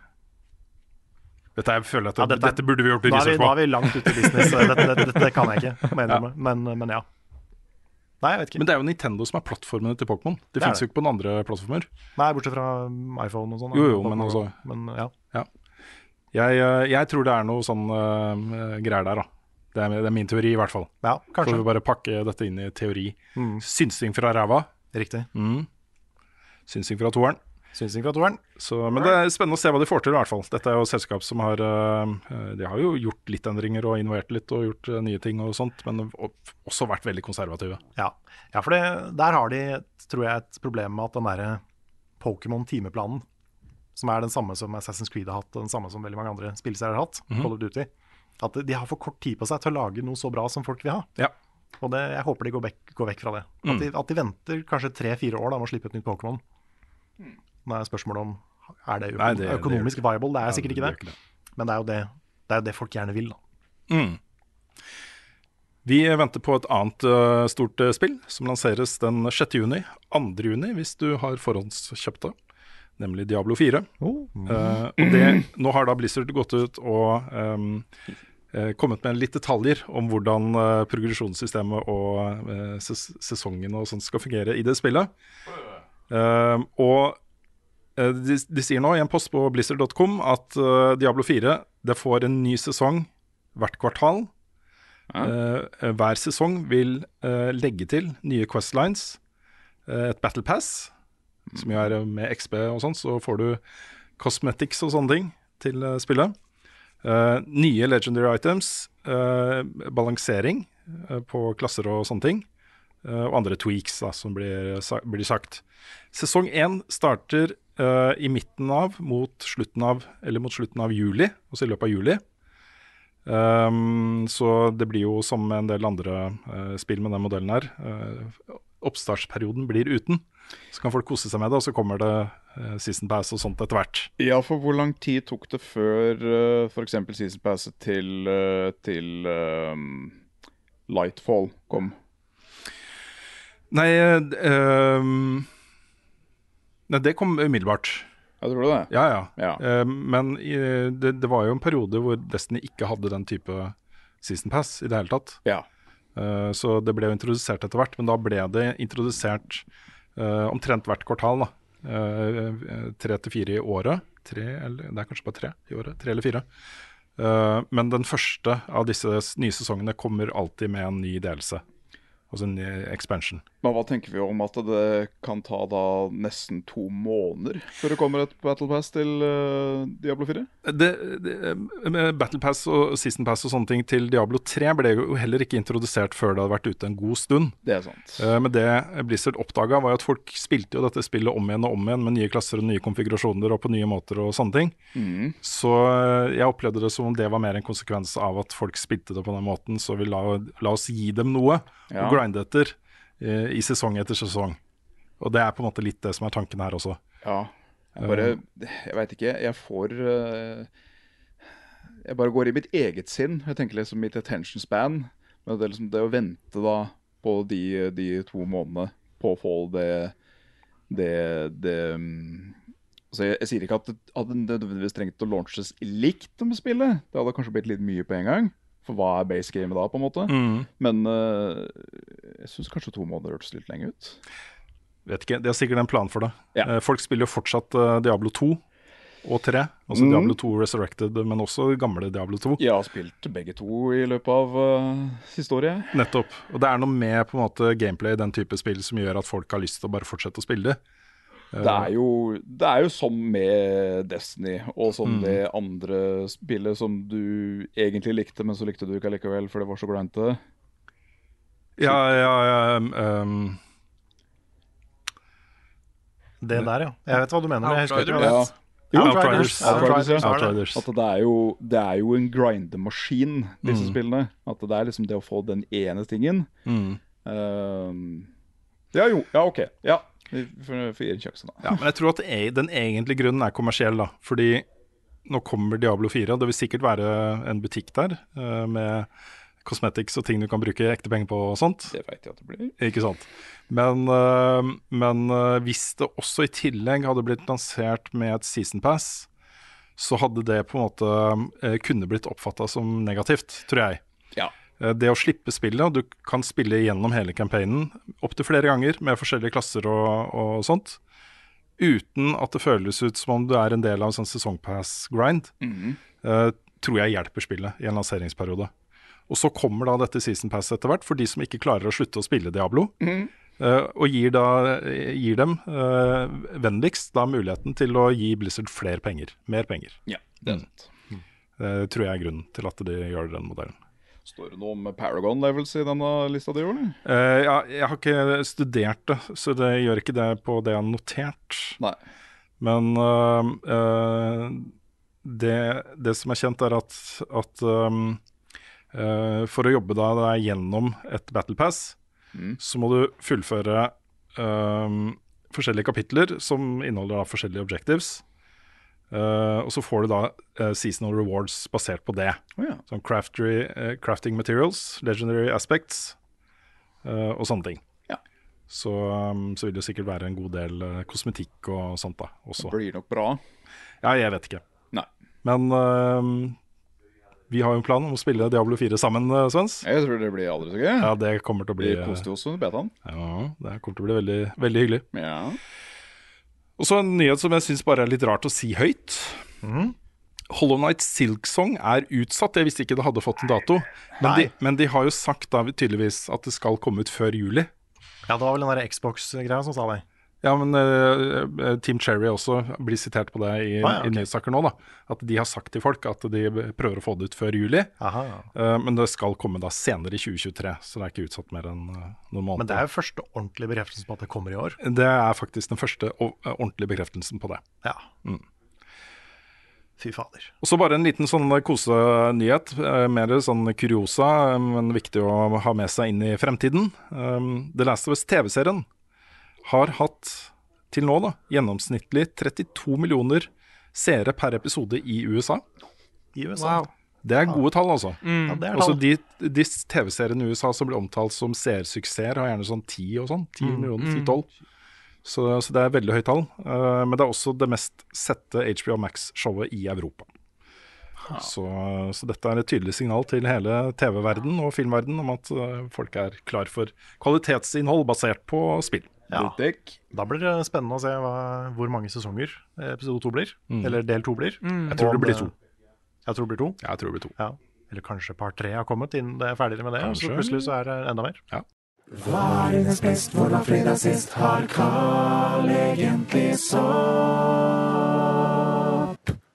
Dette, er, jeg føler at Ja, dette, dette- burde vi gjort research nå Da er vi langt ute i business. så Dette, dette, dette kan jeg ikke, må jeg innrømme. Men, men ja. Nei, jeg vet ikke. Men det er jo Nintendo som er plattformene til Pokémon. Det, Det finnes jo ikke på noen andre plattformer. Nei, bortsett fra iPhone og sånn. Jo, jo, men Pokémon altså- Men ja. Jeg, eh, jeg tror det er noe sånn uh, greier der, da. Det er, det er min teori, i hvert fall. ja, Får kanskje. vi bare pakke dette inn i teori. Mm, Synsing fra ræva. riktig. Mm. Synsing fra toeren. Synsing fra toeren. Så, men det er spennende å se hva de får til, i hvert fall. Dette er jo et selskap som har eh, De har jo gjort litt endringer og innovert litt og gjort eh, nye ting og sånt, men også vært veldig konservative. Ja, ja for det, der har de, tror jeg, et problem med at den derre Pokémon-timeplanen, som er den samme som Assassin's Creed har hatt, og den samme som veldig mange andre spillserier har hatt. Call of Duty, at de har for kort tid på seg til å lage noe så bra som folk vil ha. Ja. Og det, jeg håper de går vekk, går vekk fra det. At, Mm. de, at de venter kanskje tre-fire år da, med å slippe et nytt Pokémon. Nå er spørsmålet om er det, Nei, det- det økonomisk det viable. Det er Ja, sikkert ikke gjør det. Men det er jo det, det, er jo det folk gjerne vil. da. Mm. Vi venter på et annet uh, stort uh, spill som lanseres den 6. juni. 2. juni hvis du har forhåndskjøpt det, nemlig Diablo 4. Oh. og det, nå har da Blizzard gått ut og um, eh, kommet med litt detaljer om hvordan progresjonssystemet og ses sesongene og sånt skal fungere i det spillet. Eh, og de, de sier nå i en post på blizzard.com at uh, Diablo 4 det får en ny sesong hvert kvartal. Ja. Uh, hver sesong vil uh, legge til nye Questlines, eh, et Battle Pass, som jo er eh, med XB og sånn, så får du cosmetics og sånne ting til eh, spillet. Eh, nye legendary items, eh, balansering eh, på klasser og sånne ting, eh, og andre tweaks da, som blir, blir sagt. Sesong én starter eh, i midten av mot slutten av, eller mot slutten av juli, altså i løpet av juli. Um, så det blir jo som en del andre uh, spill med den modellen her. Uh, oppstartsperioden blir uten. Så kan folk kose seg med det, og så kommer det uh, season pass og sånt etter hvert. Ja, for hvor lang tid tok det før uh, f.eks. Season Passet til, til Lightfall kom? Nei, ehm, nei, det kom umiddelbart. Jeg tror det. Ja, ja. Ja. Uh, men i, det, det var jo en periode hvor Destiny ikke hadde den type season pass i det hele tatt. Ja. Uh, så det ble jo introdusert etter hvert, men da ble det introdusert omtrent hvert kvartal. da. Tre til fire i året. Tre, eller, det er kanskje bare tre i året. Tre eller fire. Men den første av disse nye sesongene kommer alltid med en ny delelse. Altså en expansion. Men hva tenker vi om at det kan ta da nesten to måneder før det kommer et Battle Pass til uh, Diablo 4? Det, det, Battle Pass og Season Pass og sånne ting til Diablo 3 ble jo heller ikke introdusert før det hadde vært ute en god stund. Det er sant. Uh, Men det Blizzard oppdaga, var jo at folk spilte jo dette spillet om igjen og om igjen med nye klasser og nye konfigurasjoner og på nye måter og sånne ting. Mm. Så eh, jeg opplevde det som om det var mer en konsekvens av at folk spilte det på den måten, så vi la, la oss gi dem noe Ja. å grinde etter eh, i sesong etter sesong. Og det er på en måte litt det som er tanken her også. Ja. Jeg bare Jeg veit ikke. Jeg får eh, Jeg bare går i mitt eget sinn. Jeg tenker liksom mitt attention span. Men det, er liksom det å vente da på de, de to månedene på å få det Det, det mm, Altså jeg, jeg sier ikke at det hadde nødvendigvis trengt å launches likt om spillet. Det hadde kanskje blitt litt mye på en gang. For hva er base gamet da, på en måte? Mm. Men uh, jeg syns kanskje to måneder hørtes litt lenge ut. Vet ikke, De har sikkert en plan for det. Ja. Eh, Folk spiller jo fortsatt eh, Diablo 2 og 3. Altså Mm. Diablo 2 Resurrected, men også gamle Diablo 2. Jeg har spilt begge to i løpet av uh, året. Nettopp. Og det er noe med på en måte gameplay i den type spill som gjør at folk har lyst til å bare fortsette å spille det. Det er, jo, det er jo som med Destiny og som Mm. det andre spillet som du egentlig likte, men så likte du ikke allikevel, for det var så grindete. Ja, ja, ja um, um, Det der, ja. Jeg vet hva du mener. men Jeg husker ikke hva det Ja. Jo, Outriders. Outriders, ja. Outriders. At det er jo, det er jo en grindemaskin, disse Mm. spillene. At det er liksom det å få den ene tingen. Mm. Ehm, ja, jo. Ja, OK. Ja, vi får får gi en sjanse, da. Ja, men jeg tror at e- den egentlige grunnen er kommersiell, da. Fordi nå kommer Diablo 4, og det vil sikkert være en butikk der uh, med cosmetics og ting du kan bruke ekte penger på og sånt. Det vet jeg at det blir. Ikke sant. Men, uh, men uh, hvis det også i tillegg hadde blitt lansert med et season pass, så hadde det på en måte kunne blitt oppfatta som negativt, tror jeg. Ja. Eh, Det å slippe spillet, og du kan spille gjennom hele campaignen opptil flere ganger med forskjellige klasser og, og sånt, uten at det føles ut som om du er en del av en sånn sesongpass-grind, mm -hmm. uh, tror jeg hjelper spillet i en lanseringsperiode. Og så kommer da dette season pass etter hvert for de som ikke klarer å slutte å spille Diablo. Mm -hmm. Uh, og gir, da, gir dem uh, vennligst da muligheten til å gi Blizzard flere penger. Mer penger. Ja, det er sant. Det tror jeg er grunnen til at de gjør den modellen. Står det noe om Paragon levels i denne lista di, eller? Uh, ja, jeg har ikke studert det, så det gjør ikke det på det jeg har notert. Nei. Men uh, uh, det, det som er kjent, er at, at um, for å jobbe da, deg gjennom et Battle Pass, Mm. så må du fullføre forskjellige kapitler som inneholder da forskjellige objectives. Eh, og så får du da uh, seasonal rewards basert på det. Oh, ja. Sånn craftery, uh, crafting materials, legendary aspects og sånne ting. Ja. Så, um, så vil det sikkert være en god del kosmetikk og sånt da også. Det blir nok bra. Ja, jeg vet ikke. Nei. Men um, vi har jo en plan om å spille Diablo 4 sammen, Svens. Jeg tror det blir aldri så gøy. Ja, det kommer til å bli Vi koste oss under betaen. Ja, det kommer til å bli veldig, veldig hyggelig. Ja. Og så en nyhet som jeg syns bare er litt rart å si høyt. Hollow Night Silksong er utsatt. Jeg visste ikke det hadde fått en dato. Men de, men de har jo sagt da tydeligvis at det skal komme ut før juli. Ja, det var vel den der Xbox-greia som sa det. Ja, men eh, Team Cherry også blir sitert på det i, Ah, ja, okay. i nyhetssaker nå. da At de har sagt til folk at de prøver å få det ut før juli. Aha. Eh, men det skal komme da senere i 2023, så det er ikke utsatt mer enn uh, noen måneder. Men det er jo første ordentlige bekreftelsen på at det kommer i år. Det er faktisk den første ordentlige bekreftelsen på det. Ja. Mm. Fy fader. Og så bare en liten sånn kosenyhet. Mer sånn kuriosa, men viktig å ha med seg inn i fremtiden. Um, The Last of Us TV-serien har hatt til nå da, gjennomsnittlig 32 millioner seere per episode i USA. I USA. Det er gode tall, altså. Ja, det er Altså tall. De, de TV-seriene i USA som blir omtalt som seersuksesser, har gjerne sånn 10 og sånn. 10 Mm. millioner, 10-12. Så, så det er veldig høyt tall. Uh, men det er også det mest sette HBO Max-showet i Europa. Så, så dette er et tydelig signal til hele TV-verden og filmverden om at eh, folk er klar for kvalitetsinnhold basert på spill. Ja. Da blir det spennende å se hva, hvor mange sesonger episode to blir. Mm. Eller del to blir. Mm. Jeg tror det blir to. Jeg tror det blir to. Jeg tror det blir to. Ja. Eller kanskje part tre har kommet innen det er ferdigere med det. Kanskje. så plutselig så er det enda mer. Ja. Hva er dines best, hvor var fredag sist? Har Carl egentlig sopp?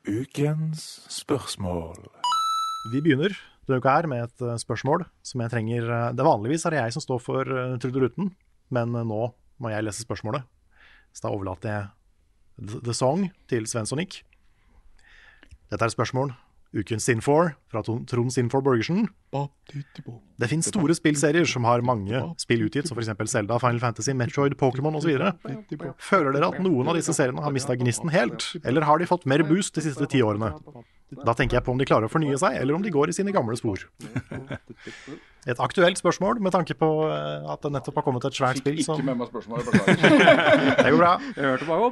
Ukens spørsmål. Vi begynner denne uka her med et eh, spørsmål som jeg trenger eh, Det Vanligvis er det jeg som står for trudeluten, men eh, nå må jeg lese spørsmålet. Så da overlater jeg The, Song til Svenssonik. Dette er spørsmål. Ukens Sinfor fra Trond Sinfor Borgersen. Det finnes store spillserier som har mange spill utgitt, som f.eks. Zelda, Final Fantasy, Metroid, Pokémon osv. Føler dere at noen av disse seriene har mista gnisten helt, eller har de fått mer boost de siste ti årene? Da tenker jeg på om de klarer å fornye seg, eller om de går i sine gamle spor. Et aktuelt spørsmål med tanke på eh, at det nettopp har kommet et svært spill Fikk Ikke med meg spørsmålet, beklager. Det går bra. Jeg hørte bare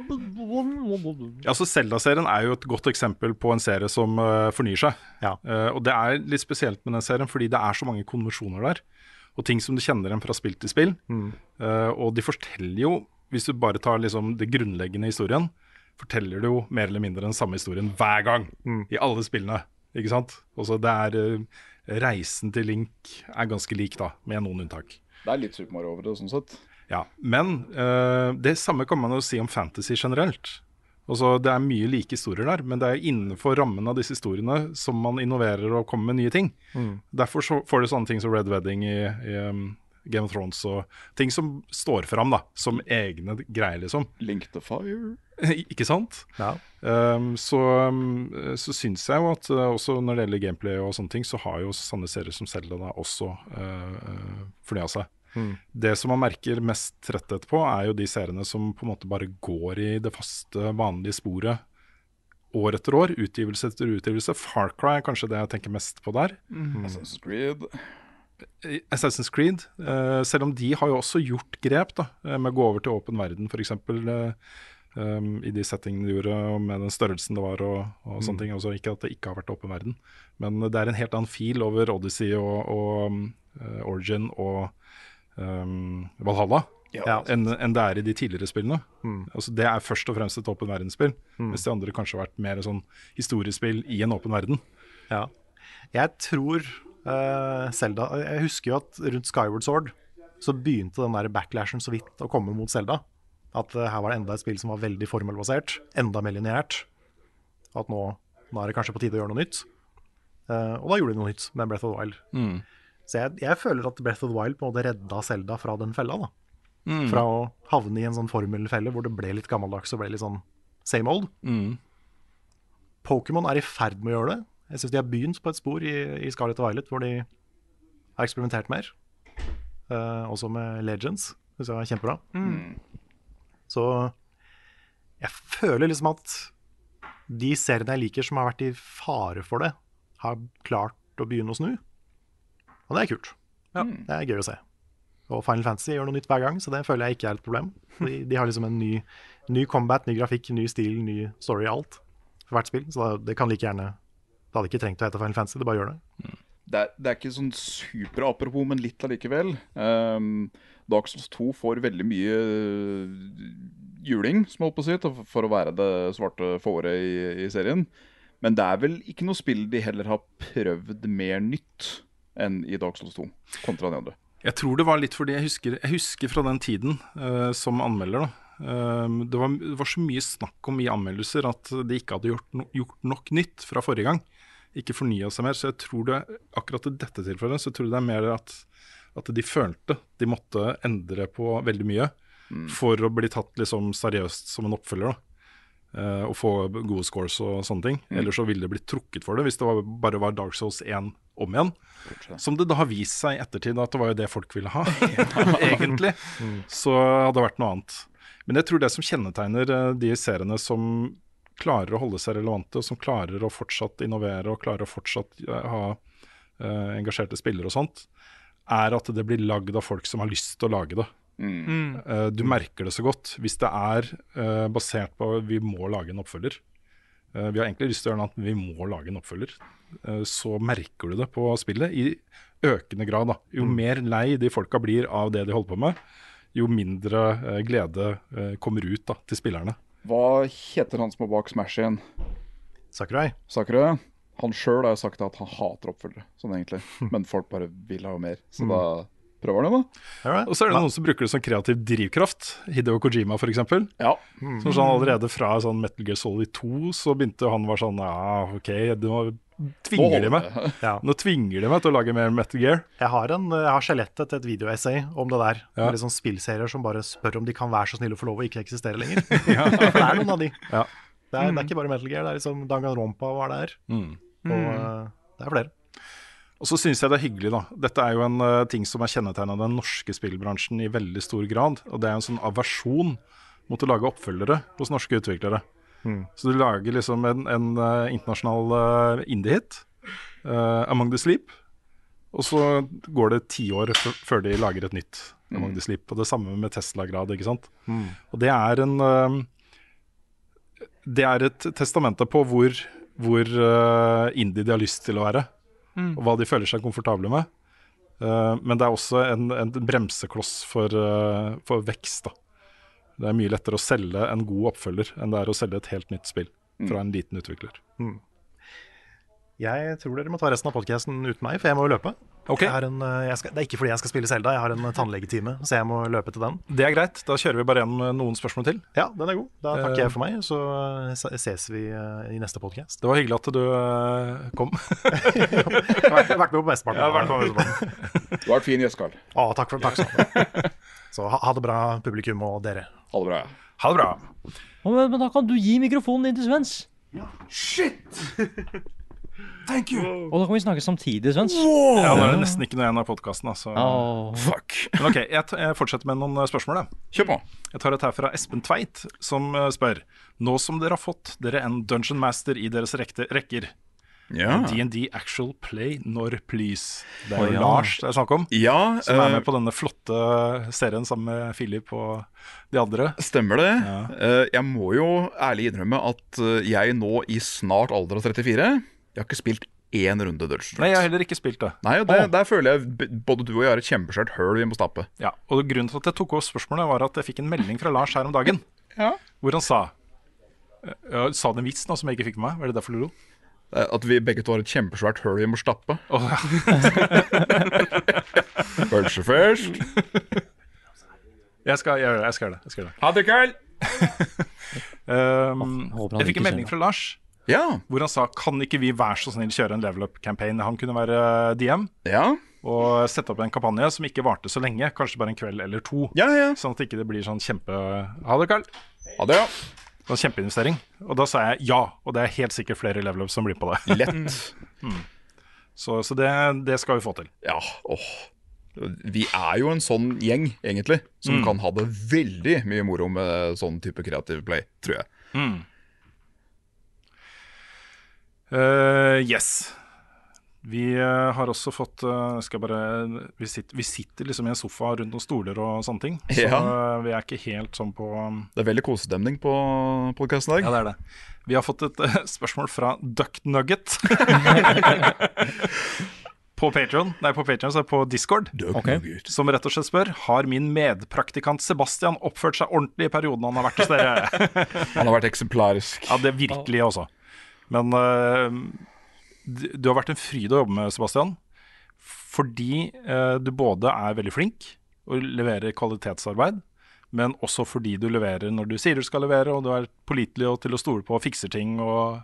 Ja, altså Zelda-serien er jo et godt eksempel på en serie som eh, fornyer seg. Ja. og det er litt spesielt med den serien fordi det er så mange konvensjoner der. Og ting som du kjenner igjen fra spill til spill. Mm. Eh, og de forteller jo, hvis du bare tar liksom det grunnleggende historien, forteller du jo mer eller mindre den samme historien hver gang. Mm. I alle spillene. Ikke sant? Også det er eh, Reisen til Link er ganske lik, da, med noen unntak. Det er litt Super Mario over det, sånn sett. Ja, Men uh, det samme kan man jo si om fantasy generelt. Også, Det er mye like historier der, men det er innenfor rammen av disse historiene som man innoverer og kommer med nye ting. Mm. Derfor så får du sånne ting som Red Wedding i, i um, Game of Thrones og ting som står fram da, som egne greier, liksom. Link to Fire. Ikke sant? Um, så um, så syns jeg jo at uh, også når det gjelder gameplay og sånne ting, så har jo sanne serier som Zelda da også uh, uh, fornya seg. Mm. Det som man merker mest tretthet på, er jo de seriene som på en måte bare går i det faste, vanlige sporet år etter år. Utgivelse etter utgivelse. Far Cry er kanskje det jeg tenker mest på der. Mm. Assassin's Creed. Assassin's Creed, eh, selv om de har jo også gjort grep da, eh, med å gå over til åpen verden, f.eks. Uh, um, i de settingene de gjorde, og med den størrelsen det var. og, og sånne Mm. ting, altså Ikke at det ikke har vært åpen verden, men det er en helt annen fil over Odyssey og, og um, eh, Origin og um, Valhalla. Ja. Enn en det er i de tidligere spillene. Mm. Altså Det er først og fremst et åpen verdensspill, Mm. mens de andre kanskje har vært mer sånn historiespill i en åpen verden. Ja. Jeg tror Zelda Jeg husker jo at rundt Skyward Sword så begynte den der backlashen så vidt å komme mot Zelda. At eh, her var det enda et spill som var veldig formelbasert, enda mer lineært. At nå, nå er det kanskje på tide å gjøre noe nytt. Uh, og da gjorde de noe nytt med Breath of the Wild. Mm. Så jeg, jeg føler at Breath of the Wild på en måte redda Zelda fra den fella. da. Mm. Fra å havne i en sånn formelfelle hvor det ble litt gammeldags og ble litt sånn same old. Mm. Pokémon er i ferd med å gjøre det. Jeg syns de har begynt på et spor i, i Scarlet og Violet hvor de har eksperimentert mer. Uh, også med Legends. Syns jeg var kjempebra. Mm. Så jeg føler liksom at de seriene jeg liker som har vært i fare for det, har klart å begynne å snu. Og det er kult. Det er gøy å se. Og Final Fantasy gjør noe nytt hver gang, så det føler jeg ikke er et problem. De, de har liksom en ny, ny combat, ny grafikk, ny stil, ny story, alt for hvert spill. Så det kan like gjerne Det hadde ikke trengt å hete Final Fantasy, det bare gjør det. Det er, det er ikke sånn super apropos, men litt allikevel. Um, Dark Souls 2 får veldig mye øh, juling, som jeg holdt på å si, for å være det svarte fåret i, i serien. Men det er vel ikke noe spill de heller har prøvd mer nytt enn i Dark Souls 2, kontra de andre. Jeg tror det var litt fordi jeg husker, jeg husker fra den tiden uh, som anmelder, da. Um, det, var, det var så mye snakk om i anmeldelser at de ikke hadde gjort, no, gjort nok nytt fra forrige gang. Ikke fornya seg mer. Så jeg tror det, akkurat i dette tilfellet så tror jeg det er mer at, at de følte de måtte endre på veldig mye for å bli tatt liksom seriøst som en oppfølger. da. uh, og få gode scores og sånne ting. Mm. Ellers så ville det blitt trukket for det hvis det var, bare var Dark Souls 1 om igjen. Som det da har vist seg i ettertid at det var jo det folk ville ha, egentlig. Så hadde det vært noe annet. Men jeg tror det som kjennetegner eh, de seriene som klarer å holde seg relevante, og som klarer å fortsatt innovere og klarer å fortsatt eh, ha uh, engasjerte spillere og sånt, er at det blir lagd av folk som har lyst til å lage det. Mm. Uh, du merker det så godt. Hvis det er uh, basert på vi må lage en oppfølger, vi har egentlig lyst til å gjøre noe annet, men vi må lage en oppfølger, så merker du det på spillet i økende grad. Da. Jo mer lei de folka blir av det de holder på med, jo mindre glede kommer ut da, til spillerne. Hva heter han som er bak Smash igjen? Sakurai. Sakurai? Han sjøl har jo sagt at han hater oppfølgere, sånn egentlig. Men folk bare vil ha mer. Så da prøver han det, da. Og så er det noen som bruker det som kreativ drivkraft. Hideo Kojima f.eks. Ja. Som sånn allerede fra sånn Metal Gear Solid 2 så begynte han var sånn Ja, OK, nå tvinger de meg. Ja. Nå tvinger de meg til å lage mer Metal Gear. Jeg har, en, jeg har skjelettet til et videoessay om det der. Ja. Med liksom spillserier som bare spør om de kan være så snille å få lov å ikke eksistere lenger. ja. det er noen av de. Ja. Det, er, det er ikke bare Metal Gear, det er liksom Danganronpa var der. Mm. Og uh, det er flere. Og så syns jeg det er hyggelig, da. Dette er jo en uh, ting som er kjennetegna den norske spillbransjen i veldig stor grad. Og det er en sånn aversjon mot å lage oppfølgere hos norske utviklere. Mm. Så du lager liksom en, en uh, internasjonal uh, indie-hit, uh, Among the Sleep, og så går det ti år før de lager et nytt Among the Sleep. Og det samme med Tesla-grad, ikke sant. Mm. Og det er en Det er et testamente på hvor, hvor indie de har lyst til å være, Mm. og hva de føler seg komfortable med. Men det er også en, en bremsekloss for, for vekst. Da. Det er mye lettere å selge en god oppfølger enn det er å selge et helt nytt spill fra en liten utvikler. Mm. Jeg tror dere må ta resten av podkasten uten meg, for jeg må jo løpe. Okay. Jeg en, eh, jeg skal, det er ikke fordi jeg skal spille Selda, jeg har en eh, tannlegetime, så jeg må løpe til den. Det er greit. Da kjører vi bare gjennom eh, noen spørsmål til. Ja, den er god. Da takker jeg for meg, så ses vi i neste podkast. Det var hyggelig at du kom. kom. har vært med på mesteparten. Ja, vært med på mesteparten. Du har vært fin gjest, Karl. Å, takk for takk. Så ha, ha det bra, publikum og dere. Ha det bra. ja. Ha det bra. Men, men da kan du gi mikrofonen din til Svens. Thank you. Og da kan vi snakke samtidig, Svens. Ja, det er nesten ikke noe igjen av podkasten. Altså. Oh. Fuck. Men ok, jeg, t jeg fortsetter med noen eh, spørsmål. Kjør på. Jeg tar et her fra Espen Tveit, som eh, spør Nå som dere har fått dere en Dungeon Master i deres rekte, rekker, Ja. DND Actual Play når please? Det er jo jo ja. Lars det er snakk om, Ja, som er eh, med på denne flotte serien sammen med Philip og de andre. Stemmer det. Eh, jeg må jo ærlig innrømme at eh, jeg nå i snart alder av 34 Jeg har ikke spilt én runde Dungeons Nei, jeg har heller ikke spilt det. Nei, og det, Der føler jeg både du og jeg har et kjempeskjørt høl vi må stappe. Ja, og Grunnen til at jeg tok opp spørsmålet, var at jeg fikk en melding fra Lars her om dagen. Ja. Hvor han sa ja, Sa det en vits nå som jeg ikke fikk med meg? Var det derfor du lo? Eh, At vi begge to har et kjempesvært høl vi må stappe. Oh, ja. Pølse først. Jeg skal jeg skal gjøre det, jeg skal gjøre det. Ha det, Carl! Um, jeg fikk en melding fra Lars Ja. hvor han sa Kan ikke vi være så snill kjøre en level up-campaign. Han kunne være DM Ja. og sette opp en kampanje som ikke varte så lenge. Kanskje bare en kveld eller to. Ja, ja. Sånn at ikke det blir sånn kjempe Ha det, Carl. Ha det, ja. Sånn kjempeinvestering. Og da sa jeg ja, og det er helt sikkert flere level ups som blir på det. Lett. Så, så det, det skal vi få til. Ja, åh. Vi er jo en sånn gjeng, egentlig, som Mm. kan ha det veldig mye moro med sånn type kreativ play, tror jeg. Eh, yes. Vi eh, har også fått eh, skal bare, vi, sitter, vi sitter liksom i en sofa rundt noen stoler og sånne ting. Så Ja. vi er ikke helt sånn på Det er veldig kosestemning på podkasten i dag. Ja, det er det. Vi har fått et spørsmål fra Duck Nugget. på Patreon, nei på Patreon, så er det på Discord. okay. Som rett og slett spør Har min medpraktikant Sebastian oppført seg ordentlig i perioden han har vært hos dere. Han har vært eksemplarisk. Ja, det er virkelig også. Men eh, du har vært en fryd å jobbe med, Sebastian. Fordi eh, du både er veldig flink og leverer kvalitetsarbeid, men også fordi du leverer når du sier du skal levere, og du er pålitelig og til å stole på og fikser ting og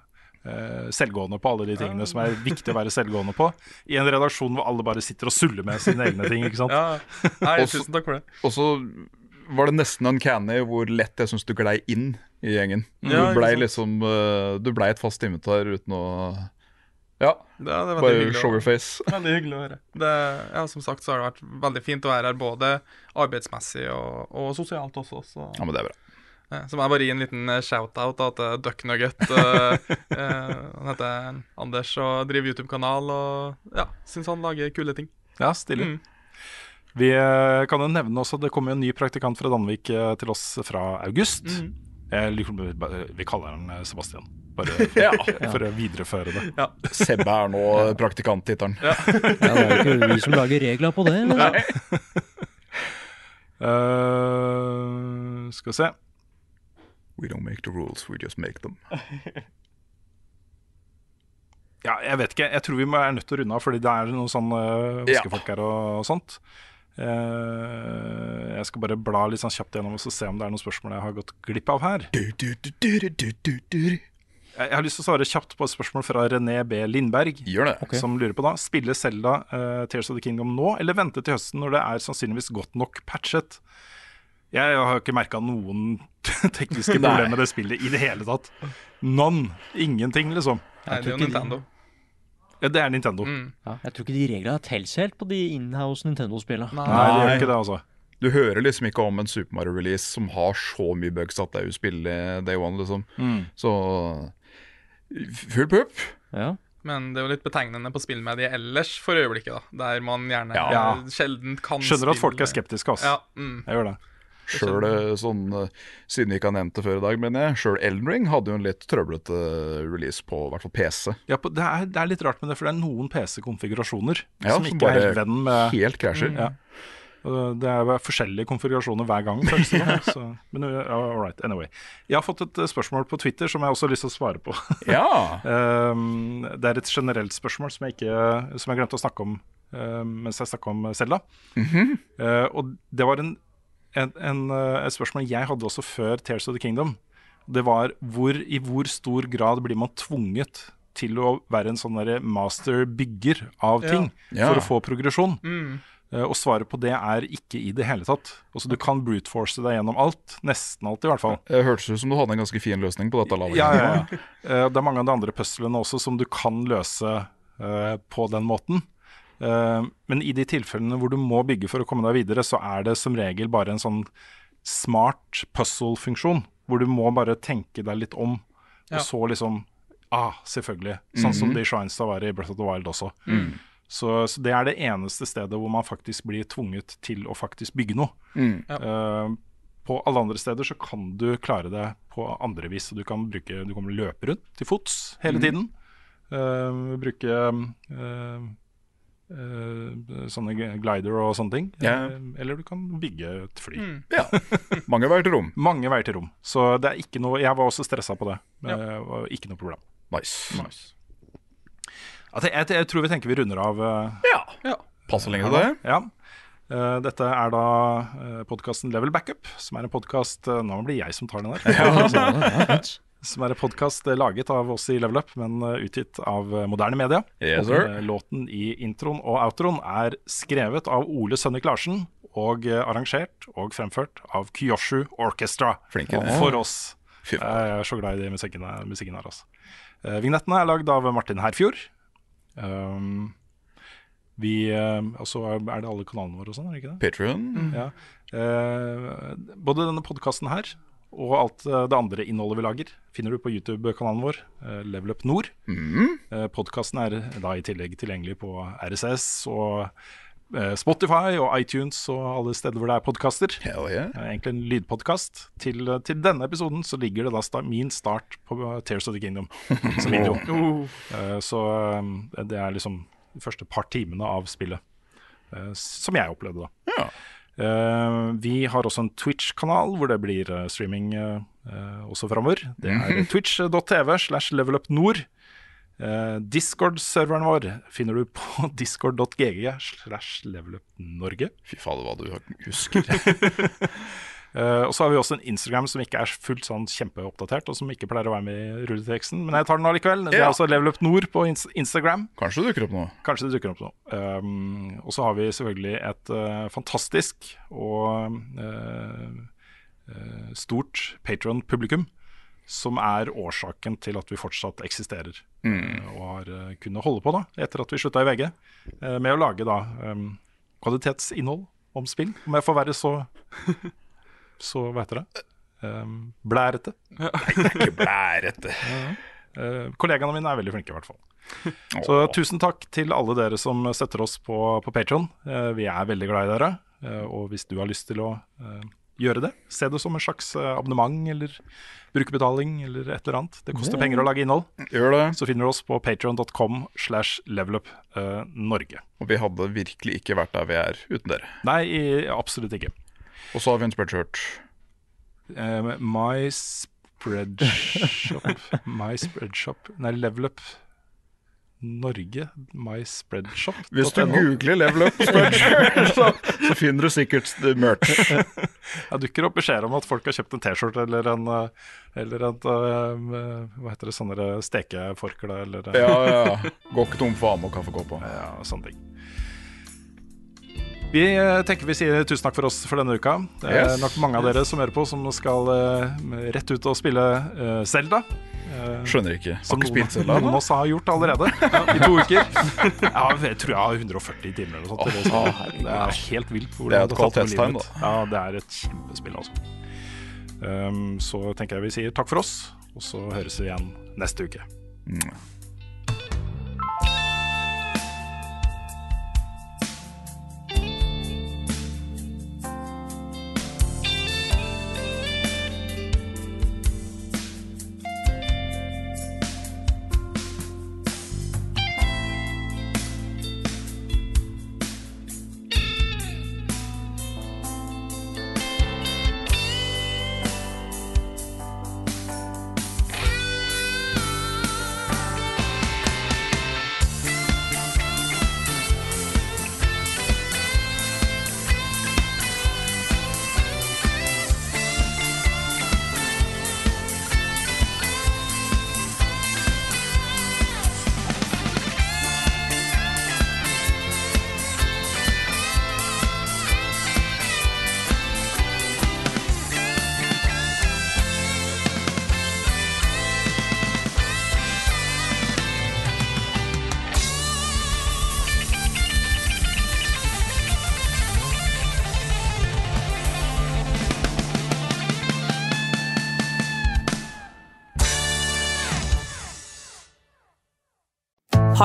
eh, selvgående på alle de tingene som er viktig å være selvgående på. I en redaksjon hvor alle bare sitter og suller med sine egne ting, ikke sant. Ja. Nei, Også- tusen takk for det. Og så var det nesten uncanny hvor lett jeg syns du glei inn i gjengen. Ja, du blei liksom eh, Du blei et fast invitar uten å Ja, Ja, det er bare hyggelig show your face. Veldig hyggelig å høre. Det, ja, som sagt så har det vært veldig fint å være her, både arbeidsmessig og, og sosialt også. Så, Ja, men det er bra. Så må jeg bare gi en liten eh, shout-out til Duck Nugget. eh, eh, han heter Anders og driver YouTube-kanal og ja, syns han lager kule ting. Ja, stilig. Mm. Vi eh, kan jo nevne også Det kommer jo en ny praktikant fra Danvik eh, til oss fra august. Bare- vi kaller han eh, Sebastian, bare Ja. for å videreføre det. Ja. Sebbe er nå praktikanttittelen. Ja, det er jo ikke vi som lager regler på det. Eller? Eh, skal vi se. We don't make the rules, we just make them. Ja, jeg vet ikke. Jeg tror vi må- er nødt til å runde av, fordi det er noen sånne uh, Ja. vaskefolk her og, sånt. Eh, jeg skal bare bla litt sånn kjapt gjennom og se om det er noen spørsmål jeg har gått glipp av her. Jeg har lyst til å svare kjapt på et spørsmål fra René B. Lindberg. Gjør det. Som lurer på da Spiller Selda uh, Tears of the Kingdom nå, eller vente til høsten når det er sannsynligvis godt nok patchet? Jeg har ikke merka noen tekniske problemer med det spillet i det hele tatt. None. Ingenting, liksom. Nei, det er jo Nintendo. Ja, det er Nintendo. Mm. Ja, jeg tror ikke de reglene telles helt på de inhouse Nintendo-spillene. Nei, det gjør ikke det, altså. Du hører liksom ikke om en Super Mario-release som har så mye bugs at det er uspillelig day one, liksom. Mm. Så full pupp. Ja. Men det er jo litt betegnende på spillmediet ellers for øyeblikket, da. Der man gjerne Ja. sjelden kan Skjønner at folk er skeptiske, altså. Ja, mm. Jeg gjør det. Sjøl sånn, eh, siden vi ikke har nevnt det før i dag, mener jeg, sjøl Elden Ring hadde jo en litt trøblete release på i hvert fall PC. Ja, på, det, er, det er litt rart med det, for det er noen PC-konfigurasjoner Ja, som som ikke er helt venn med helt krasjer. Ja. Det er forskjellige konfigurasjoner hver gang. så, men all right, anyway. Jeg har fått et spørsmål på Twitter som jeg også har lyst til å svare på. Ja. Um, det er et generelt spørsmål som jeg, ikke, som jeg glemte å snakke om mens jeg snakka om Selda. Mm -hmm. og det var en, en, en, uh, et spørsmål jeg hadde også før Tears of the Kingdom. Det var hvor, i hvor stor grad blir man tvunget til å være en sånn derre master-bygger av ting Ja. for å få progresjon? Mm. Uh, og svaret på det er ikke i det hele tatt. Altså Du kan brute force deg gjennom alt. Nesten alt, i hvert fall. Det hørtes ut som du hadde en ganske fin løsning på dette. laget. Ja, ja, ja. Eh, Det er mange av de andre puzzlene også som du kan løse uh, på den måten. Eh, men i de tilfellene hvor du må bygge for å komme deg videre, så er det som regel bare en sånn smart puzzle-funksjon. Hvor du må bare tenke deg litt om, Ja. og så liksom Ah, selvfølgelig. Sånn som det i Shrines var i Breath of the Wild også. Så, så det er det eneste stedet hvor man faktisk blir tvunget til å faktisk bygge noe. Mm. Eh, på alle andre steder så kan du klare det på andre vis. Du kan bruke, du kommer løpe rundt til fots hele mm. tiden. Uh, bruke eh, sånne glider og sånne ting. Ja. Eh, eller du kan bygge et fly. Mm. Ja. Mange veier til rom. Mange veier til rom. Så det er ikke noe Jeg var også stressa på det. Ja. Det ikke noe problem. Nice. Nice. Altså, jeg, jeg tror vi tenker vi runder av. Ja. Ja. Passer lenge til det. Ja. Uh, dette er da uh, podkasten Level Backup, som er en podkast Nå blir jeg som tar den her. Som er en podkast laget av oss i Level Up, men eh, utgitt av eh, moderne media. Yes, eh, låten i introen og outroen er skrevet av Ole Sønnik Larsen og eh, arrangert og fremført av Kyoshu Orchestra. Flinke. For oss. Jeg er så glad i de musikken, musikken her. Altså. Eh, vignettene er lagd av Martin Herfjord. Um, vi, eh, og så er det alle kanalene våre og sånn, er det ikke det? Patrion. Ja. Eh, både denne podkasten her Og alt eh, det andre innholdet vi lager, finner du på YouTube-kanalen vår, eh, Level Up Nord. Mm. Podkasten er da i tillegg tilgjengelig på RSS og eh, Spotify og iTunes og alle steder hvor det er podkaster. yeah. Egentlig en lydpodkast. Til, til denne episoden så ligger det da sta min start på Tears of the Kingdom som video. Oh. Eh, Så eh, det er liksom de første par timene av spillet, eh, som jeg opplevde da. Eh, vi har også en Twitch-kanal hvor det blir eh, streaming eh, eh, også framover. Det er Mhm. twitch.tv slash levelupnord. Discord-serveren vår finner du på discord.gg slash levelupnorge. Fy fader, hva du husker. Eh, og så har vi også en Instagram som ikke er fullt sånn kjempeoppdatert, og som ikke pleier å være med i rulleteksten, men jeg tar den allikevel. Det er Ja. altså Level Up Nord på Instagram. Kanskje det dukker opp noe. Kanskje det dukker opp noe. Um, og så har vi selvfølgelig et uh, fantastisk og uh, eh, stort Patron-publikum. Som er årsaken til at vi fortsatt eksisterer. Mm. eh, og har eh, kunnet holde på da, etter at vi slutta i VG, eh, med å lage da um, kvalitetsinnhold om spill. Om jeg får være så Så heter det? Um, blærete. Nei, det er ikke blærete. Uh, kollegaene mine er veldig flinke, i hvert fall. Så tusen takk til alle dere som støtter oss på, på Patron. vi er veldig glad i dere. Uh, og hvis du har lyst til å gjøre det, se det som en slags eh, abonnement eller brukerbetaling eller et eller annet. Det koster Ja. penger å lage innhold. Så finner du oss på patron.com slash levelup eh, Norge. Og vi hadde virkelig ikke vært der vi er uten dere. Nei, absolutt ikke. Og så har vi en spreadshirt. Uh, my spreadshop My spreadshop Nei, levelup Norge. My spreadshop. Hvis du googler Level Up spreadshirt, så, så finner du sikkert merch. Jeg dukker opp beskjeder om at folk har kjøpt en T-skjorte eller en eh, Eller et eh, Hva heter det, sånne der stekeforkle eller Ja, ja. Går ikke tom for amme og kaffekopper. Ja, sånne ting. Vi eh, tenker vi sier tusen takk for oss for denne uka. Det er Yes. nok mange av dere som hører på, som skal eh, rett ut og spille Zelda. Eh, Skjønner ikke. Har Som ikke noen, Zelda, noen av oss har gjort allerede i to uker. Ja, jeg tror jeg har 140 timer eller noe sånt. Oh. Det er helt vilt. Det er et kvalitetstegn, da. Ja, det er et kjempespill, altså. Um, så tenker jeg vi sier takk for oss, og så høres vi igjen neste uke.